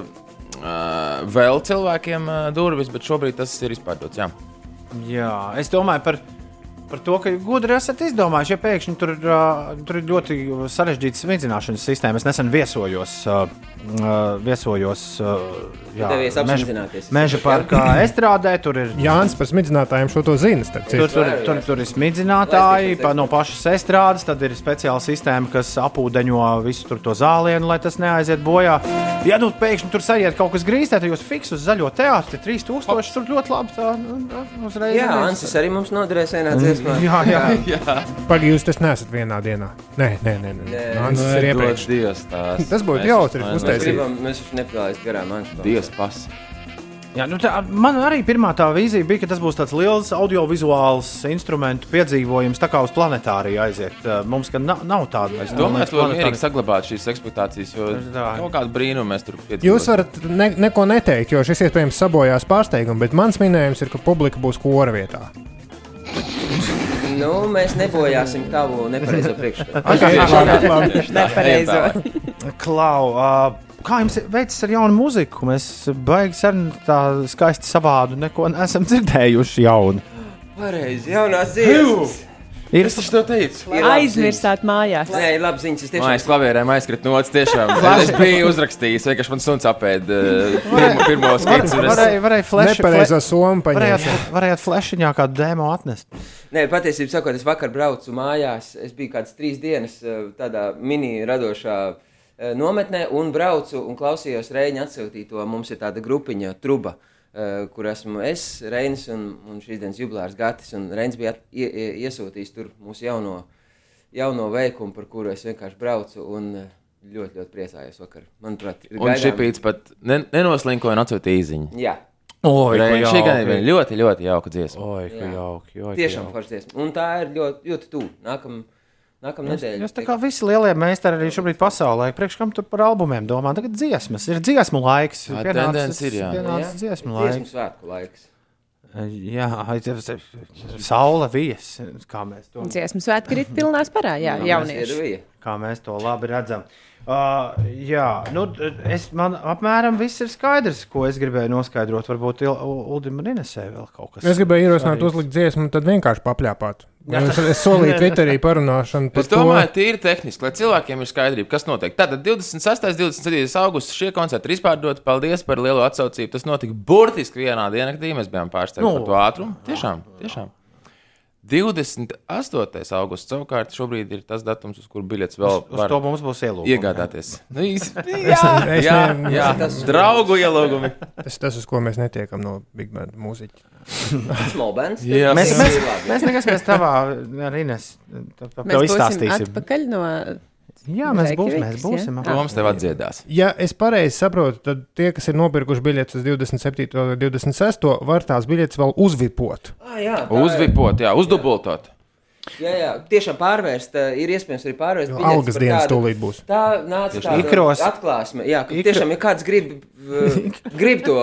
vēl cilvēkiem uh, durvis, bet šobrīd tas ir izpārdots. Jā. Jā, es domāju par, par to, ka gudri esat izdomājuši, ja pēkšņi tur, uh, tur ir ļoti sarežģīta smidzināšanas sistēma. Es nesen viesojos. Viesojos uh, jā, meža, meža parkā estrādē. Tur ir Jānis par smidzinātājiem šo to zina. starp citu. Tur, tur, tur, tur ir smidzinātāji pa, no pašas estrādes, tad ir speciāla sistēma, kas apūdeņo visu tur to zālienu, lai tas neaiziet bojā. Ja nu pēkšņi tur sajiet kaut kas grīzē, tad jūs fiks uz zaļo teātri, 3000 tur ļoti labi. Tā, nu, nu, uzreiz Jā. Ansis arī mums noderēs vienā dziesmā. Jā, jā. jā. Pagaidām, jūs tas nesat vienā dienā. Nē, nē, nē. nē. Nē. Ansis Nē, ir iepriekš. Dievs tās. Tas būtu jautri mēs- Mēs gribam, mēs taču nepalaist garām Anšu. Dievs pasi. Jā, nu tā, man arī pirmā tā vīzija bija, ka tas būs tāds liels audiovizuāls instrumentu piedzīvojums, tā kā uz planetāriju aiziet. Uh, Mums gan nav, nav tāda. Es domāju, ka Planetārija- mierīgi saglabāt šīs expectācijas, jo Tā. kaut kādu brīnumu mēs tur piedzīvojam. Jūs varat ne, neko neteikt, jo šis iespējams sabojās pārsteigumu, bet mans minējums ir, ka publika būs kora vietā. Nu, mēs nebojāsim tavu nepareizo priekšstatu. Okay, labi, labi. Nepareizo. Klau, uh, kā jums veicas ar jaunu mūziku? Mēs baigi sen tā skaisti savādu neko neesam dzirdējuši jaunu. Pareizi, jaunās dziesmas. Ir to teicu. Ir labas Aizmirsāt mājās. Nē, ir labi ziņas. Es tiešām Mājas klavierēm aizkrita nots tiešām. es biju uzrakstījis, vienkārši man suns apēda uh, pirmo, pirmo skici. un es- Varēja, varēja flash, Nepareizā soma Varējāt, paņemt. varējāt flashiņā kādu dēmu atnest. Nē, patiesībā sakot, es vakar braucu mājās. Es biju kādas trīs dienas eh, tādā mini radošā eh, nometnē un braucu un klausījos Reņģa atsūtīto. Mums ir tāda grupiņa, truba, eh, kur esmu es, Reinis un, un šīs dienas jubilārs Gatis. Un Reinis bija at- ie, ie, iesūtījis tur mūsu jauno, jauno veikumu, par kuru es vienkārši braucu. Un, eh, Ļoti, ļoti priecājos vakar. Manuprāt, ir Un gaidām- šipīts pat ne, nenoslinkoja un atsūtīja īziņu. Jā. Oi, Re- Šī gan jauki. ir ļoti, ļoti jauka dziesma. Oi, ka jauki. ka Tiešām jauki. forša dziesma. Un tā ir ļoti, ļoti tuvu. Nākamā nākam Jūs, nedēļa. jūs tā kā visi lielie meistari arī šobrīd pasaulē, priekš kam tur par albumiem domā, tagad dziesmas, ir dziesmu laiks. Jā, pienācis- tendence ir, jā. Pienācis dziesmu Dziesmu laiks. svētku laiks. Jā, saula vies, kā mēs to Dziesmu svētki ir pilnā spārā, jā, jaunieši. kā mēs to labi redzam. Uh, jā, nu, es, man apmēram viss ir skaidrs, ko es gribēju noskaidrot. Varbūt Uldim Rinesē vēl kaut kas. Es gribēju ierosināt, uzlikt dziesmu, un tad vienkārši papļāpāt. Jā. Es, es solīju Twitterī parunāšanu par Es domāju, tīri tehniski, lai cilvēkiem ir skaidrība, kas notiek. Tātad 26. un 27. augustā šie koncerti ir izpārdoti. Paldies par lielo atsaucību. Tas notika burtiski vienā diennaktī. Mēs bijām pārsteigti Nu. par to ātrumu. Tiešām, tiešām. 28. augusts savukārt šobrīd ir tas datums, uz kuru biļets vēl Uz- uz to mums būs ielūgumi, Iegādāties. Nu, īs- Es- jā, es jā, ne- jā, tas- draugu ielūgumi. Tas, tas, uz ko mēs netiekam no Big Band mūziķa. Small bands. Jā, mēs, tas mēs, ir mēs nekas tavā ar Ines. Tad Mēs tev izstāstīsim. atpakaļ no. Jā, mēs būs- Reykjavikas, mēs būsim, jā? Toms tev atdziedās. Ja es pareizi saprotu, tad tie, kas ir nopirkuši biļetes uz 27. un 26. var tās biļetes vēl uzvipot. Ah, jā. Uzvipot, jā, uzdubultot. Jā, jā, tiešām pārvērst. Ir iespējams arī pārvērst. Jo biļetes algas par dienas tādu- tūlīt būs. Tā nāca tāda Ikros. atklāsme. Jā, ka Ikro- tiešām, ja kāds grib, grib to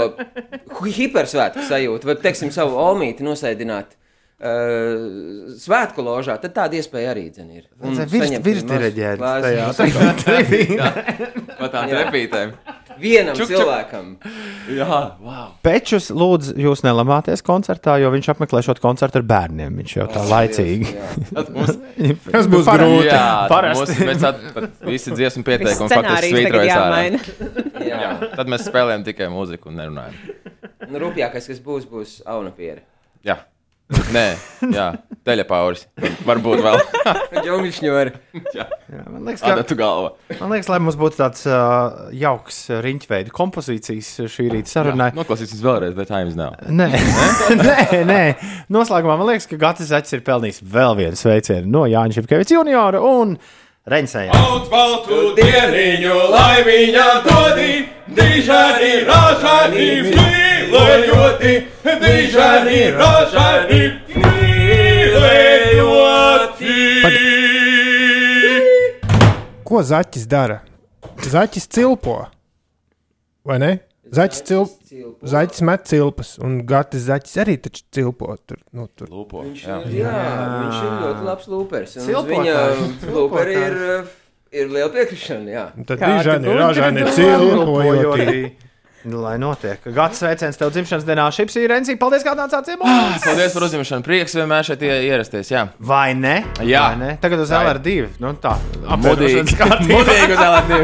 hipersvētku sajūtu, vai, teiksim, savu olmīti nosēdināt. Uh, svētku ložā, tad tāda iespēja arī dzen, ir. Un Vajadzēja virs- saņemt virsdiriģēt mazu tajā- glāzi. tajā trivīnā. Pa tām Jā. trepītēm. Vienam Čuk, čuk. cilvēkam. Jā, wow. Pečus lūdzu, jūs nelamāties koncertā, jo viņš apmeklē šo koncertu ar bērniem. Viņš jau tā laicīgi. Tad mums- Tas būs grūti. Jā, Parasti. mēs visi dziesmu pieteikumi Viss faktiski svītrojas ārā. Jā, tad mēs spēlējam tikai mūziku un nerunājam. Nu, rūpīgākais, kas būs, būs aunapiere. Jā. Nē, jā, teļapauris. Varbūt vēl. Džungļšņori. jā, Jā, man liekas, Adatu galva. Man liekas, lai mums būtu tāds uh, jauks riņķveida kompozīcijas šī rīta sarunai. Noklausīsimies vēlreiz, bet Times nav. Nē, nē, nē. Noslēgumā man liekas, ka Gatis Zaķis ir pelnījis vēl vienu sveicienu no Jāņa Šepkeviča juniora un Reņsēja. Daudz baltu dieniņu, lai viņa dodi, dižani ražani mīlējoti, dižani ražani mīlējoti. Ko zaķis dara? Zaķis cilpo. Vai ne? Zaķis, cil... zaķis met cilpas, un Gatis zaķis arī taču cilpo. Tur, nu, tur. Lūpo. Viņš ir, jā, viņš ir ļoti labs lūpers. Viņa lūperi ir, uh, ir liela piekrišana. Jā. Tad dižani, ražani cilpojoti. Lai notiek. Gatis sveiciens tev dzimšanas dienā, Šipsī Rensī. Paldies, kā nācāt ciemos! Paldies par uzņemšanu. Prieks vienmēr šeit ie- ierasties. Jā, Vai ne? Jā. Vai ne? Tagad uz Vai. LR2. Nu, tā. Modīgi. Modīgi uz LR2.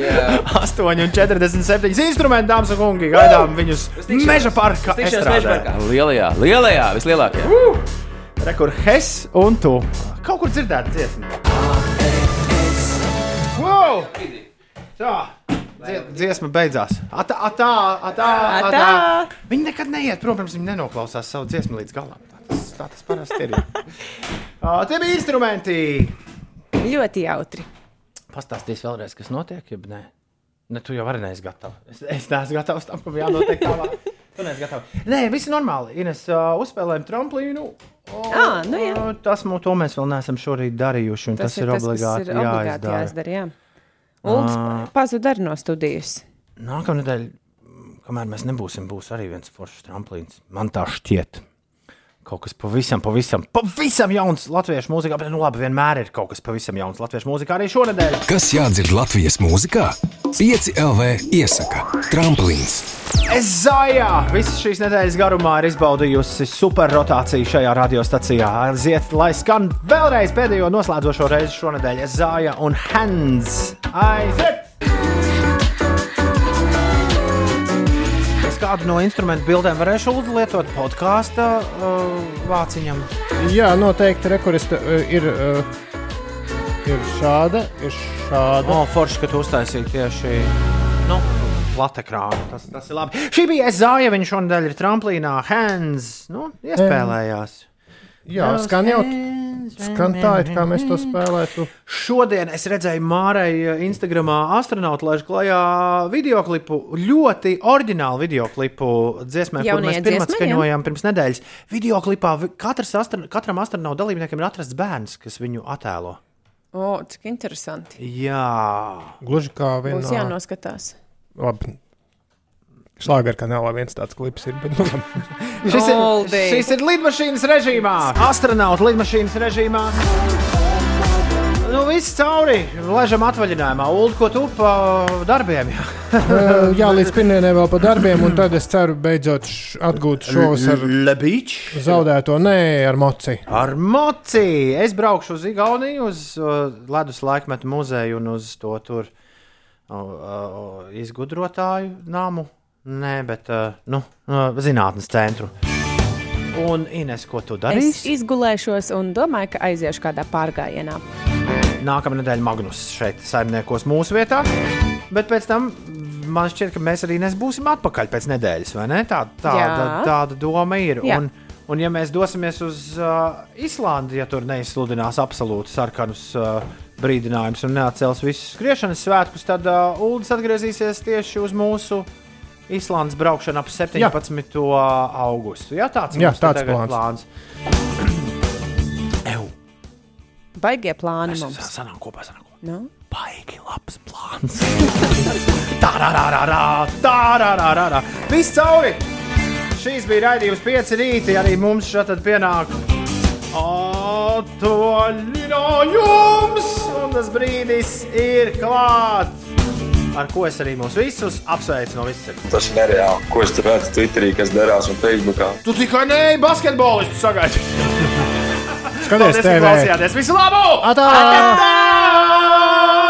Jā. 8,47 instrumenti, dāmas un kungi. Gaidām viņus meža tikšanos meža parkā. Lielajā, lielajā, vislielākajā. Rekur Hes un tu. Kaut kur dzirdēt dziesmu. Wow! Tā. Dzie- Dziesma beidzās. Atā, atā, atā, atā. Viņi nekad neiet prom, pirms viņi nenoklausās savu dziesmu līdz galam. Tā tas, tā tas parasti ir. Ā, Tie bija instrumenti. Ļoti jautri. Pastāstīs vēlreiz, kas notiek, ja nē. Ne, tu jau vari neesi gatavs. Es, es neesmu gatavs tam, kam jānotiek tālāk. Tu neesi gatavs. Nē, viss ir normāli. Ines, uh, uzspēlējam tramplīnu. Ā, nu jā. O, Tas mums to mēs vēl neesam šorīt darījuši. Tas, tas ir tas, kas obligāti ir obligāti jāizdara. jāizdara. Jā. Ulds Ā. pazuda arī no studijas. Nākamā nedēļa, kamēr mēs nebūsim, būs arī viens foršs tramplīns. Man tā šķiet. Kaut kas pavisam, pavisam, pavisam jauns latviešu mūzikā, bet nu labi, vienmēr ir kaut kas pavisam jauns latviešu mūzikā arī šonadēļ. Kas jādzird Latvijas mūzikā? 5 LV iesaka Tramplīns. Es zājā! Visas šīs nedēļas garumā ir izbaudījusi superrotāciju šajā radiostacijā. Aiziet, lai skan vēlreiz pēdējo noslēdzošo reizi šonadēļ. Es zāja un hands! Aiziet! Kādu no instrumentu bildēm varēšu lietot podkāstu uh, vāciņam. Jā, noteikti rekurista ir, uh, ir šāda, ir šāda. O, forši, ka tu uztaisīji tieši nu, platekrānu. Tas, tas ir labi. Šī bija Zāja, viņa šonadēļ ir tramplīnā, hands, nu, iespēlējās. Jā, skan jau skan tā, it kā mēs to spēlētu. Šodien es redzēju Mārai Instagramā astronautu laiž klajā videoklipu, ļoti oriģinālu videoklipu dziesmai, kur Jaunajai mēs pirmā dziesmai, jā? skaņojām pirms nedēļas. Videoklipā vi- katrs astro, katram astronautu dalībniekam ir atrasts bērns, kas viņu attēlo. O, cik interesanti. Jā, Gluži kā Būs vienā jānoskatās. Labi. Šlāgā kanālā viens tāds klips ir. Bet, nu. Šis ir, šis ir lidmašīnas režīmā, astronautu lidmašīnas režīmā. Nu, viss cauri, ležam atvaļinājumā. Ulu, ko tu pa darbiem? Jā, Jā, līdz pirmdienai vēl pa darbiem, un tad es ceru beidzot atgūt šos ar Lebiņš. zaudēto nē, ar moci. Ar moci! Es braukšu uz Igauniju, uz uh, ledus laikmetu muzeju un uz to tur uh, uh, izgudrotāju namu. Nē, bet uh, nu, uh, zinātnes centru. Un Ines, ko tu Es darīsi? izgulēšos un domāju, ka aiziešu kādā pārgājienā. Nākamā nedēļa Magnus šeit saimniekos mūsu vietā. Bet pēc tam man šķiet, ka mēs arī būsim atpakaļ pēc nedēļas, vai ne? Tā, tāda, Jā. tāda doma ir. Jā. Un, un ja mēs dosimies uz uh, Islandi, ja tur neizsludinās absolūti sarkanus uh, brīdinājumus un neatcels visus skriešanas svētkus, tad uh, Ulas atgriezīsies tieši uz mūsu Īslandes braukšana ap 17. Jā. augustu. Jā, tāds ir tāds plāns. plāns. Ew. Baigie plāni Mēs mums. Tas sanāk kopā, sanāk kopā. Nu? Baigi labs plāns. tā, rā, rā, rā, rā, tā, rā, rā, rā, rā. Viss cauri! Šīs bija raidījums 5 rītī, arī mums šeit pienāk atvaļinājums, un tas brīdis ir klāts. Ar ko es arī mūs visus apsveicu no visas sirds. Tas ir nereāli. Ko es tur redzu Twitterī, kas darās un Facebookā? Tu tikai nē, basketbolistu sagaidi. Skaties, TV. klausījāties. Visu labu! Atā! Atā!